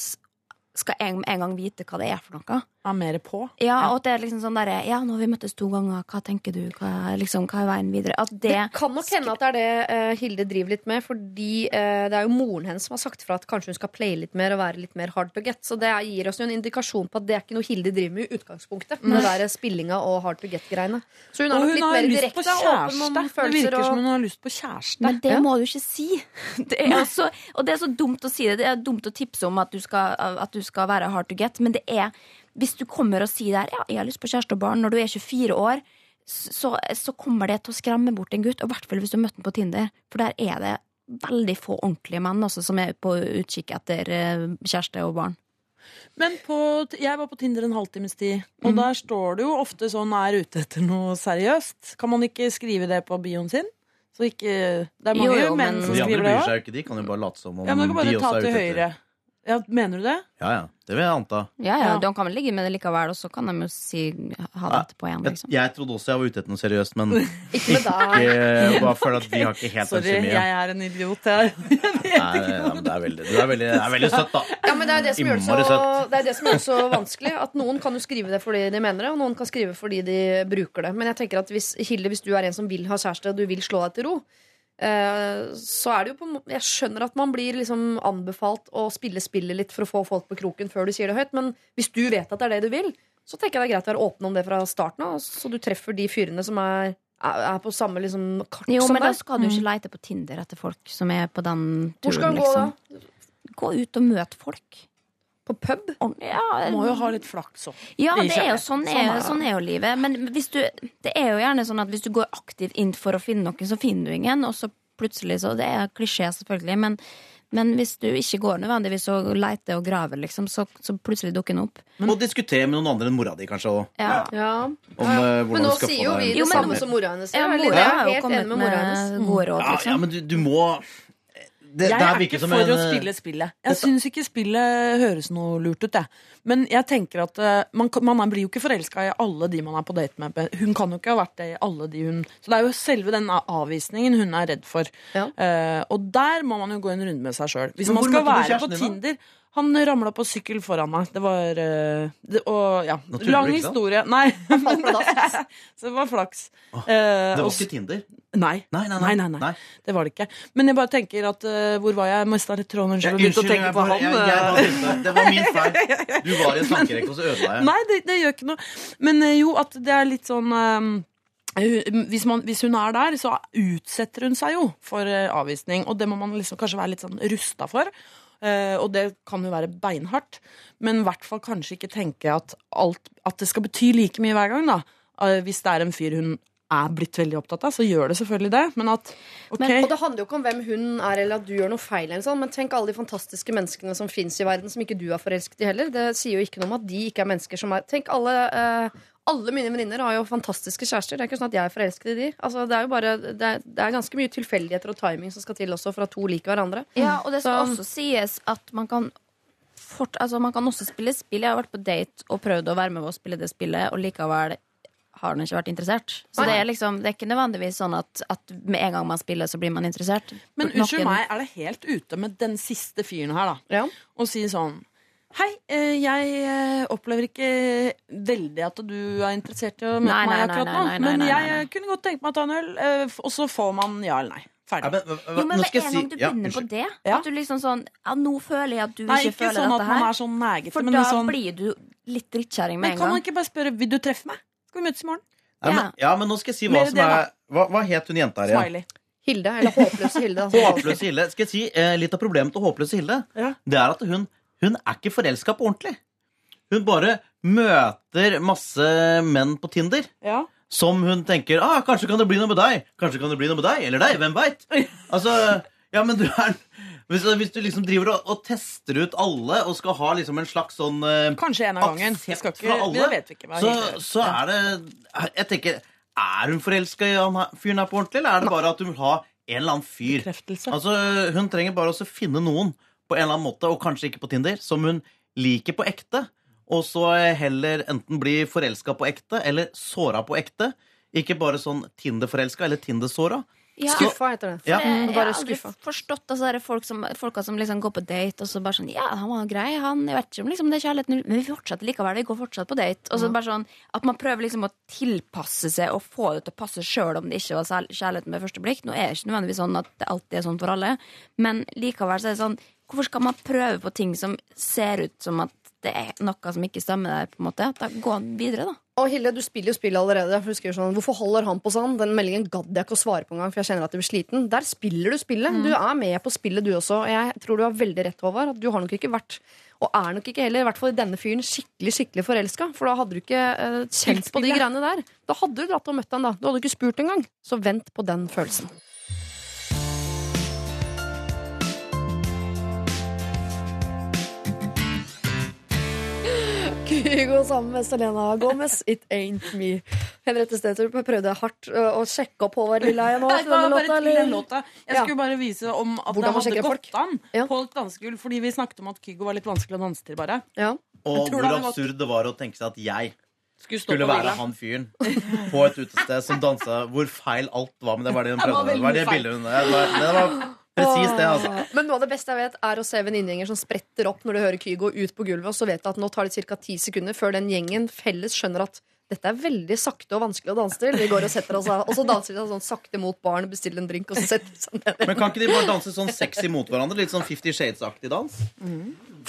skal en, en gang vite hva det er for noe. Er mer på. Ja, og at det er liksom sånn derre Ja, nå har vi møttes to ganger, hva tenker du? Hva liksom, hva er veien videre? At det, Det kan nok hende at det er det uh, Hilde driver litt med, fordi uh, det er jo moren hennes som har sagt fra at kanskje hun skal playe litt mer og være litt mer hard to get. Så det gir oss jo en indikasjon på at det er ikke noe Hilde driver med i utgangspunktet. Det der spillinga og hard to get-greiene. Så hun er Og nok litt har mer direkte åpen kjæreste. om Det virker som hun har lyst på kjæreste. Men det Ja. må du ikke si. Det er så, og det er så dumt å si det. Det er dumt å tipse om at du skal, at du skal være hard to get, men det er hvis du kommer og sier der ja, jeg har lyst på kjæreste og barn når du er 24 år, så, så kommer det til å skremme bort en gutt. Og i hvert fall hvis du har møtt den på Tinder, for der er det veldig få ordentlige menn også, som er på utkikk etter eh, kjæreste og barn. Men på, jeg var på Tinder en halvtimes tid, og der står det jo ofte sånn 'er ute etter noe seriøst'. Kan man ikke skrive det på bioen sin? Så ikke Det er mange Jo, jo, menn men- som De andre skriver det bryr òg. seg jo ikke, de kan jo bare late som om Ja, men du de også er til ute etter. høyre. Ja, mener du det? Ja, ja. Det vil jeg anta. Ja, ja, Ja. De kan vel ligge med det likevel, og så kan de jo si ha det etterpå igjen. Jeg, Liksom. jeg trodde også jeg var ute etter noe seriøst, men Ikke med deg. ikke, bare føler at vi har ikke helt den Sorry, jeg er en idiot. Jeg. Nei, ja, men det er veldig, du er veldig, det er veldig søtt, da. Ja, men det er det, som gjør det, så, det er det som gjør det så vanskelig. At Noen kan jo skrive det fordi de mener det, og noen kan skrive fordi de bruker det. Men jeg tenker at hvis, Hilde, hvis du er en som vil ha kjæreste, og du vil slå deg til ro, eh, så er det jo på Jeg skjønner at man blir liksom anbefalt å spille spillet litt for å få folk på kroken før du sier det høyt, men hvis du vet at det er det du vil, så tenker jeg det er greit å være åpen om det fra starten av, så du treffer de fyrene som er, er på samme liksom, kart Jo, som men da skal du ikke leite på Tinder etter folk som er på den turen, Hvor skal han gå da? liksom. Gå ut og møte folk. På pub? Og- Ja, Må jo ha litt flaks òg. Ja, det er jo sånn, Sånn er, er sånn er jo livet. Men hvis du, det er jo gjerne sånn at hvis du går aktivt inn for å finne noen, så finner du ingen. Og så plutselig så Det er klisjé, selvfølgelig, men, men hvis du ikke går nødvendigvis og leter og graver, liksom, så, så plutselig dukker den opp. Og diskutere med noen andre enn mora di, kanskje. Og, Ja. Ja. om uh, Men nå sier jo vi det Jo, men- samme som mora hennes. Ja, mora jeg er jo helt kommet enig med mora hennes. med gode råd, ja, liksom. ja, men du, du må det, Jeg er ikke for en, å eh, spille spillet. Jeg syns ikke spillet høres noe lurt ut, jeg. Men jeg tenker at eh, man, man blir jo ikke forelska i alle de man er på date med. Hun kan jo ikke ha vært det i alle de hun Så det er jo selve den avvisningen hun er redd for. Ja. Uh, og der må man jo gå en runde med seg sjøl. Hvis man skal være på Tinder da? Han ramla på sykkel foran meg. Det var eh, det, Og ja. Lang historie. Nei. Pladask. Så det var flaks. Eh, Det var var ikke Tinder. Nei. Nei, nei, Nei, nei. nei, nei. Det var det ikke. Men jeg bare tenker at uh, Hvor var jeg? Mista litt tråden Ja, og begynte å unnskyld, jeg på bare- han. jeg- jeg. Det var min feil. Du var i en tankerekke, og så ødela jeg. Nei, det, det gjør ikke noe. Men jo, at det er litt sånn eh, hvis, man, hvis hun er der, så utsetter hun seg jo for avvisning. Og det må man liksom kanskje være litt sånn rusta for. Eh, og det kan jo være beinhardt. Men i hvert fall kanskje ikke tenke at, alt, at det skal bety like mye hver gang. da. Eh, hvis det er en fyr hun er blitt veldig opptatt av, så gjør det selvfølgelig det. Men at ok, Men, og det handler jo ikke om hvem hun er, eller at du gjør noe feil. Sånn, men tenk alle de fantastiske menneskene som fins i verden, som ikke du er forelsket i heller. Det sier jo ikke noe om at de ikke er mennesker som er Tenk alle eh, alle mine venninner har jo fantastiske kjærester. Det er ikke sånn at jeg er forelsket i de. Altså, det er jo bare det er, det er ganske mye tilfeldigheter og timing som skal til også for at to liker hverandre. Ja, og det skal Så- også sies at man kan fort, altså man kan også spille spill. Jeg har vært på date og prøvd å være med på å spille det spillet, og likevel har den ikke vært interessert. Så det er liksom, det er ikke nødvendigvis sånn at, at med en gang man spiller, så blir man interessert. Men unnskyld meg, er det helt ute med den siste fyren her, da? Ja. Og si sånn Hei, eh, jeg eh, opplever ikke veldig at du er interessert i å møte Nei, nei, meg nei, akkurat nå, nei, nei, nei, men nei, jeg nei. eh, kunne godt tenkt meg å ta en øl, og så får man ja eller nei. Ja, men, hva- hva- Jo, men nå med skal jeg en si- gang du ja, begynner på det, Ja. at du liksom sånn Ja, nå føler jeg at du Nei, ikke, ikke føler sånn at dette man her. er sånn negete, For men da sånn blir du litt drittkjerring med en gang. Men kan man ikke bare spørre Vil du treffe meg? Skal vi møtes i morgen? Ja, men, ja, men nå skal jeg si hva Mere som er Hva, hva het hun jenta her igjen? Smiley. Hilde, eller Håpløse Hilde. Håpløse Hilde. Skal jeg si, eh, Litt av problemet til Håpløse Hilde Det er at hun, hun er ikke forelska på ordentlig. Hun bare møter masse menn på Tinder Ja. som hun tenker ah, Kanskje kan det bli noe med deg. Kanskje kan det bli noe med deg eller deg. Hvem veit? Altså, ja, men du er hvis, hvis du liksom driver og, og tester ut alle og skal ha liksom en slags sånn uh, Kanskje en av gangen. Ikke, fra alle, ikke. så, så er det Jeg tenker Er hun forelska i han fyren her på ordentlig, eller er det bare at hun vil ha en eller annen fyr? Altså, Hun trenger bare å finne noen på en eller annen måte, og kanskje ikke på Tinder, som hun liker på ekte. Og så heller enten bli forelska på ekte eller såra på ekte. Ikke bare sånn Tinder-forelska eller Tinder-såra. Ja. Skuffa heter det. Ja. Jeg, jeg har aldri forstått altså, folk som, folka som liksom går på date, og så bare sånn Ja, han var grei, han. Jeg vet ikke om liksom, det er kjærligheten Men vi fortsetter likevel. Vi går fortsatt på date. Og så bare sånn At man prøver liksom å tilpasse seg og få det til å passe sjøl om det ikke var kjærligheten ved første blikk. Nå er det ikke nødvendigvis sånn at det alltid er sånn for alle, men likevel så er det sånn Hvorfor skal man prøve på ting som ser ut som at det er noe som ikke stemmer der? på en måte? Da Gå videre, da. Og Hilde, du spiller jo spillet allerede. Sånn, Hvorfor holder han på sånn? Den meldingen gadd jeg ikke å svare på engang, for jeg kjenner at jeg blir sliten. Der spiller du spillet. Du er med på spillet, du også. Og jeg tror du har veldig rett, Håvard. at Du har nok ikke vært, og er nok ikke heller, i hvert fall i denne fyren, skikkelig skikkelig forelska. For da hadde du ikke uh, kjent på de greiene der. Da hadde du dratt og møtt han, da. Du hadde ikke spurt engang. Så vent på den følelsen. Kygo sammen med Selena Gomez, It Ain't Me. Henriette Stenstrup prøvde hardt å sjekke opp Håvard Lilleheie nå. Nei, det var bare låta, til den låta. Jeg Ja. skulle bare vise om at Hvordan det hadde gått an Ja. på et dansegulv. Fordi vi snakket om at Kygo var litt vanskelig å danse til, bare. Ja. Og hvor det absurd det var å tenke seg at jeg Skulle, skulle være han fyren på et utested som dansa hvor feil alt var. Men det var det hun prøvde. Det var det bildet hun Det var, det var presis det, altså. Men noe av det beste jeg vet, er å se venninnegjenger som spretter opp når du hører Kygo ut på gulvet, og så vet du at nå tar det ca. ti sekunder før den gjengen felles skjønner at dette er veldig sakte og vanskelig å danse til. Vi går Og setter oss av, og så danser de sånn sakte mot baren, bestiller en drink, og så setter de seg ned. Men kan ikke de bare danse sånn sexy mot hverandre? Litt sånn Fifty Shades-aktig dans?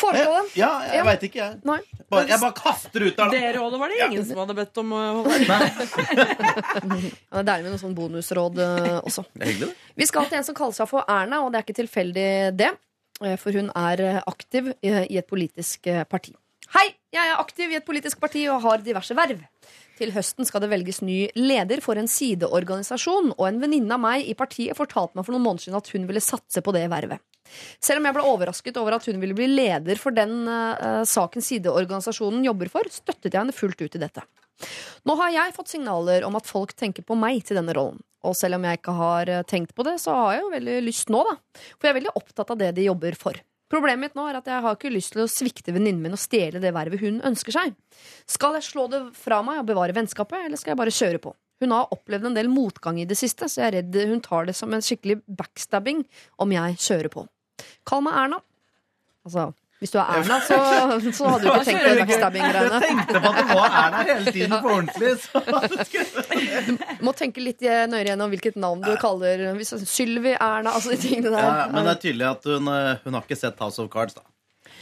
Foreslå det. Ja, jeg Ja. veit ikke, jeg. Nei. Bare, jeg bare kaster ut der. da. Det rådet var det ingen som hadde bedt om. uh, Ja, det er deilig med noe sånn bonusråd også. Det er hyggelig, det. Vi skal til en som kaller seg for Erna, og det er ikke tilfeldig det. eh, For hun er eh, aktiv i et politisk eh, parti. Hei! Jeg er aktiv i et politisk parti og har diverse verv. Til høsten skal det velges ny leder for en sideorganisasjon, og en venninne av meg i partiet fortalte meg for noen måneder siden at hun ville satse på det vervet. Selv om jeg ble overrasket over at hun ville bli leder for den uh, saken sideorganisasjonen jobber for, støttet jeg henne fullt ut i dette. Nå har jeg fått signaler om at folk tenker på meg til denne rollen. Og selv om jeg ikke har eh, tenkt på det, så har jeg jo veldig lyst nå, da. For jeg er veldig opptatt av det de jobber for. Problemet mitt nå er at jeg har ikke lyst til å svikte venninnen min og stjele det vervet hun ønsker seg. Skal jeg slå det fra meg og bevare vennskapet, eller skal jeg bare kjøre på? Hun har opplevd en del motgang i det siste, så jeg er redd hun tar det som en skikkelig backstabbing om jeg kjører på. Kall meg Erna. Altså, hvis du er Erna, så, så hadde du ikke tenkt på Jeg backstabbing-greiene. tenkte på at det var Erna hele tiden på ordentlig. Så. Må tenke litt nøyere gjennom hvilket navn du kaller Sylvi, Erna, altså de tingene der. Ja, men det er tydelig at hun, eh, hun har ikke sett House of Cards. da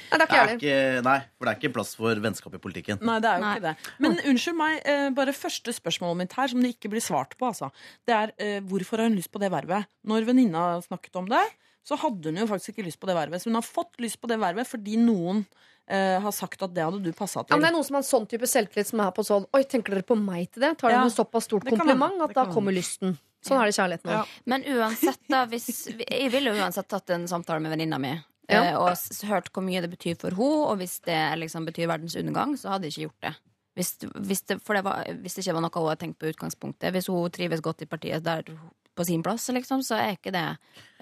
Nei, det er ikke er ikke, Nei, for det er ikke plass for vennskap i politikken. Nei, det er jo Nei. ikke det. Men unnskyld meg, eh, bare første spørsmålet mitt her, som det ikke blir svart på, altså. Det er eh, hvorfor har hun lyst på det vervet? Når venninna snakket om det, så hadde hun jo faktisk ikke lyst på det vervet. Så hun har fått lyst på det vervet fordi noen eh, har sagt at det hadde du passa Ja, men det er noen som har en sånn type selvtillit som er på sånn Oi, tenker dere på meg til det? Tar Ja, det med såpass stort kompliment at da kommer lysten. Sånn er det kjærligheten kjærligheten Ja. Men uansett, da hvis, Jeg ville uansett tatt en samtale med venninna mi. Ja. eh, Og hørt hvor mye det betyr for henne, og hvis det liksom betyr verdens undergang, så hadde jeg ikke gjort det. Hvis, hvis, det, for det var, hvis det ikke var noe hun hadde tenkt på utgangspunktet. Hvis hun trives godt i partiet der på sin plass, liksom, så er ikke det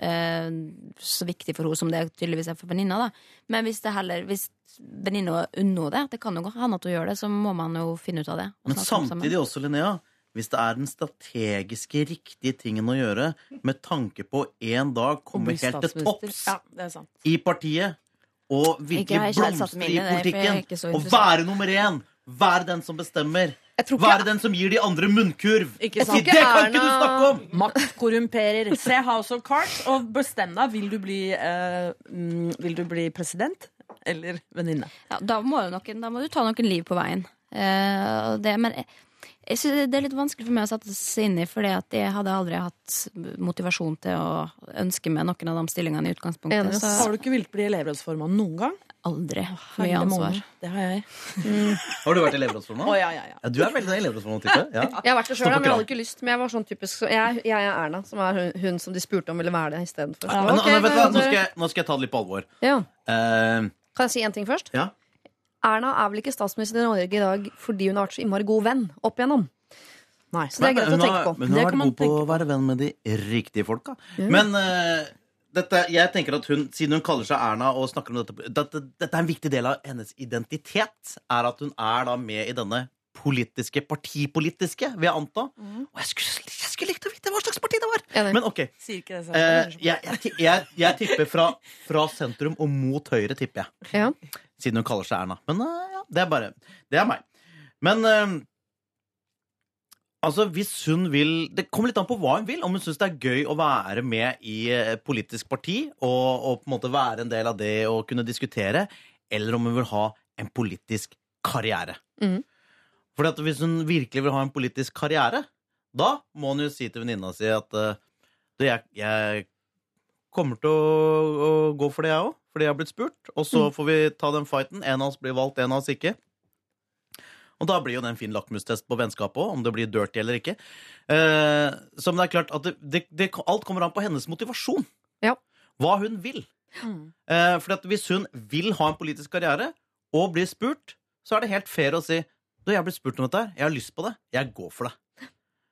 eh, så viktig for henne som det tydeligvis er for venninna. da. Men hvis det heller Hvis venninna unner det, det kan jo hende at hun gjør det, så må man jo finne ut av det. Men samtidig også, Linnea, hvis det er den strategiske riktige tingen å gjøre med tanke på en dag kommer komme helt til topps Ja, det er sant. i partiet og Ikke- virkelig blomstre i politikken og være nummer én, være den som bestemmer, Ikke være den som gir de andre munnkurv Ikke Det kan ikke du snakke om! Makt korrumperer. Se House of Cards og bestem deg. Vil du bli, eh, mm, vil du bli president eller venninne? Ja, da, må du, noen, da må du ta noen liv på veien. Uh, det, men jeg, synes det er litt vanskelig for meg å sette seg inn i, fordi jeg hadde aldri hatt motivasjon til å ønske meg noen av de stillingene i utgangspunktet. Enig. Så Har du ikke villet bli elevrådsformann noen gang? aldri. Mye ansvar. måned. Det har jeg. Har du vært elevrådsformann? Oh, ja, ja, ja. Ja, du er veldig sånn elevrådsformann-type. Ja. Jeg har vært det sjøl, men jeg hadde ikke lyst. Men jeg var sånn typisk så jeg, jeg er Erna, som er hun, hun som de spurte om ville være det istedenfor. Ja, okay, nå, vet du hva, nå, skal jeg, nå skal jeg ta det litt på alvor. ja. Uh, Kan jeg si en ting først? ja. Erna er vel ikke statsminister i Norge i dag fordi hun har vært så innmari god venn opp igjennom. Nei. Så det er greit å tenke på. men hun har vært god på å være venn med de riktige folka. Men uh, dette, jeg tenker at hun, siden hun kaller seg Erna og snakker om dette dette, dette er en viktig del av hennes identitet. Er at hun er da med i denne politiske, partipolitiske, vil jeg anta. Og jeg skulle, jeg skulle likt å vite hva slags parti det var! Ja, Men ok. Sier ikke det selv. eh, jeg, jeg, jeg, jeg tipper fra, fra sentrum og mot høyre, tipper jeg. Ja. Siden hun kaller seg Erna. Men eh, ja, det er bare Det er meg. Men eh, Altså, hvis hun vil Det kommer litt an på hva hun vil. Om hun syns det er gøy å være med i et politisk parti og, og på en måte være en del av det og kunne diskutere, eller om hun vil ha en politisk karriere. Mm. At hvis hun virkelig vil ha en politisk karriere, da må hun jo si til venninna si at eh, du, jeg, jeg kommer til å, å gå for det, jeg òg. Fordi jeg har blitt spurt. Og så får vi ta den fighten. En av oss blir valgt, en av oss ikke. Og da blir jo det en fin lakmustest på vennskapet òg, om det blir dirty eller ikke. Eh, så men det er klart at det, det, det, alt kommer an på hennes motivasjon. Ja. Hva hun vil. Eh, for hvis hun vil ha en politisk karriere, og blir spurt, så er det helt fair å si du, jeg har blitt spurt om dette her, jeg har lyst på det, jeg går for det.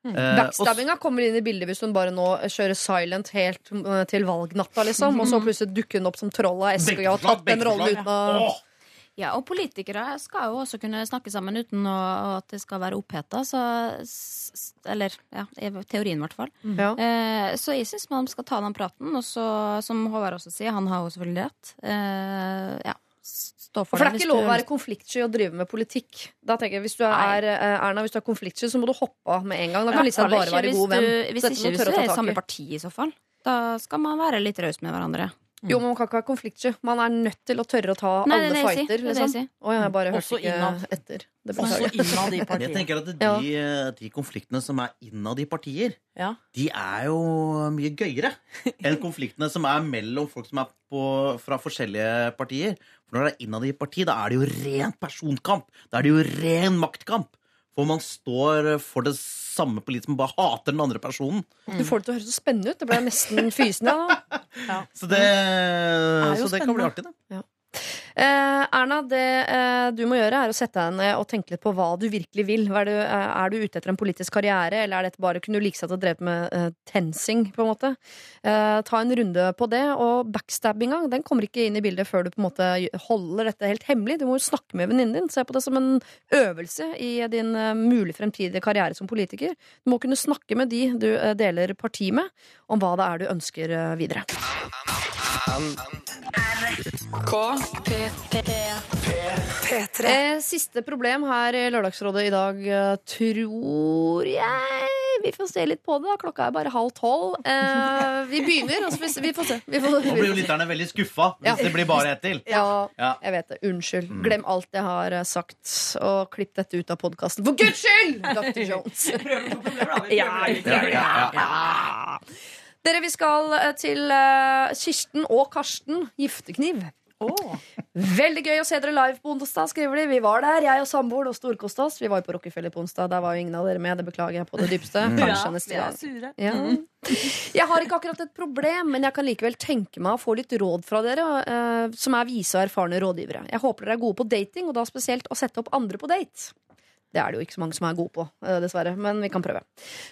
Eh, Backstabbinga kommer inn i bildet hvis hun bare nå kjører silent helt eh, til valgnatta, liksom. Og så plutselig dukker hun opp som troll av eske og har tatt den rollen uten å Ja, og politikere skal jo også kunne snakke sammen uten å, at det skal være oppheta, Eller ja, i teorien, i hvert fall. ja. Eh, så jeg syns man skal ta den praten, og så, som Håvard også sier, han har jo selvfølgelig rett. Eh, ja, stå for, For det er ikke lov du- å være konfliktsky og drive med politikk. Da tenker jeg, Hvis du er Nei. Erna, hvis du er konfliktsky, så må du hoppe av med en gang. Da kan ja, Lisa bare være god venn. Hvis ikke hvis du er i samme parti, i så fall. Da skal man være litt raus med hverandre. Jo, men man kan ikke være konfliktsky. Man er nødt til å tørre å ta Nei, alle det fighter. Det det Liksom. sier. Å, jeg bare hørte ikke innad. etter. Det Også innad i Jeg tenker at de, eh, de konfliktene som er innad i partier, Ja. de er jo mye gøyere enn konfliktene som er mellom folk som er på, fra forskjellige partier. For når det er innad i et parti, da er det jo ren personkamp. Da er det jo ren maktkamp. For man står for det samme politiet som bare hater den andre personen. Du får det til å høres så spennende ut. Det ble nesten fysende. Ja. Så det, det så det kan bli artig, det. Eh, Erna, det eh, du må gjøre, er å sette deg ned og tenke litt på hva du virkelig vil. Er du, eh, er du ute etter en politisk karriere, eller er dette bare kunne du like seg til å drepe med eh, tensing? på en måte? Eh, ta en runde på det. Og backstabbinga den kommer ikke inn i bildet før du på en måte holder dette helt hemmelig. Du må jo snakke med venninnen din. Se på det som en øvelse i din eh, mulig fremtidige karriere som politiker. Du må kunne snakke med de du eh, deler parti med, om hva det er du ønsker eh, P. P3. Eh, siste problem her i Lørdagsrådet i dag, eh, tror jeg Vi får se litt på det. da Klokka er bare halv tolv. Eh, vi begynner, og så får vi, vi får se. Vi får, Nå blir jo lytterne veldig skuffa hvis Ja. det blir bare ett til. ja, Ja. jeg vet det. Unnskyld. Glem alt jeg har eh, sagt, og klipp dette ut av podkasten. For guds skyld! Dr. Jones. Ja, ja, ja. Dere, vi skal eh, til eh, Kirsten og Karsten Giftekniv. Veldig gøy å se dere live på onsdag, skriver de. Vi var der, jeg og samboeren, og storkoste oss. Vi var jo på Rockefeller på onsdag. Der var jo ingen av dere med. Det beklager jeg på det dypeste. Gang. sure. Ja. Jeg har ikke akkurat et problem, men jeg kan likevel tenke meg å få litt råd fra dere, eh, som er vise og erfarne rådgivere. Jeg håper dere er gode på dating, og da spesielt å sette opp andre på date. Det er det jo ikke så mange som er gode på, eh, dessverre, men vi kan prøve.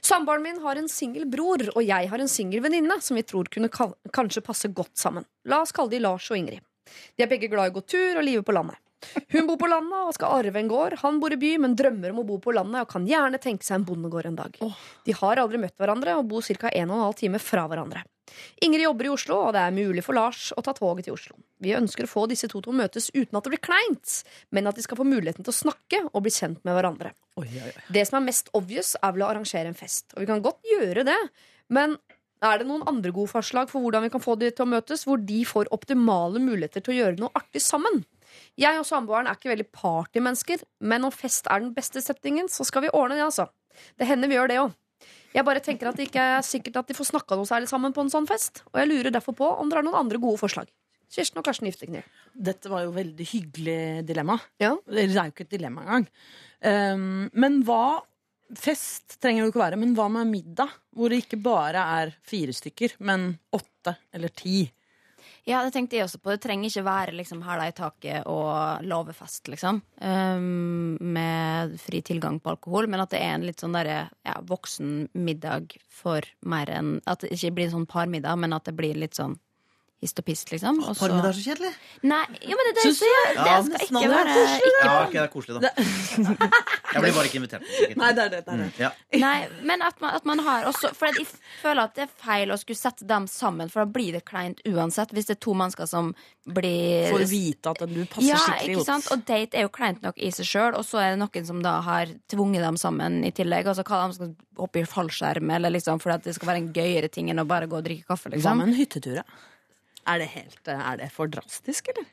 Samboeren min har en singel bror, og jeg har en singel venninne som vi tror kunne kanskje passe godt sammen. La oss kalle de Lars og Ingrid. De er begge glad i å gå tur og live på landet. Hun bor på landet og skal arve en gård. Han bor i by, men drømmer om å bo på landet og kan gjerne tenke seg en bondegård en dag. De har aldri møtt hverandre og bor ca. 1 12 time fra hverandre. Ingrid jobber i Oslo, og det er mulig for Lars å ta toget til Oslo. Vi ønsker å få disse to til å møtes uten at det blir kleint, men at de skal få muligheten til å snakke og bli kjent med hverandre. Det som er mest obvious, er vel å arrangere en fest. Og vi kan godt gjøre det, men er det noen andre gode forslag for hvordan vi kan få de til å møtes, hvor de får optimale muligheter til å gjøre noe artig sammen? Jeg og samboeren er ikke veldig partymennesker, men om fest er den beste settingen, så skal vi ordne det, altså. Det hender vi gjør det òg. Jeg bare tenker at det ikke er sikkert at de får snakka noe særlig sammen på en sånn fest, og jeg lurer derfor på om dere har noen andre gode forslag. Kirsten og Karsten Giftekniv. Dette var jo veldig hyggelig dilemma. Ja. Det er jo ikke et dilemma engang. Um, men hva Fest trenger det jo ikke være, men hva med middag? Hvor det ikke bare er fire stykker, men åtte eller ti. Ja, det tenkte jeg også på. Det trenger ikke være liksom hæla i taket og låvefest, liksom. Um, med fri tilgang på alkohol, men at det er en litt sånn derre ja, voksen middag for mer enn At det ikke blir en sånn parmiddag, men at det blir litt sånn hist og pist, liksom. Og så- Formiddag er så kjedelig. Nei, jo, men det, det, det, det? det Ja, skal ikke være koselig Ja, okay, det er koselig, da. Jeg blir bare ikke invitert. Ikke. Nei, det er det. det, er det. Mm, ja. Nei, men at man, at man har også For jeg føler at det er feil å skulle sette dem sammen, for da blir det kleint uansett. Hvis det er to mennesker som blir Får vite at du passer ja, skikkelig ikke sant? godt. Og date er jo kleint nok i seg sjøl, og så er det noen som da har tvunget dem sammen i tillegg. Altså hva de skal hoppe i fallskjerm, eller liksom fordi at det skal være en gøyere ting enn å bare gå og drikke kaffe, Hva liksom. med en hyttetur, da? Er det, helt, er det for drastisk, eller?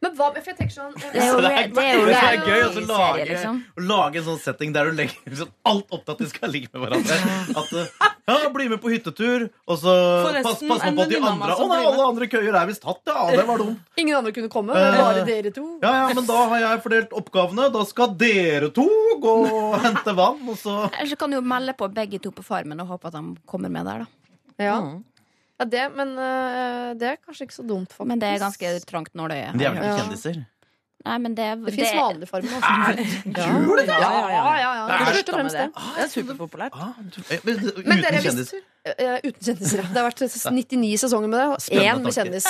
Men hva for jeg tenker sånn Det er jo, det er, det er jo det er gøy å lage, liksom. å lage en sånn setting der du legger sånn alt opp til at de skal ligge med hverandre. At uh, ja, Bli med på hyttetur, og så Forresten, pass, pass på at de andre Å nei, alle andre køyer er visst tatt, ja. Det var dumt. Ingen andre kunne komme, det er bare dere to. Ja, ja, men da har jeg fordelt oppgavene. Da skal dere to gå og hente vann, og så Eller så kan du jo melde på begge to på Farmen og håpe at de kommer med der, da. Ja, ja det, men øh, det er kanskje ikke så dumt, faktisk. Men det er ganske trangt nåløye. De er vel ikke Ja. kjendiser? Nei, men det, Det fins vanlig farme. også. Gjør det? Ja, ja, ja. ja, ja. Det er Først og fremst det. Det er superpopulært. Ah, eh, men, uten dere, kjendiser? Eh, uten kjendiser, ja. Det har vært 99 sesonger med det, og én med kjendis.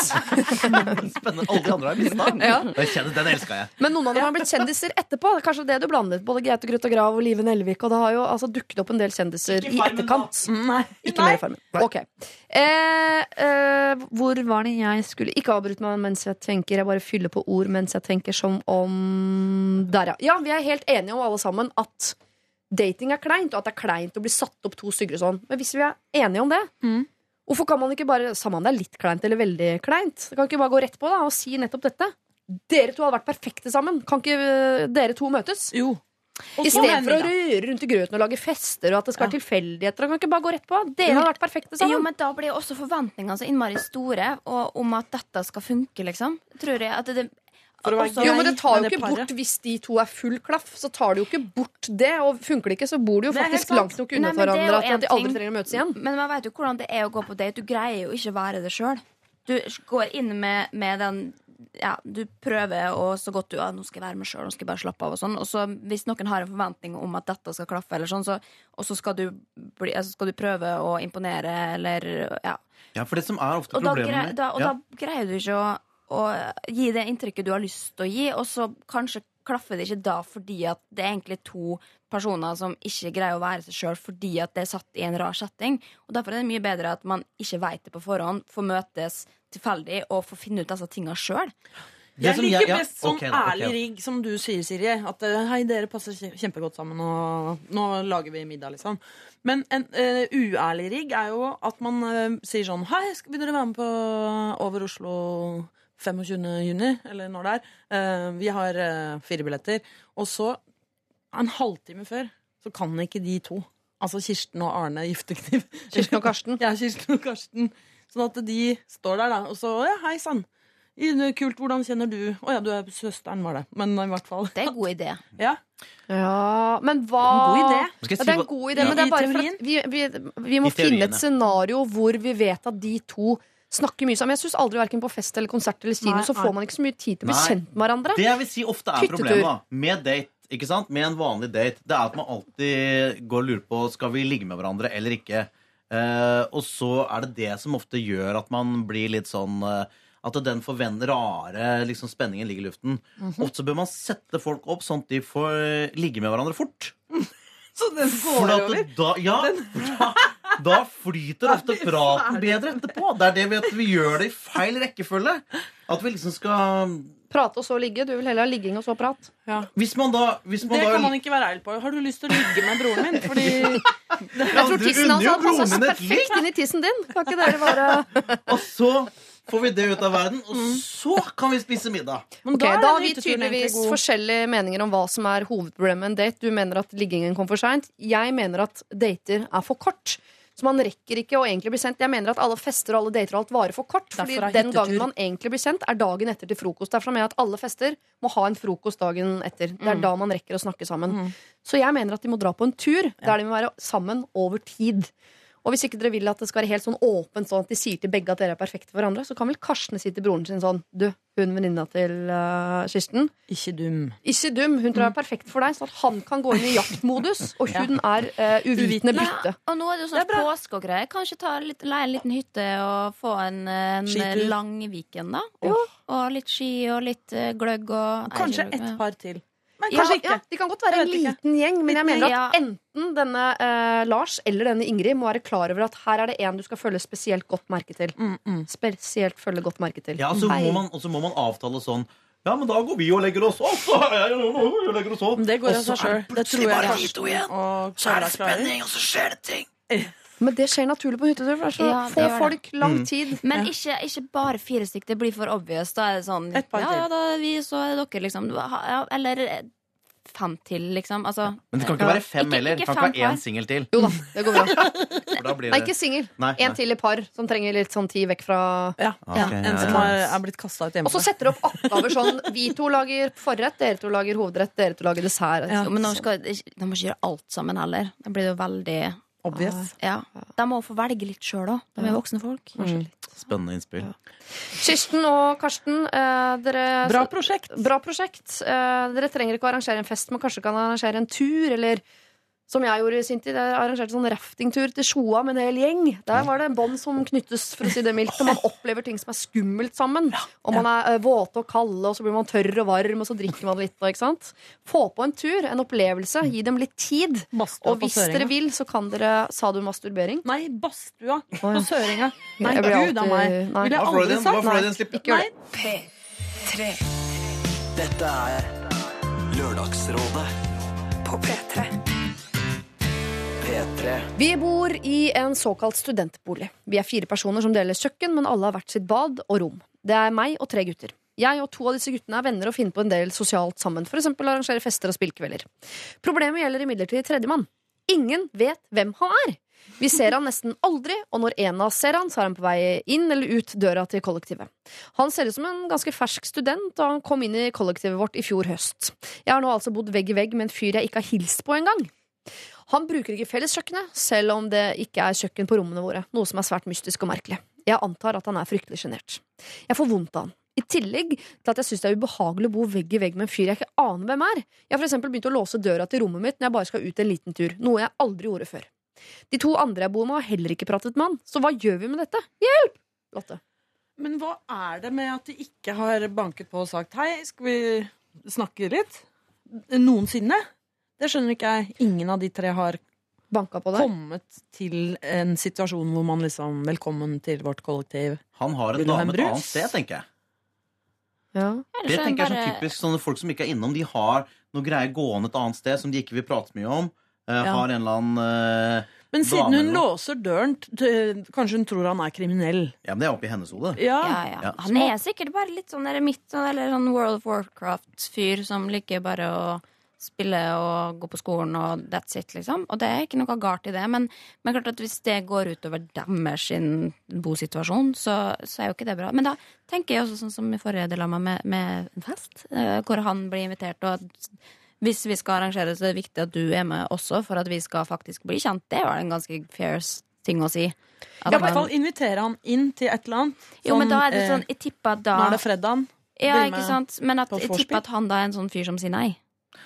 Spennende. Alle de andre har mista. Ja. Kjendis, den elska jeg. Men noen av dem har blitt kjendiser etterpå. Det er Kanskje det du blandet. Både Gaute Grøtta Grav og Live Nelvik. Og det har jo altså dukket opp en del kjendiser i etterkant. Nei. Ikke mer i Farmen. Ok. Eh, eh, hvor var det jeg skulle Ikke avbryt meg mens jeg tenker. Jeg bare fyller på ord mens jeg tenker som om Der, ja. Ja, vi er helt enige om alle sammen at dating er kleint, og at det er kleint å bli satt opp to stykker og sånn. Men hvis vi er enige om det, Mm. Hvorfor kan man ikke bare, samme om det er litt kleint eller veldig kleint, det kan ikke bare gå rett på da, og si nettopp dette? Dere to hadde vært perfekte sammen. Kan ikke øh, dere to møtes? Jo. Og I stedet for å røre rundt i grøten og lage fester, og at det skal være tilfeldigheter. Kan ikke bare gå rett på? Dere har vært perfekte sammen. Jo, men da blir også forventningene så innmari store og, om at dette skal funke, liksom. Tror jeg at det, For å Jo, men det tar jo ikke bort hvis de to er full klaff. Så tar det jo ikke bort det. Og funker det ikke, så bor de jo faktisk langt nok unna er hverandre at de aldri trenger å møtes igjen. Men man vet jo hvordan det er å gå på date. Du greier jo ikke å være det sjøl. Du går inn med, med den ja, Du prøver og så godt du ja, nå skal jeg være meg sjøl, nå skal jeg bare slappe av. Og sånn Og så hvis noen har en forventning om at dette skal klaffe, eller sånn, så, og så skal du, bli, altså skal du prøve å imponere, eller ja. Ja, for det som er ofte da, problemet med- da, og ja. da greier du ikke å, å gi det inntrykket du har lyst til å gi, og så kanskje klaffer det ikke da fordi at det er egentlig to personer som ikke greier å være seg sjøl fordi at det er satt i en rar setting. Og Derfor er det mye bedre at man ikke veit det på forhånd, får møtes tilfeldig og får finne ut disse tinga sjøl. Jeg som liker ja, best sånn okay, ærlig rigg, som du sier, Siri. At eh, hei, dere passer kjempegodt sammen, og nå lager vi middag, liksom. Men en uh, uærlig rigg er jo at man uh, sier sånn Hei, skal- vil dere være med på Over Oslo 25. juni? Eller når det er. Eh, vi har eh, fire billetter. Og så, en halvtime før, så kan ikke de to. Altså Kirsten og Arne Giftekniv. Kirsten og Karsten. Ja, Kirsten og Karsten. Sånn at de står der, da. Og så Ja, hei sann. Kult, hvordan kjenner du Å ja, du er søsteren, var det. Men i hvert fall. Det er en god idé. Ja. Ja, men hva En god idé. Skal Ja, det er en god idé, Ja. men det er bare for at vi, vi, vi må finne et scenario hvor vi vet at de to snakker mye sammen. Jeg syns aldri verken på fest eller konsert eller kino Nei, så får man ikke så mye tid til å bli Nei. kjent med hverandre. Det jeg vil si ofte er Hyttetur. problemet da med date, ikke sant? Med en vanlig date, det er at man alltid går og lurer på skal vi ligge med hverandre eller ikke. Uh, og så er det det som ofte gjør at man blir litt sånn uh, At den forvent rare liksom, spenningen ligger i luften. Mhm. Ofte så bør man sette folk opp sånn at de får ligge med hverandre fort. Så den går over. da, ja, da, da flyter ofte praten bedre etterpå. Det er det vi, at vi gjør det i feil rekkefølge. At vi liksom skal Prate og så ligge. Du vil heller ha ligging og så prat. Hvis man da, hvis man Det da kan man ikke være ærlig på. Har du lyst til å ligge med broren min? Fordi Jeg tror tissen hans hadde passa perfekt inn i tissen din. Kan ikke dere bare Og så får vi det ut av verden, og så kan vi spise middag. Men Ok, er Da har vi tydeligvis forskjellige meninger om hva som er hovedproblemet med en date. Du mener at liggingen kom for seint. Jeg mener at dater er for kort. Så man rekker ikke å egentlig bli sendt. Jeg mener at alle fester og alle dater og alt varer for kort. Fordi den gangen man egentlig blir sendt, er dagen etter til frokost. Derfor mener jeg at alle fester må ha en frokost dagen etter. Det er da man rekker å snakke sammen. Så jeg mener at de må dra på en tur der de må være sammen over tid. Og hvis ikke dere vil at det skal være helt sånn åpent, sånn at de sier til begge at dere er perfekte for hverandre, så kan vel Karsten si til broren sin sånn Du, hun venninna til uh, Kirsten, Ikke dum. ikke dum. Hun tror jeg er perfekt for deg, sånn at han kan gå inn i jaktmodus, og hun er uh, uvitende bytte. Og nå er det jo sånn påske og greier. Kanskje ta litt, leie en liten hytte og få en, en lang weekend, da. Og litt ski og litt eh, gløgg og Kanskje et ett par til. Men Ja, ikke. ja, de kan godt være en liten gjeng, men jeg mener at enten denne eh, Lars eller denne Ingrid må være klar over at her er det en du skal følge spesielt godt merke til. Spesielt følge godt merke til. Ja, og så må, man- og så må man avtale sånn Ja, men da går vi og legger oss opp. Så og legger oss opp. Det går av Og så seg er sjøl. Det tror jeg bare Karsten de to igjen. og Så er det spenning, og så skjer det ting. Men det skjer naturlig på hyttetur. For det er så Ja, det få gjør det. folk, lang Mm. tid. Men ikke, ikke bare fire stykker. Det blir for obvious. Da er det sånn Et par Ja, til. ja, da er vi, så er dere, liksom. Ja, eller fem til, liksom. Altså Men det kan ikke være fem Ikke- heller. ikke Det kan fem ikke være par. én singel til. Jo da, det går bra. For da blir Nei, det ikke singel. Nei, En til i par som trenger litt sånn tid vekk fra Ja. Ok, ja. En som ja. er, er blitt kasta ut Og så hjemmefra. setter du opp oppgaver sånn Vi to lager forrett, dere to lager hovedrett, dere to lager dessert. Ja. Jo, men nå skal, de må ikke gjøre alt sammen heller. Da blir det jo veldig Obvious. Ja. De må få velge litt sjøl òg. De er voksne folk. Spennende innspill. Kirsten og Karsten, eh, dere Bra prosjekt. Bra prosjekt. Eh, dere trenger ikke å arrangere en fest, men kanskje kan arrangere en tur, eller som jeg gjorde i sin tid. Jeg arrangerte sånn raftingtur til Sjoa med en hel gjeng. Der var det en bånd som knyttes, for å si det mildt, og man opplever ting som er skummelt sammen. Og man er eh, våte og kalde, og så blir man tørr og varm, og så drikker man litt. Ikke sant? Få på en tur, en opplevelse. Gi dem litt tid. Bastua Og hvis dere vil, så kan dere Sa du masturbering? Nei, badstua på Søringa. Nei, gud a meg. nei. Ville jeg aldri sagt. Ikke gjør det. P3 Dette er Lørdagsrådet på P3. P3 Vi bor i en såkalt studentbolig. Vi er fire personer som deler kjøkken, men alle har hvert sitt bad og rom. Det er meg og tre gutter. Jeg og to av disse guttene er venner og finner på en del sosialt sammen, f.eks. arrangere fester og spillkvelder. Problemet gjelder imidlertid tredjemann. Ingen vet hvem han er. Vi ser han nesten aldri, og når en av oss ser han, så er han på vei inn eller ut døra til kollektivet. Han ser ut som en ganske fersk student, og han kom inn i kollektivet vårt i fjor høst. Jeg har nå altså bodd vegg i vegg med en fyr jeg ikke har hilst på engang. Han bruker ikke felleskjøkkenet, selv om det ikke er kjøkken på rommene våre, noe som er svært mystisk og merkelig. Jeg antar at han er fryktelig sjenert. Jeg får vondt av han. I tillegg til at jeg syns det er ubehagelig å bo vegg i vegg med en fyr jeg ikke aner hvem er. Jeg har for eksempel begynt å låse døra til rommet mitt når jeg bare skal ut en liten tur, noe jeg aldri gjorde før. De to andre jeg bor med, har heller ikke pratet med han, så hva gjør vi med dette? Hjelp! Lotte. Men hva er det med at de ikke har banket på og sagt hei, skal vi snakke litt? Noensinne? Det skjønner ikke jeg. Ingen av de tre har Banka på deg? kommet til en situasjon hvor man liksom Velkommen til vårt kollektiv. Han har en Vil du ha en dame et brus? annet sted, tenker jeg. Ja. Det tenker jeg er sånn typisk sånne Folk som ikke er innom, de har noe greier gående et annet sted som de ikke vil prate mye om. Eh, Ja. Har en eller annen eh, Men siden hun låser døren, t- kanskje hun tror han er kriminell. Ja, men det er oppi hennes hode. Ja. Ja, ja. Ja. Han er sikkert bare litt sånn der midt eller sånn World of Warcraft-fyr som liker bare å spille og gå på skolen og that's it, liksom. Og det er ikke noe galt i det, men, men klart at hvis det går utover deres sin bosituasjon, så, så er jo ikke det bra. Men da tenker jeg også sånn som i forrige dilemma med, med en fest, uh, hvor han blir invitert, og at hvis vi skal arrangere, så er det viktig at du er med også, for at vi skal faktisk bli kjent. Det var en ganske fair ting å si. Ja, I hvert fall invitere han inn til et eller annet. jo, men da er det eh, sånn, jeg tipper at da Nå er det fredag. Ja, ikke sant? Men at, jeg tipper at han da er en sånn fyr som sier nei.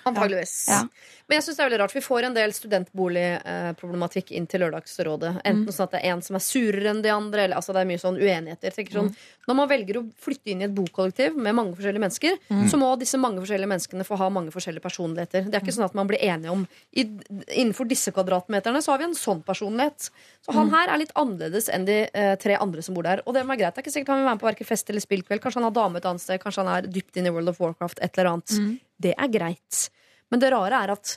Antageligvis. Ja. Men jeg synes det er veldig rart. Vi får en del studentboligproblematikk inn til Lørdagsrådet. Enten sånn at det er en som er surere enn de andre, eller altså det er mye sånn uenigheter. Sånn, Sånn, Når man velger å flytte inn i et bokollektiv med mange forskjellige mennesker, så må disse mange forskjellige menneskene få ha mange forskjellige personligheter. Det er ikke sånn at man blir enige om Innenfor disse kvadratmeterne så har vi en sånn personlighet. Så han her er litt annerledes enn de eh, tre andre som bor der. Og det må være greit. Det er ikke sikkert han vil være med på hverken fest eller spillkveld. Kanskje han har dame et annet sted, kanskje han er dypt inn i World of Warcraft, et eller annet. Det er greit. Men det rare er at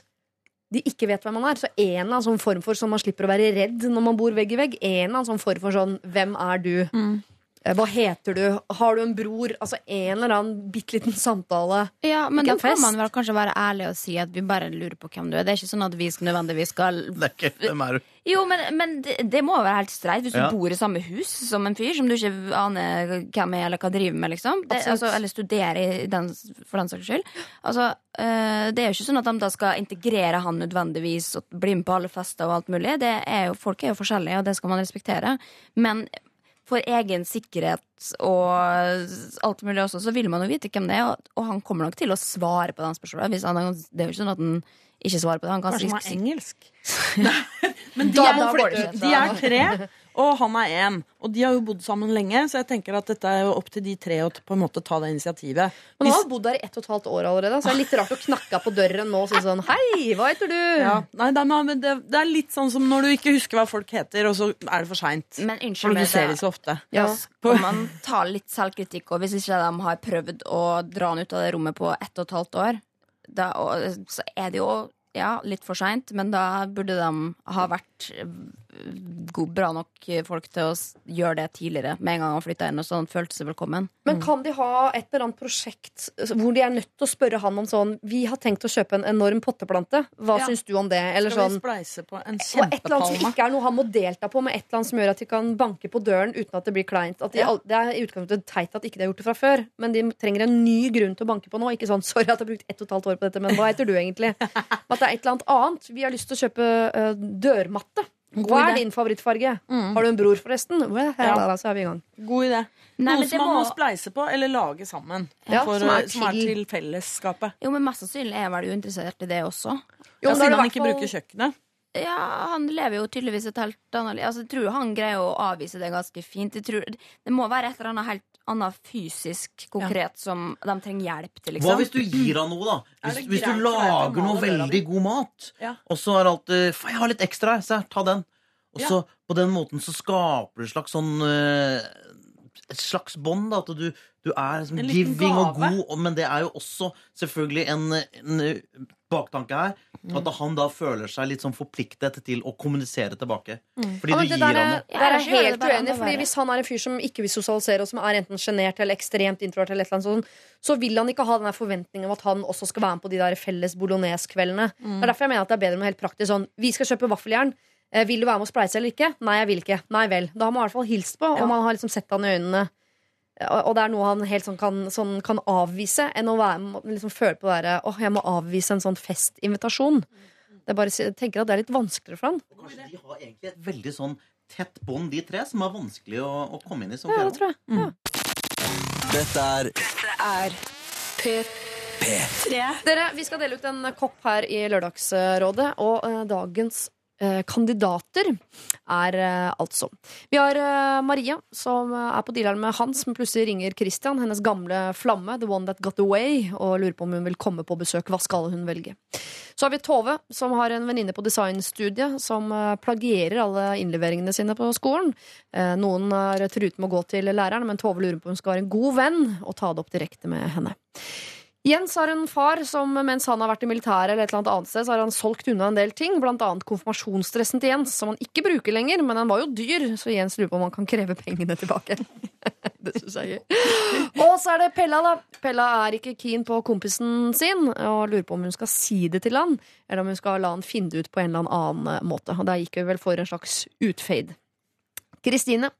de ikke vet hvem han er. Så en annen sånn form for sånn man slipper å være redd når man bor vegg i vegg. En annen sånn form for sånn hvem er du? Eh, Hva heter du? Har du en bror? Altså en eller annen bitte liten samtale. Ja, men da kan man vel kanskje være ærlig og si at vi bare lurer på hvem du er. Det er ikke sånn at vi nødvendigvis skal Det er ikke hvem er du? Jo, men, men det, det må være helt streit hvis du Ja. bor i samme hus som en fyr som du ikke aner hvem er eller hva driver med, liksom. Det, altså, eller studerer den, for den saks skyld. Altså, øh, det er jo ikke sånn at de da skal integrere han nødvendigvis og bli med på alle fester og alt mulig. Det er jo, folk er jo forskjellige, og det skal man respektere. Men for egen sikkerhet og alt mulig også, så vil man jo vite hvem det er, og, han kommer nok til å svare på den spørsmålet. Hvis han, det er jo ikke sånn at han ikke svarer på det. Han kan Kanskje han si- er engelsk. Men de Da er, ut, de er tre, og han er én. Og de har jo bodd sammen lenge, så jeg tenker at dette er jo opp til de tre å på en måte ta det initiativet. Men han Hvis- har bodd der i ett og et halvt år allerede, så det er litt rart å knakke på døren nå og si sånn Hei, hva heter du? ja, nei, det, er, men det, det er litt sånn som når du ikke husker hva folk heter, og så er det for seint. Men unnskyld du meg, ser det- så ofte. Ja. Skal man ta litt selvkritikk, og hvis ikke de har prøvd å dra han ut av det rommet på ett og et halvt år, da, og, så er det jo ja, litt for seint, men da burde de ha vært god, bra nok folk til å gjøre det tidligere, med en gang han flytta inn, og så han følte seg velkommen. Men kan de ha et eller annet prosjekt hvor de er nødt til å spørre han om sånn Vi har tenkt å kjøpe en enorm potteplante. Hva Ja. syns du om det? Eller Skal vi sånn spleise på en og et eller annet som ikke er noe han må delta på, med et eller annet som gjør at de kan banke på døren uten at det blir kleint. At de, Ja. Det er i utgangspunktet teit at ikke de har gjort det fra før, men de trenger en ny grunn til å banke på nå. Ikke sånn 'sorry at jeg har brukt ett og et halvt år på dette, men hva heter du egentlig?' At det er et eller annet annet. Vi har lyst til å kjøpe uh, dørmatte. Hva er din favorittfarge? Har du en bror, forresten? Well, Ja. Så er vi i gang. God idé. Nei, Noe som man må må- spleise på eller lage sammen. Ja, for, som er som er til- fellesskapet. Jo, men mest sannsynlig er jeg vel uinteressert i det også. Jo, Ja, da siden han ikke fall- bruker kjøkkenet. Ja, han lever jo tydeligvis et helt annet liv. Altså, jeg tror han greier å avvise det ganske fint. Jeg tror, det må være et eller annet helt annet fysisk konkret som de trenger hjelp til, Hva liksom. hvis du gir han noe, da? Hvis, hvis du lager noe veldig god mat, Ja. og så er det alltid Faen, jeg har litt ekstra her, se her, ta den. Og så på den måten så skaper du et slags sånn eh, et slags bånd. da, At du, du er liksom giving gave. og god, og- men det er jo også selvfølgelig en, en baktanke her. Mm. At han da føler seg litt sånn forpliktet til å kommunisere tilbake. Mm. Fordi Ja, du gir ham er- noe. der er jeg jeg helt uenig. Fordi. Hvis han er en fyr som ikke vil sosialisere, og som er enten sjenert eller ekstremt introvert, eller eller sånt, så vil han ikke ha den forventningen om at han også skal være med på de der felles bolognese-kveldene. Det er derfor jeg mener at det er bedre med helt praktisk sånn Vi skal kjøpe vaffeljern. Eh, Vil du være med og spleise eller ikke? Nei, jeg vil ikke. Nei vel. Da har man i hvert fall hilst på, og man har liksom sett han i øynene. Og og det er noe han helt sånn kan, sånn kan avvise, enn å være, liksom føle på det derre Åh, jeg må avvise en sånn festinvitasjon. Det er bare, jeg tenker at det er litt vanskeligere for han. Kanskje de har egentlig et veldig sånn tett bånd, de tre, som er vanskelig å, å komme inn i som Ja, det tror jeg. Ja. Dette er Er P3. Dere, Vi skal dele ut en kopp her i Lørdagsrådet, og uh, dagens eh, kandidater er eh, altså Vi har eh, Maria, som eh, er på dealeren med Hans, men plutselig ringer Christian, hennes gamle flamme, the one that got away, og lurer på om hun vil komme på besøk. Hva skal hun velge? Så har vi Tove, som har en venninne på designstudiet som eh, plagierer alle innleveringene sine på skolen. Eh, Noen er truet med å gå til læreren, men Tove lurer på om hun skal være en god venn og ta det opp direkte med henne. Jens har en far som mens han har vært i militæret eller et eller annet sted, så har han solgt unna en del ting, blant annet konfirmasjonsdressen til Jens, som han ikke bruker lenger, men den var jo dyr, så Jens lurer på om han kan kreve pengene tilbake. det syns jeg er gøy. Og så er det Pella, da. Pella er ikke keen på kompisen sin og lurer på om hun skal si det til han, eller om hun skal la han finne det ut på en eller annen måte. Og der gikk vi vel for en slags utfade. Kristine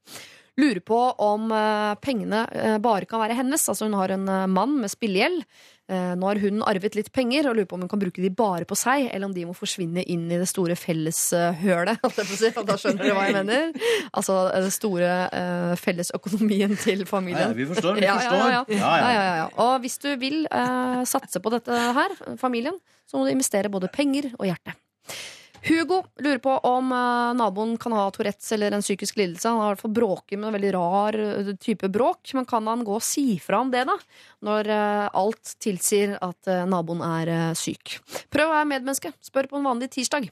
lurer på om eh, pengene eh, bare kan være hennes. Altså Hun har en eh, mann med spillegjeld. Nå har hun arvet litt penger og lurer på om hun kan bruke de bare på seg, eller om de må forsvinne inn i det store felleshølet. Da skjønner du hva jeg mener. Altså den store uh, fellesøkonomien til familien. ja, vi forstår. Vi Ja, ja, forstår. ja, ja. Ja, Ja, ja. ja, ja, ja. Og hvis du vil uh, satse på dette her, familien, så må du investere både penger og hjerte. Hugo lurer på om eh, naboen kan ha Tourettes eller en psykisk lidelse. Han har i hvert fall bråker med en veldig rar eh, type bråk. Men kan han gå og si fra om det, da? Når eh, alt tilsier at naboen er syk. Prøv å være medmenneske. Spør på en vanlig tirsdag.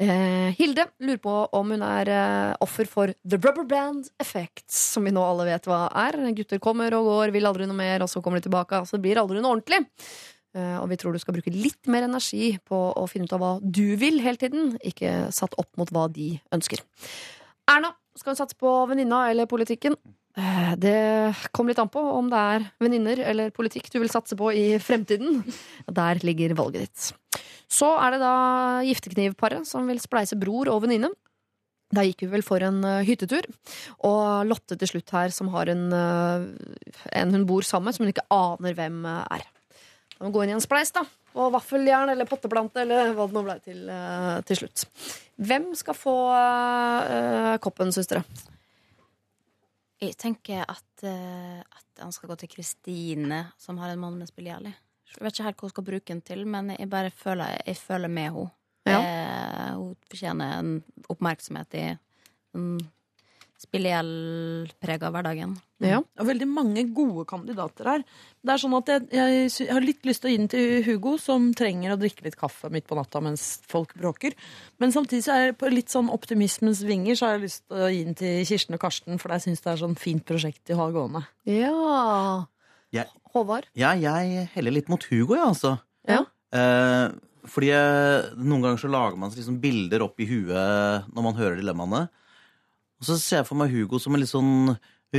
Hilde lurer på om hun er offer for the rubber band effect, som vi nå alle vet hva er. Gutter kommer og går, vil aldri noe mer, og så kommer de tilbake. Altså, det blir aldri noe ordentlig. Eh, og vi tror du skal bruke litt mer energi på å finne ut av hva du vil hele tiden, ikke satt opp mot hva de ønsker. Erna, skal hun satse på venninna eller politikken? Eh, Det kommer litt an på om det er venninner eller politikk du vil satse på i fremtiden. Der ligger valget ditt. Så er det da gifteknivparet som vil spleise bror og venninne. Da gikk vi vel for en eh, hyttetur. Og Lotte til slutt her, som har en, en hun bor sammen med, som hun ikke aner hvem er. Da må vi gå inn i en spleis, da. Og vaffeljern eller potteplante eller hva det nå ble til eh, til slutt. Hvem skal få uh, koppen, søstre? Jeg tenker at, uh, at han skal gå til Kristine, som har en mann med spillegjeld. Jeg vet ikke helt hva hun skal bruke den til, men jeg bare føler, jeg føler med henne. Ja. Eh, hun fortjener en oppmerksomhet i den spillegjeld-prega hverdagen. Ja. Og veldig mange gode kandidater her. Det er sånn at jeg, jeg, jeg har litt lyst til å gi den til Hugo, som trenger å drikke litt kaffe midt på natta mens folk bråker. Men samtidig så er jeg på litt sånn optimismens vinger så har jeg lyst til å gi den til Kirsten og Karsten, for jeg syns det er sånn fint prosjekt de har gående. ja. Jeg, Håvard? ja, jeg heller litt mot Hugo, jeg, altså. Ja. Eh, fordi noen ganger så lager man seg liksom bilder opp i huet når man hører dilemmaene. Og så ser jeg for meg Hugo som en litt sånn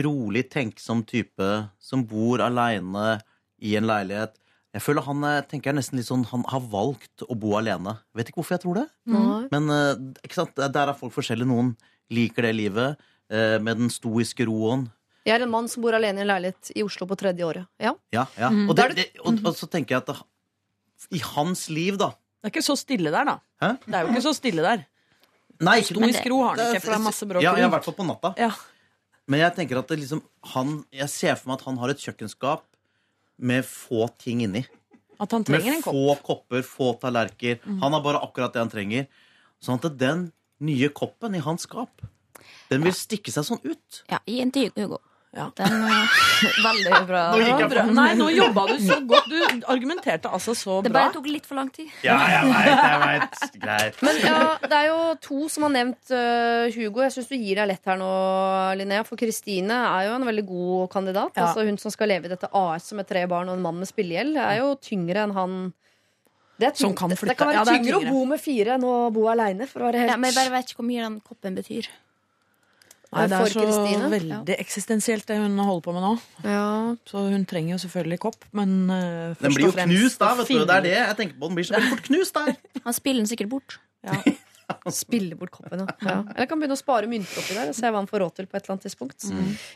rolig, tenksom type som bor aleine i en leilighet. Jeg føler han eh, tenker jeg nesten litt sånn Han har valgt å bo alene. Vet ikke hvorfor jeg tror det. Mm. Men eh, ikke sant? der er folk forskjellige. Noen liker det livet eh, med den stoiske roen. Jeg er en mann som bor alene i en leilighet i Oslo på tredje året. Ja. Ja, ja. Og, det, det, og, og så tenker jeg at det, i hans liv, da Det er ikke så stille der, da. Hæ? Det er jo ikke så stille der. Nei, Stoisk ro har han ikke, for det er masse bråk Ja, i hvert fall på natta. Ja. Men jeg tenker at det liksom han, Jeg ser for meg at han har et kjøkkenskap med få ting inni. At han trenger Med en kopp. Med få kopper, få tallerkener. Han har bare akkurat det han trenger. Sånn at den nye koppen i hans skap, den vil stikke seg sånn ut. Ja, gi en til Hugo. Den eh, Veldig bra. Nå gikk jeg Bra. Nei, nå jobba du så godt. Du argumenterte altså så bra. Det bare tok litt for lang tid. Ja, jeg veit, jeg veit. Greit. Men ja, det er jo to som har nevnt uh, Hugo. Jeg syns du gir deg lett her nå, Linnea. For Kristine er jo en veldig god kandidat. Ja. Altså Hun som skal leve i dette AS-et med tre barn og en mann med spillegjeld, er jo tyngre enn han det, Som kan det, flytte. det kan være Ja, det tyngre, tyngre. å bo med fire enn å bo aleine, Ja, men jeg bare vet ikke hvor mye den koppen betyr. Nei, det er så Christine. veldig eksistensielt det hun holder på med nå. ja. Så hun trenger jo selvfølgelig kopp, men uh, først Den blir jo knust da, vet du. Det er det jeg tenker på. Den blir så veldig fort knust der. Han spiller den sikkert bort. Spille bort koppen, ja. ja. Eller kan begynne å spare mynter oppi der og se hva han får råd til på et eller annet tidspunkt.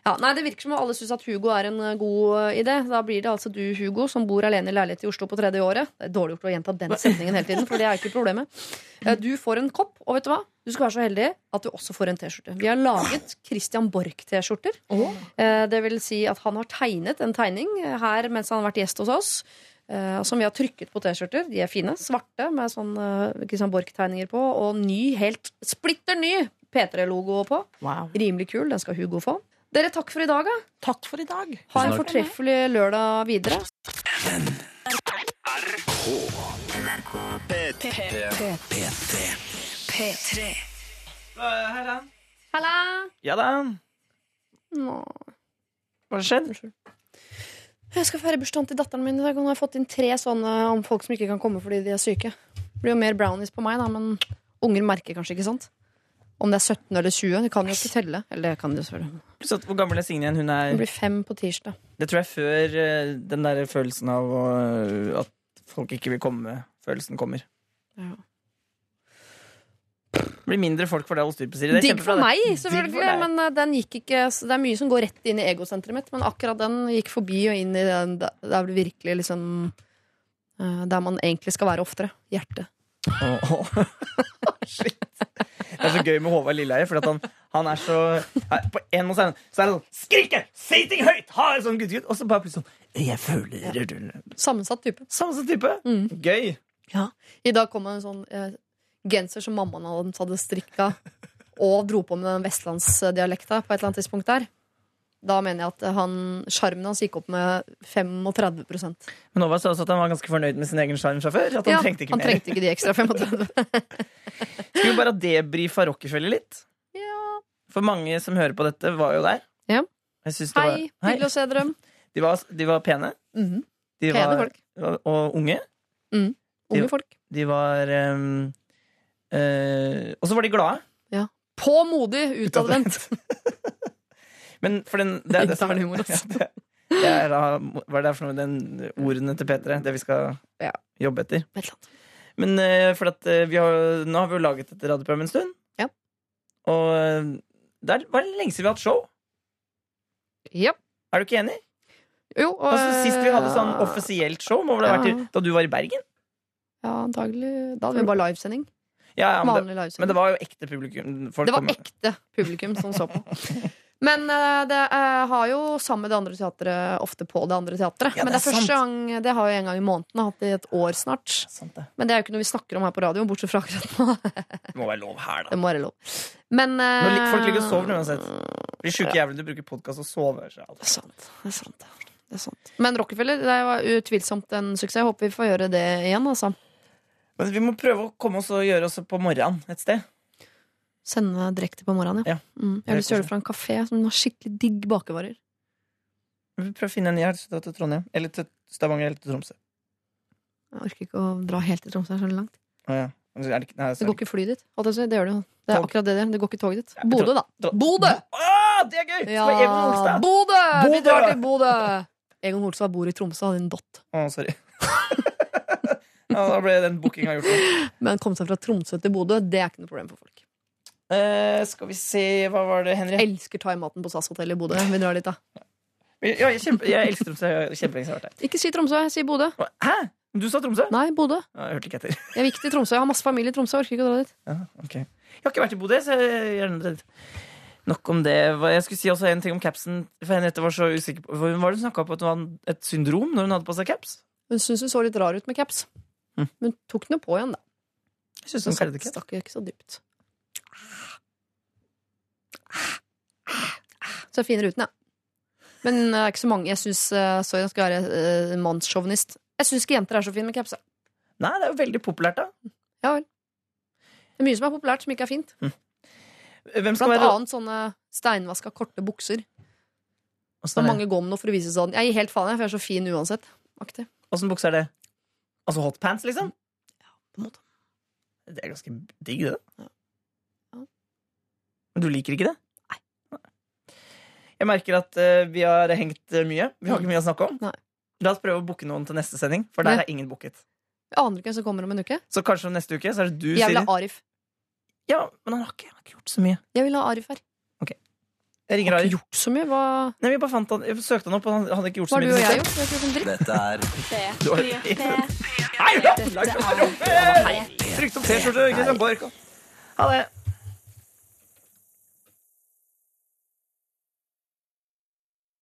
Ja, nei, Det virker som om alle syns at Hugo er en eh, god eh, idé. Da blir det altså du, Hugo, som bor alene i leilighet i Oslo på tredje året. Det er dårlig gjort å gjenta den setningen hele tiden, for det er ikke problemet. Eh, Du får en kopp, og vet du hva? Du skal være så heldig at du også får en T-skjorte. Vi har laget Christian Borch-T-skjorter. Oh. Det vil si at han har tegnet en tegning her mens han har vært gjest hos oss. Eh, Som vi har trykket på T-skjorter. De er fine. Svarte med sånn eh, Christian Borch-tegninger på. Og ny, helt splitter ny P3-logo på. Wow. Rimelig kul. Den skal Hugo få. Dere, takk for i dag. Da. Takk for i dag. Ha en fortreffelig lørdag videre. P3. Halla! Ja da. Hva har skjedd? Jeg skal feire bursdagen til datteren min i dag. Hun har fått inn tre sånne om folk som ikke kan komme fordi de er syke. Det blir jo mer brownies på meg, da, men unger merker kanskje ikke sant. Om det er 17 eller 20. De kan jo ikke telle. Eller det kan de selvfølgelig. Så hvor gammel er Signe igjen? Hun er Hun blir fem på tirsdag. Det tror jeg før eh, den der følelsen av at folk ikke vil komme, følelsen kommer. Ja. Det blir mindre folk for deg å holde styr på, Siri. Det Digg for meg, selvfølgelig, for. Men eh, den gikk ikke Det er mye som går rett inn i egosenteret mitt, men akkurat den gikk forbi og inn i den der du virkelig liksom eh, Der man egentlig skal være oftere. Hjertet. Åh, oh. Shit. Det er så gøy med Håvard Lilleheie, for han, han er så er- På en måte så er han- så det sånn Skrike! Si ting høyt! Ha en sånn guttegutt! Og så bare plutselig sånn Jeg føler Sammensatt type. Samme sånn type. Mm. Gøy. I dag kom det en sånn eh, genser som mammaen hans hadde strikka, og dro på med den vestlandsdialekta på et eller annet tidspunkt der. Da mener jeg at han, sjarmen hans gikk opp med 35 Men Håvard sa også at han var ganske fornøyd med sin egen sjarm fra før. At han Ja, trengte ikke han mer. trengte ikke de ekstra 35. Skal vi bare debrife Rockefeller litt? Ja. For mange som hører på dette, var jo der. Ja. Det Hei, var, hyggelig å se dere. De, var, de var pene. Mhm. De Pene var, folk. Og, unge. unge. Unge de, folk. De var ehm, eh, Og så var de glade. På modig, utadvendt. Men for den det er det som er- humor, altså. Ja, det, det er da, hva er det for noe, den ordene til P3? Det vi skal Ja. jobbe etter. Men eh, for at eh, vi har, nå har vi jo laget et radioprogram en stund. Ja. Og der det er- var det lenge siden vi har hatt show. Ja. Er du ikke enig? Jo, og, Altså, sist vi hadde sånn offisielt show, må vel ha vært Ja. da du var i Bergen? Ja, antagelig. Da hadde vi bare livesending. Ja, ja, men, det, men det var jo ekte publikum. Folk Det var kom- ekte publikum som så på. Men eh, det eh, har jo sammen med det andre teatret ofte på det andre teatret. Ja, Men det det er første sant. gang Det har jo en gang i måneden, hatt det i et år snart. Sant det. Men det er jo ikke noe vi snakker om her på radio, bortsett fra akkurat nå. Det må være lov her, da. Det må være lov. Men Nå lig- folk ligger og sover eh, uansett. De sjuke jævlene du bruker podkast og sover. Det er sant. Det er sant. Det er sant. Men Rockefeller det var utvilsomt en suksess. Jeg håper vi får gjøre det igjen. Altså. Men vi må prøve å komme oss og gjøre oss på morgenen et sted. Sende direkte på morgenen. Ja. Ja. Mm. Jeg har lyst til å gjøre det fra en kafé som har skikkelig digg bakevarer. Vi prøver å finne en jeg til Trondheim. Eller til Stavanger eller til Tromsø. Jeg orker ikke å dra helt til Tromsø. Det er så langt. Å, ja. Det, nei, Det går ikke flyet ditt. Det gjør det jo. Det er Tog. akkurat det der. Det går ikke toget ditt. Ja, Bodø, da. Bodø! Å, det er gøy! Ja. Bodø! Vi drar til Bodø! Egon Holstad bor i Tromsø, hadde en dott. Å, sorry. ja, da ble den bookinga gjort. Da. Men komme seg fra Tromsø til Bodø, det er ikke noe problem for folk. Eh, skal vi se, hva var det, Henri? Jeg elsker thaimaten på SAS hotell i Bodø. Vi drar dit, da. Ja, jeg, kjempe, jeg elsker Tromsø. Kjempelenge har vært der. Ikke si Tromsø, jeg sier Bodø. Hæ? Du sa Tromsø? Nei, Bodø. Ja, jeg hørte ikke etter. Jeg er viktig i Tromsø. Jeg har masse familie i Tromsø. Jeg orker ikke å dra dit. Ja, okay. Jeg har ikke vært i Bodø, så jeg gjerne. Nok om det. Jeg skulle si også en ting om capsen. For Henriette var så usikker på Hva var det hun snakka om at det var et syndrom når hun hadde på seg caps? Hun syntes hun så litt rar ut med caps. Mm. Men tok den jo på igjen, da. Jeg synes den hun kalte stakk jo ikke så dypt. Så finere uten, ja. Men det er ikke så mange. Jeg synes, eh, Sorry, jeg skal være uh, mannssjåvinist. Jeg syns ikke jenter er så fine med capser. Nei, det er jo veldig populært, da. Ja vel. Det er mye som er populært, som ikke er fint. Skal Blant være annet sånne steinvaska, korte bukser. Åssen er mange går med noe for å vise sånn Jeg gir helt faen, jeg, for jeg er så fin uansett. Aktig. Åssen bukse er det? Altså hotpants, liksom? Ja, på en måte. Det er ganske digg, det. Ja. Ja. Men du liker ikke det? Nei. Jeg merker at uh, vi har hengt eh, mye. Vi har ikke mye å snakke om. Nei. La oss prøve å booke noen til neste sending, for der er ingen booket. Jeg aner ikke hvem som kommer om en uke. Så kanskje neste uke så er det du, Siri. Jeg vil ha Arif. Ja, men han har ikke, han har ikke gjort så mye. Jeg vil ha Arif her. Jeg ringer Har ikke gjort så mye. Hva, Nei, vi bare fant han, jeg søkte han opp, og han hadde ikke gjort hva så har du og jeg gjort? Dette er P3. Hei. Trykt opp T-skjorte, Christian Borch. Ha det.